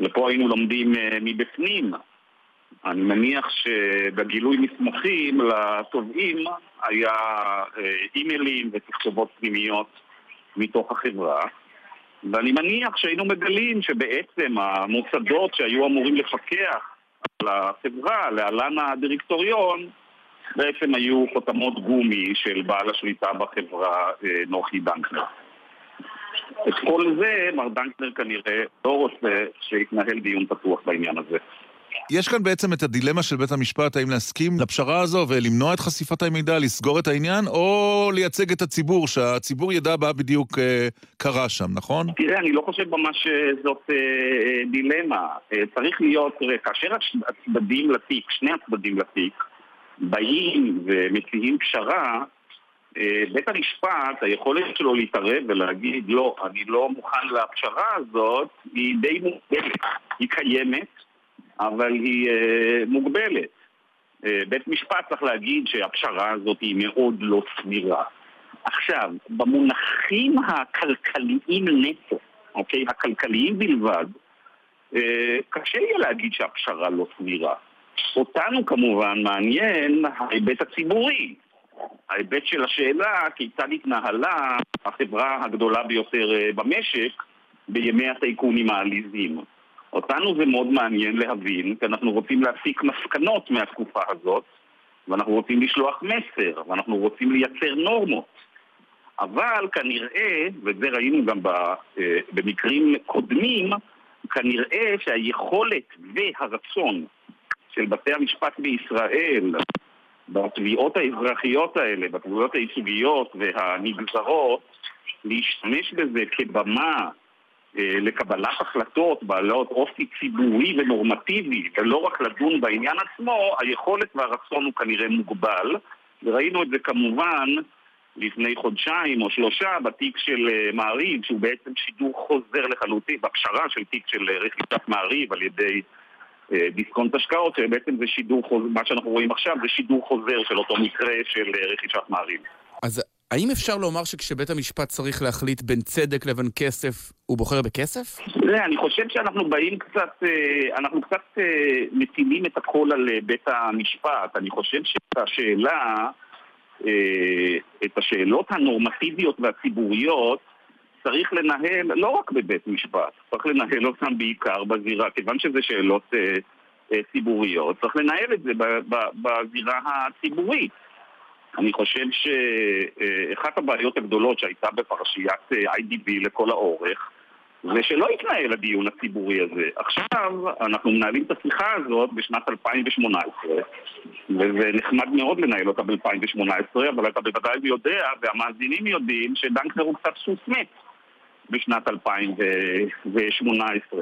ופה היינו לומדים אה, מבפנים. אני מניח שבגילוי מסמכים לתובעים היה אה, אימיילים ותכתובות פנימיות מתוך החברה ואני מניח שהיינו מגלים שבעצם המוסדות שהיו אמורים לפקח על החברה, להלן הדירקטוריון, בעצם היו חותמות גומי של בעל השליטה בחברה אה, נוחי דנקנר. את כל זה מר דנקנר כנראה לא רוצה שיתנהל דיון פתוח בעניין הזה. יש כאן בעצם את הדילמה של בית המשפט, האם להסכים לפשרה הזו ולמנוע את חשיפת המידע, לסגור את העניין, או לייצג את הציבור, שהציבור ידע מה בדיוק אה, קרה שם, נכון? תראה, אני לא חושב ממש שזאת אה, אה, דילמה. אה, צריך להיות, תראה, כאשר הצ- הצדדים לתיק, שני הצדדים לתיק, באים ומציעים פשרה, אה, בית המשפט, היכולת שלו להתערב ולהגיד לא, אני לא מוכן לפשרה הזאת, היא די מוגבלת. היא קיימת, אבל היא אה, מוגבלת. אה, בית משפט צריך להגיד שהפשרה הזאת היא מאוד לא סבירה. עכשיו, במונחים הכלכליים נטו, אוקיי? הכלכליים בלבד, קשה יהיה להגיד שהפשרה לא סבירה. אותנו כמובן מעניין ההיבט הציבורי, ההיבט של השאלה כיצד התנהלה החברה הגדולה ביותר אה, במשק בימי הטייקונים העליזים. אותנו זה מאוד מעניין להבין, כי אנחנו רוצים להסיק מסקנות מהתקופה הזאת, ואנחנו רוצים לשלוח מסר, ואנחנו רוצים לייצר נורמות. אבל כנראה, וזה ראינו גם אה, במקרים קודמים, כנראה שהיכולת והרצון של בתי המשפט בישראל בתביעות האזרחיות האלה, בתביעות הייצוגיות והנגזרות, להשתמש בזה כבמה אה, לקבלת החלטות בעלות אופי ציבורי ונורמטיבי ולא רק לדון בעניין עצמו, היכולת והרצון הוא כנראה מוגבל. וראינו את זה כמובן לפני חודשיים או שלושה בתיק של אה, מעריב שהוא בעצם שידור חוזר לחלוטין, בפשרה של תיק של אה, רכישת מעריב על ידי דיסקונט השקעות שבעצם זה שידור חוזר, מה שאנחנו רואים עכשיו זה שידור חוזר של אותו מקרה של רכישת מעריב. אז האם אפשר לומר שכשבית המשפט צריך להחליט בין צדק לבין כסף, הוא בוחר בכסף? לא, אני חושב שאנחנו באים קצת, אה, אנחנו קצת אה, מטילים את הכל על אה, בית המשפט. אני חושב שאת השאלה, את השאלות הנורמטיביות והציבוריות, צריך לנהל לא רק בבית משפט, צריך לנהל אותן בעיקר בזירה, כיוון שזה שאלות ציבוריות, צריך לנהל את זה בזירה הציבורית. אני חושב שאחת הבעיות הגדולות שהייתה בפרשיית IDB לכל האורך זה שלא התנהל הדיון הציבורי הזה. עכשיו אנחנו מנהלים את השיחה הזאת בשנת 2018 וזה נחמד מאוד לנהל אותה ב-2018 אבל אתה בוודאי יודע והמאזינים יודעים שדנקנר הוא קצת סוס מת בשנת 2018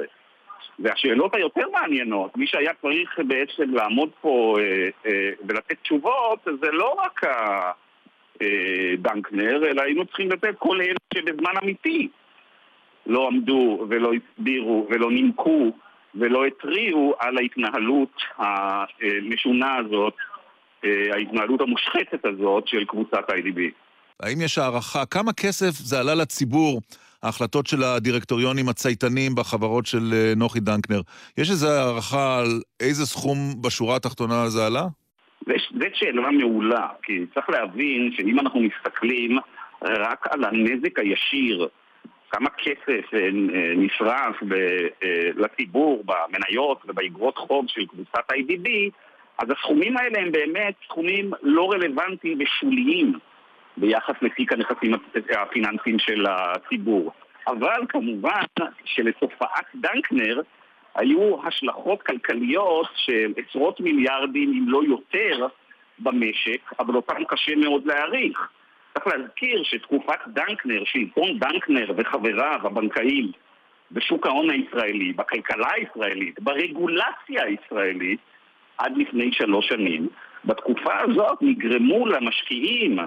והשאלות היותר מעניינות, מי שהיה צריך בעצם לעמוד פה אה, אה, ולתת תשובות, זה לא רק אה, אלא היינו צריכים לתת כל אלה שבזמן אמיתי לא עמדו ולא הסבירו ולא נימקו ולא התריעו על ההתנהלות המשונה הזאת, אה, ההתנהלות המושחתת הזאת של קבוצת IDB. האם יש הערכה כמה כסף זה עלה לציבור ההחלטות של הדירקטוריונים הצייתנים בחברות של אה, נוחי דנקנר. יש איזו הערכה על איזה סכום בשורה התחתונה זה עלה? זאת שאלה מעולה, כי צריך להבין שאם אנחנו מסתכלים רק על הנזק הישיר, כמה כסף אה, אה, נשרף לציבור במניות ובאגרות חוב של קבוצת IDB, אז הסכומים האלה הם באמת סכומים לא רלוונטיים ושוליים ביחס לתיק הנכסים הפיננסיים של הציבור. אבל כמובן שלתופעת דנקנר היו השלכות כלכליות של עשרות מיליארדים, אם לא יותר, במשק, אבל אותם קשה מאוד להעריך. צריך להזכיר שתקופת דנקנר, שלטון דנקנר וחבריו הבנקאים בשוק ההון הישראלי, בכלכלה הישראלית, ברגולציה הישראלית, עד לפני שלוש שנים, בתקופה הזאת נגרמו למשקיעים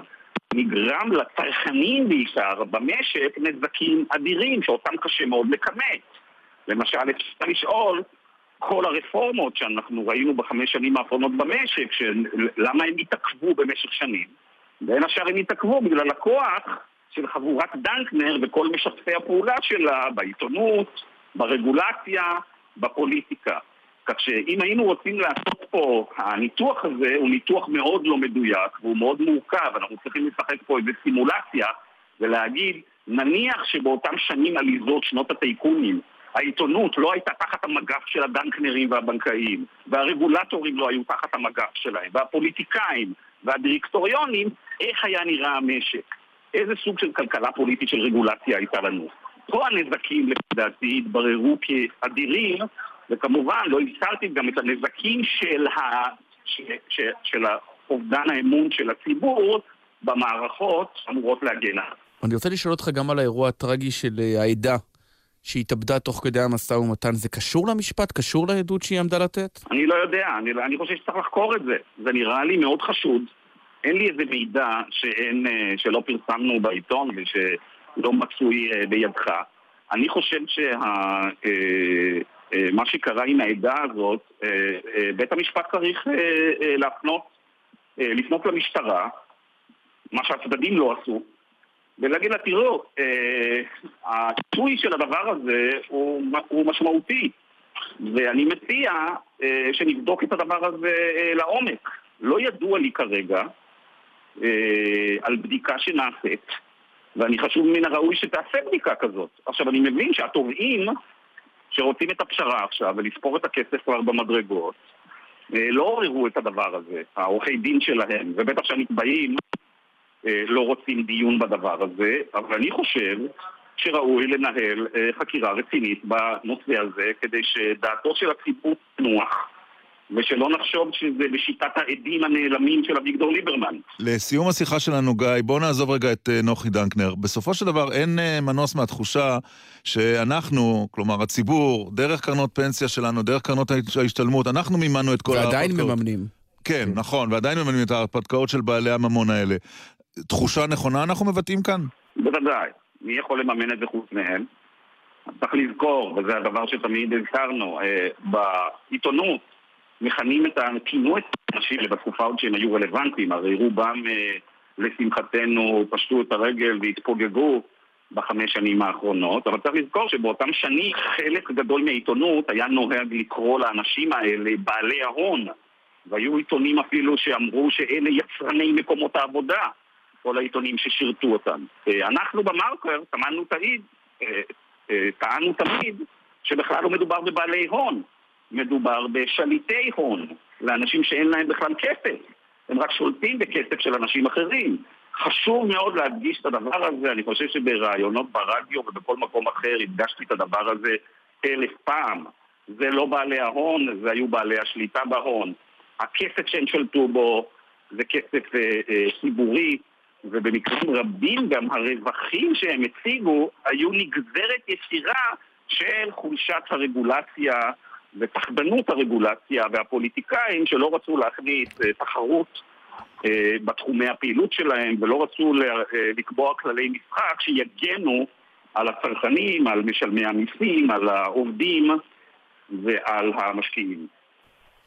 נגרם לצרכנים בעיקר במשק נזקים אדירים שאותם קשה מאוד לכמת. למשל, אפשר לשאול, כל הרפורמות שאנחנו ראינו בחמש שנים האחרונות במשק, למה הם התעכבו במשך שנים? בין השאר הם התעכבו בגלל הכוח של חבורת דנקנר וכל משתפי הפעולה שלה בעיתונות, ברגולציה, בפוליטיקה. כך שאם היינו רוצים לעשות פה, הניתוח הזה הוא ניתוח מאוד לא מדויק והוא מאוד מורכב, אנחנו צריכים לשחק פה איזה סימולציה ולהגיד, נניח שבאותם שנים עליזות, שנות הטייקונים, העיתונות לא הייתה תחת המגף של הדנקנרים והבנקאים, והרגולטורים לא היו תחת המגף שלהם, והפוליטיקאים והדירקטוריונים, איך היה נראה המשק? איזה סוג של כלכלה פוליטית של רגולציה הייתה לנו? פה הנזקים, לדעתי, התבררו כאדירים, וכמובן לא הזכרתי גם את הנזקים של, ה... ש... ש... של אובדן האמון של הציבור במערכות אמורות להגן עליו. אני רוצה לשאול אותך גם על האירוע הטרגי של אה, העדה שהתאבדה תוך כדי המשא ומתן. זה קשור למשפט? קשור לעדות שהיא עמדה לתת? אני לא יודע, אני, אני חושב שצריך לחקור את זה. זה נראה לי מאוד חשוד. אין לי איזה מידע שאין, אה, שלא פרסמנו בעיתון ושלא מצוי אה, בידך. אני חושב שה... אה, מה שקרה עם העדה הזאת, אה, אה, בית המשפט צריך להפנות, לפנות למשטרה, מה שהצדדים לא עשו, ולהגיד לה, תראו, הציוי של הדבר הזה הוא, הוא משמעותי, ואני מציע שנבדוק את הדבר הזה לעומק. לא ידוע לי כרגע על בדיקה שנעשית, ואני חשוב מן הראוי שתעשה בדיקה כזאת. עכשיו, אני מבין שהתובעים שרוצים את הפשרה עכשיו ולספור את הכסף כבר במדרגות, אה, לא עוררו את הדבר הזה, העורכי דין שלהם, ובטח שהנתבעים אה, לא רוצים דיון בדבר הזה, אבל אני חושב שראוי לנהל אה, חקירה רצינית בנושא הזה כדי שדעתו של הציבור תנוח ושלא נחשוב שזה בשיטת העדים הנעלמים של אביגדור ליברמן. לסיום השיחה שלנו, גיא, בוא נעזוב רגע את אה, נוחי דנקנר. בסופו של דבר אין אה, מנוס מהתחושה שאנחנו, כלומר הציבור, דרך קרנות פנסיה שלנו, דרך קרנות ההשתלמות, אנחנו מימנו את כל ועדיין מממנים. כן, נכון, ועדיין מממנים את ההרפתקאות של בעלי הממון האלה. תחושה נכונה אנחנו מבטאים כאן? בוודאי. מי יכול לממן את זה חוץ מהם? צריך לזכור, וזה הדבר שתמיד הזכרנו, אה, בעיתונות מכנים את ה... כינו את האנשים בתקופה עוד שהם היו רלוונטיים, הרי רובם אה, לשמחתנו פשטו את הרגל והתפוגגו בחמש שנים האחרונות, אבל צריך לזכור שבאותם שנים חלק גדול מהעיתונות היה נוהג לקרוא לאנשים האלה בעלי ההון והיו עיתונים אפילו שאמרו שאלה יצרני מקומות העבודה, כל העיתונים ששירתו אותם. אה, אנחנו במרקר טמנו תמיד, אה, טענו תמיד שבכלל לא מדובר בבעלי הון, מדובר בשליטי הון, לאנשים שאין להם בכלל כסף. הם רק שולטים בכסף של אנשים אחרים. חשוב מאוד להדגיש את הדבר הזה, אני חושב שבראיונות ברדיו ובכל מקום אחר הדגשתי את הדבר הזה אלף פעם. זה לא בעלי ההון, זה היו בעלי השליטה בהון. הכסף שהם שלטו בו זה כסף אה, אה, ציבורי, ובמקרים רבים גם הרווחים שהם הציגו היו נגזרת ישירה של חולשת הרגולציה ופחדנות הרגולציה והפוליטיקאים שלא רצו להכניס אה, תחרות אה, בתחומי הפעילות שלהם ולא רצו אה, לקבוע כללי משחק שיגנו על הצרכנים, על משלמי המיסים, על העובדים ועל המשקיעים.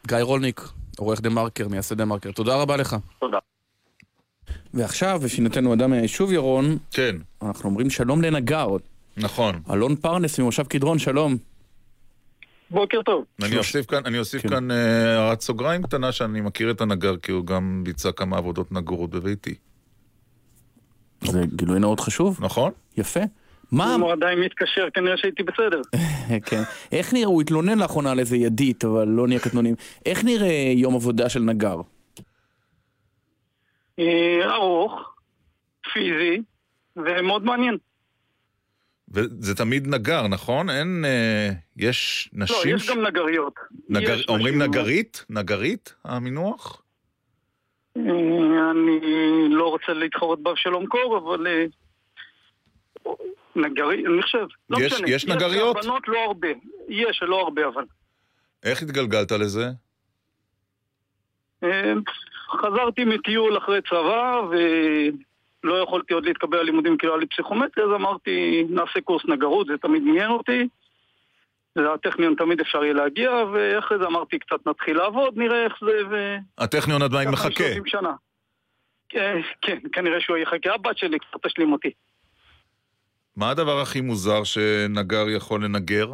גיא רולניק, עורך דה מרקר, מייסד דה מרקר, תודה רבה לך. תודה. ועכשיו, בפינתנו אדם מהיישוב ירון, כן. אנחנו אומרים שלום לנגר. נכון. אלון פרנס ממושב קדרון, שלום. בוקר טוב. אני אוסיף כאן, אני אוסיף כן. כאן אה, הערת uh, סוגריים קטנה שאני מכיר את הנגר כי הוא גם ביצע כמה עבודות נגרות בביתי. זה גילוי נאות חשוב. נכון. יפה. מה... הוא עדיין מתקשר, כנראה שהייתי בסדר. כן. איך נראה, הוא התלונן לאחרונה על איזה ידית, אבל לא נהיה קטנונים. איך נראה יום עבודה של נגר? אה, ארוך, פיזי, ומאוד מעניין. וזה תמיד נגר, נכון? אין... אה, יש נשים... לא, יש ש... גם נגריות. נגר... יש אומרים נשים... נגרית? נגרית המינוח? אה, אני לא רוצה להתחרות באבשלום קור, אבל... אה, נגרי, אני חושב, לא יש, משנה. יש נגריות? יש בנות לא הרבה. יש, לא הרבה אבל. איך התגלגלת לזה? אה, חזרתי מטיול אחרי צבא, ולא יכולתי עוד להתקבל ללימודים כי לא היה לי פסיכומטרי, אז אמרתי, נעשה קורס נגרות, זה תמיד עניין אותי. לטכניון תמיד אפשר יהיה להגיע, ואחרי זה אמרתי, קצת נתחיל לעבוד, נראה איך זה, ו... הטכניון עדיין מחכה. שנה. כן, כן, כנראה שהוא יחכה. הבת שלי קצת תשלים אותי. מה הדבר הכי מוזר שנגר יכול לנגר?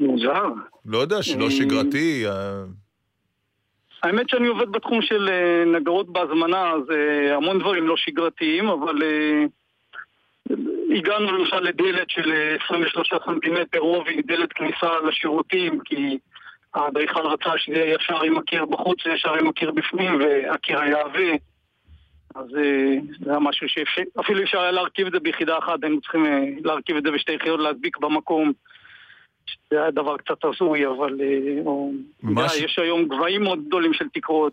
מוזר? לא יודע, שלא שגרתי. אה, האמת שאני עובד בתחום של אה, נגרות בהזמנה, אז אה, המון דברים לא שגרתיים, אבל הגענו למשל לדלת של 23 סנטימטר רובי, דלת כניסה לשירותים, כי האדריכל רצה שזה יהיה ישר עם הקיר בחוץ וישר עם הקיר בפנים, והקיר היה עבה. אז זה היה משהו שאפילו אפשר היה להרכיב את זה ביחידה אחת, היינו צריכים להרכיב את זה בשתי יחידות, להדביק במקום. זה היה דבר קצת הזוי, אבל אה, מש... יש היום גבהים מאוד גדולים של תקרות.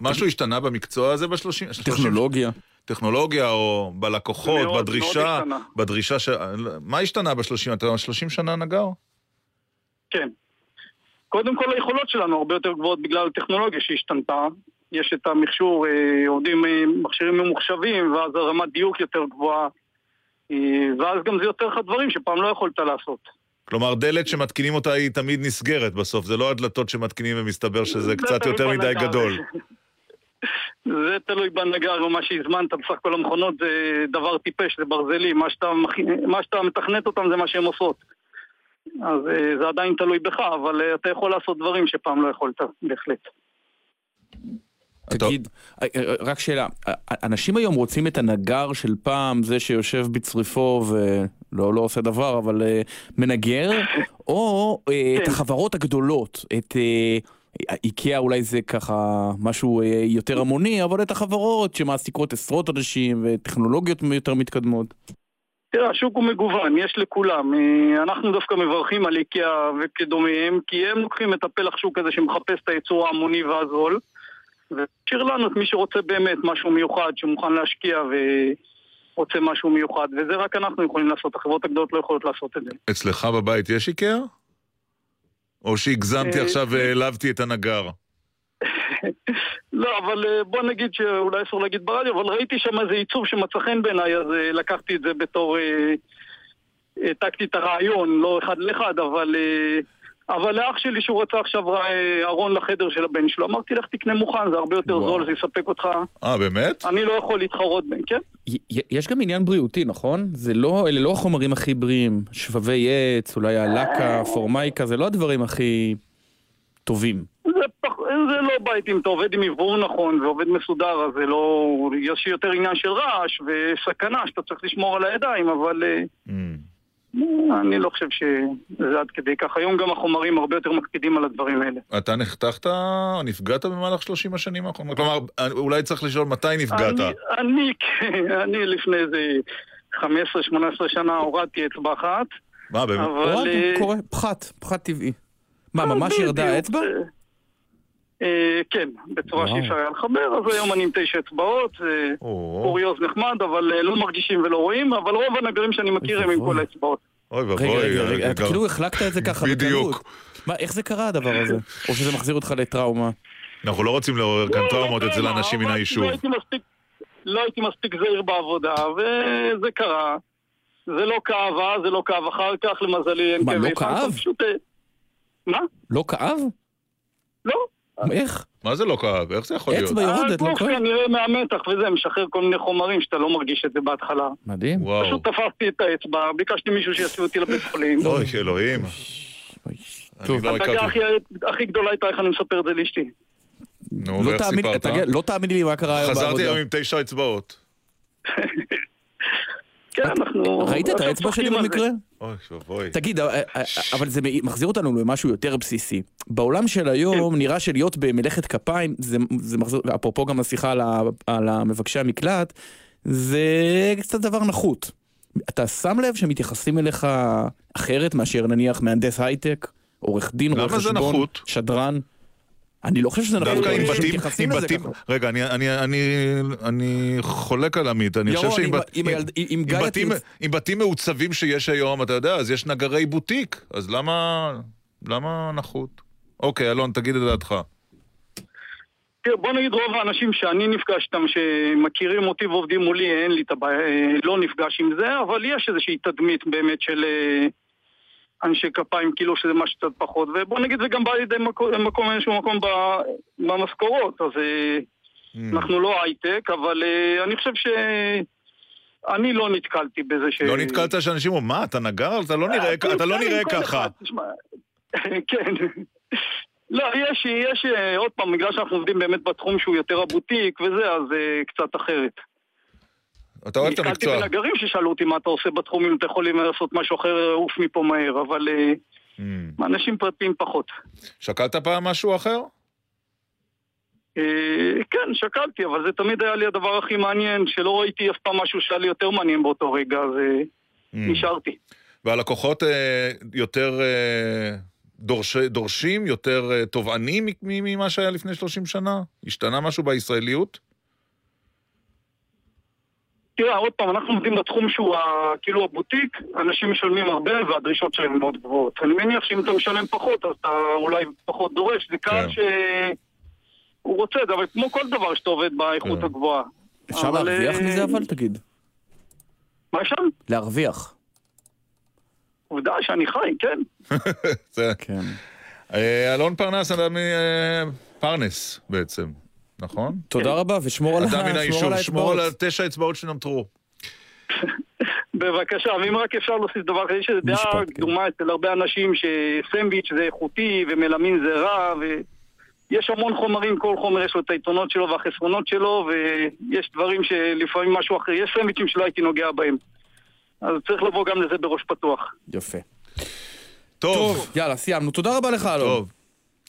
משהו השתנה במקצוע הזה בשלושים? טכנולוגיה. טכנולוגיה או בלקוחות, מאוד, בדרישה, מאוד בדרישה ש... מה השתנה בשלושים? אתה שלושים שנה נגר? כן. קודם כל היכולות שלנו הרבה יותר גבוהות בגלל הטכנולוגיה שהשתנתה. יש את המכשור, אה, עובדים מכשירים ממוחשבים, ואז הרמת דיוק יותר גבוהה. אה, ואז גם זה יותר לך דברים שפעם לא יכולת לעשות. כלומר, דלת שמתקינים אותה היא תמיד נסגרת בסוף, זה לא הדלתות שמתקינים ומסתבר שזה קצת יותר מדי גדול. זה תלוי בנגר או מה שהזמנת, בסך הכל המכונות זה דבר טיפש, זה ברזלי, מה שאתה, מה שאתה מתכנת אותם זה מה שהן עושות. אז אה, זה עדיין תלוי בך, אבל אה, אתה יכול לעשות דברים שפעם לא יכולת, בהחלט. תגיד, אה, רק שאלה, אנשים היום רוצים את הנגר של פעם, זה שיושב בצריפו ולא לא עושה דבר, אבל מנגר, או את כן. החברות הגדולות, את... איקאה אולי זה ככה משהו יותר המוני, אבל את החברות שמעסיקות עשרות אנשים וטכנולוגיות יותר מתקדמות. תראה, השוק הוא מגוון, יש לכולם. אה, אנחנו דווקא מברכים על איקאה וכדומיהם, כי הם לוקחים את הפלח שוק הזה שמחפש את הייצור ההמוני והזול, והשאיר לנו את מי שרוצה באמת משהו מיוחד, שמוכן להשקיע ורוצה משהו מיוחד, וזה רק אנחנו יכולים לעשות, החברות הגדולות לא יכולות לעשות את זה. אצלך בבית יש איקאה? או שהגזמתי אה, עכשיו והעלבתי את הנגר? לא, אבל אה, בוא נגיד שאולי אסור להגיד ברדיו, אבל ראיתי שם איזה עיצוב שמצא חן בעיניי, אז אה, לקחתי את זה בתור... אה, העתקתי את הרעיון, לא אחד לאחד, אבל... אבל לאח שלי שהוא רצה עכשיו אה, ארון לחדר של הבן שלו, אמרתי לך תקנה מוכן, זה הרבה יותר וואו. זול, זה יספק אותך. אה, באמת? אני לא יכול להתחרות בהם, כן? יש גם עניין בריאותי, נכון? זה לא, אלה לא החומרים הכי בריאים. שבבי עץ, אולי הלקה, פורמייקה, זה לא הדברים הכי טובים. זה, פח, זה לא בית אם אתה עובד עם אוורור נכון ועובד מסודר, אז זה לא... יש יותר עניין של רעש וסכנה שאתה צריך לשמור על הידיים, אבל אה, אני לא חושב שזה עד כדי כך. היום גם החומרים הרבה יותר מקפידים על הדברים האלה. אתה נחתכת, נפגעת במהלך 30 השנים האחרונות? כלומר, אולי צריך לשאול מתי נפגעת. אני, אני, כן, אני לפני איזה 15-18 שנה הורדתי אצבע אחת. מה, באמת? אבל... הורדנו, אה, קורה, פחת, פחת טבעי. מה, ממש בדיוק, ירדה האצבע? אה, כן, בצורה. שאי אפשר היה לחבר, אז היום אני עם תשע אצבעות, קוריוז נחמד, אבל אה, לא מרגישים ולא רואים, אבל רוב הנגרים שאני מכיר הם עם כל האצבעות. אוי רגע, ואבוי. רגע, רגע, אתה גר- כאילו החלקת את זה ככה בדיוק. מה, איך זה קרה הדבר הזה? או שזה מחזיר אותך לטראומה? אנחנו לא רוצים לעורר כאן טראומות אצל האנשים מן לא היישוב. הייתי מספיק- לא הייתי מספיק זהיר בעבודה, וזה קרה. זה לא כאב אז, זה לא כאב אחר כך, למזלי אין מה, כאבי לא פאנקה, כאב? אה, מה? לא כאב? לא. איך? מה זה לא כאב? איך זה יכול להיות? אצבע יורדת, לא כואב? כנראה מהמתח וזה, משחרר כל מיני חומרים שאתה לא מרגיש את זה בהתחלה. מדהים. וואו. פשוט תפסתי את האצבע, ביקשתי מישהו שיסיע אותי לבית חולים. אוי, אלוהים. אני לא הדאגה הכרתי. הכי- הכי גדולה הייתה איך אני מספר את זה לאשתי. נו, לא ואיך תאמין- סיפרת? לא תאמיני לי מה קרה היום חזרתי בעבודה. היום עם תשע אצבעות. כן, אנחנו... ראית את האצבע שלי. במקרה? אוי ואבוי. תגיד, אה, אה, אבל זה מחזיר אותנו למשהו יותר בסיסי. בעולם של היום כן. נראה שלהיות במלאכת כפיים, זה, זה מחזיר, אפרופו גם השיחה על, המבקשי המקלט, זה קצת דבר נחות. אתה שם לב שמתייחסים אליך אחרת מאשר נניח מהנדס הייטק, עורך דין, רואה למה זה חשבון, נחות? שדרן? אני לא חושב שזה נחות, דווקא עם בתים, עם בתים. רגע, אני, אני, אני, אני חולק על עמית, אני חושב שעם בתים- עם בתים מעוצבים שיש היום, אתה יודע, אז יש נגרי בוטיק, אז למה, למה נחות? אוקיי, אלון, תגיד את דעתך. תראה, בוא נגיד רוב האנשים שאני נפגש איתם, שמכירים אותי ועובדים מולי, אין לי את הבעיה, לא נפגש עם זה, אבל יש איזושהי תדמית באמת של אה, אנשי כפיים, כאילו שזה משהו קצת פחות, ובוא נגיד זה גם בא לידי מקום, מקום איזשהו מקום במשכורות, אז אה, אנחנו לא הייטק, אבל אה, אני חושב ש... אני לא נתקלתי בזה ש... לא נתקלת שאנשים אומרים, מה, אתה נגר? אתה לא נראה אתה לא נראה כל ככה. כן. לא, יש, יש, אה, עוד פעם, בגלל שאנחנו עובדים באמת בתחום שהוא יותר הבוטיק וזה, אז אה, קצת אחרת. אתה אוהב את נתקלתי המקצוע. בנגרים ששאלו אותי מה אתה עושה בתחום, אם אתה יכול לעשות משהו אחר, עוף מפה מהר, אבל אה, Mm. אנשים פרטיים פחות. שקלת פעם משהו אחר? אה, כן, שקלתי, אבל זה תמיד היה לי הדבר הכי מעניין, שלא ראיתי אף פעם משהו שהיה לי יותר מעניין באותו רגע, אז אה, Mm. והלקוחות יותר דורש- דורשים, יותר תובענים ממה שהיה לפני 30 שנה? השתנה משהו בישראליות? תראה, עוד פעם, אנחנו עובדים בתחום שהוא ה- כאילו הבוטיק, אנשים משלמים הרבה והדרישות שלהם מאוד גבוהות. אני מניח שאם אתה משלם פחות, אז אתה אולי פחות דורש. זה קהל כן. שהוא רוצה אבל כמו כל דבר שאתה עובד באיכות הגבוהה. אפשר אבל, להרוויח אה, מזה אבל? תגיד. מה אפשר? להרוויח. עובדה שאני חי, כן. זה... כן. אה, אלון פרנס, אדם מפרנס בעצם, נכון? תודה רבה, ושמור על ה- אדם מן שמור היישוב, על שמור על האצבעות. התשע אצבעות שנותרו. בבקשה, ואם רק אפשר להוסיף דבר כזה, יש איזו דעה משפט, כן. קדומה אצל הרבה אנשים שסנדוויץ' זה איכותי ומלמין זה רע, ויש המון חומרים, כל חומר יש לו את היתרונות שלו והחסרונות שלו, ויש דברים שלפעמים משהו אחר, יש סנדוויצ'ים שלא הייתי נוגע בהם. אז צריך לבוא גם לזה בראש פתוח. יפה. טוב. יאללה, סיימנו. תודה רבה לך, אלון. טוב.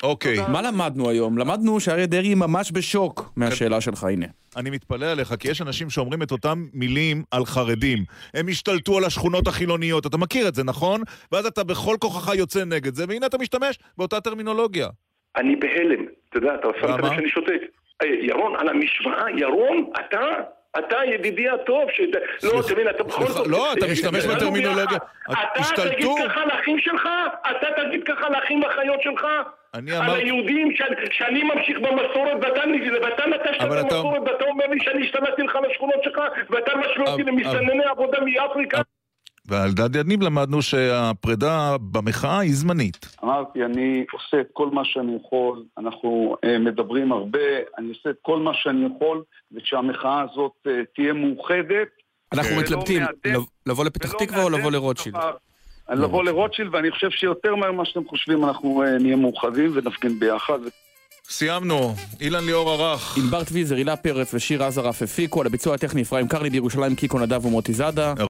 אוקיי. מה למדנו היום? למדנו שאריה דרעי ממש בשוק מהשאלה שלך, הנה. אני מתפלא עליך, כי יש אנשים שאומרים את אותם מילים על חרדים. הם השתלטו על השכונות החילוניות, אתה מכיר את זה, נכון? ואז אתה בכל כוחך יוצא נגד זה, והנה אתה משתמש באותה טרמינולוגיה. אני בהלם. אתה יודע, אתה שמת לב שאני שותק. אה, ירון, על המשוואה, ירון, אתה... אתה ידידי הטוב, ש... לא, תבין, אתה בכל זאת... לא, אתה משתמש בטרמינולוגיה. אתה תגיד ככה לאחים שלך? אתה תגיד ככה לאחים ואחיות שלך? אני על אמרתי... היהודים, ש- שאני ממשיך במסורת ואתה ואתה נטשת את אתה- המסורת ואתה אומר לי שאני השתמשתי לך לשכונות שלך ואתה משווה אותי למסתנני עבודה מאפריקה ועל דעת יניב למדנו שהפרידה במחאה היא זמנית. אמרתי, אני עושה את כל מה שאני יכול, אנחנו אה, מדברים הרבה, אני עושה את כל מה שאני יכול, וכשהמחאה הזאת אה, תהיה מאוחדת... אנחנו ולא מתלבטים, מהדק- לב- לבוא לפתח תקווה או לבוא לרוטשילד? דבר. לבוא לרוטשילד, ואני חושב שיותר מהר ממה שאתם חושבים אנחנו אה, נהיה מאוחדים ונפגין ביחד. סיימנו. אילן ליאור ערך. ענבר טוויזר, הילה פרץ ושיר עזרף הפיקו, על הביצוע הטכני אפרים קרני בירושלים, קיקו נדב ומוטי זאדה.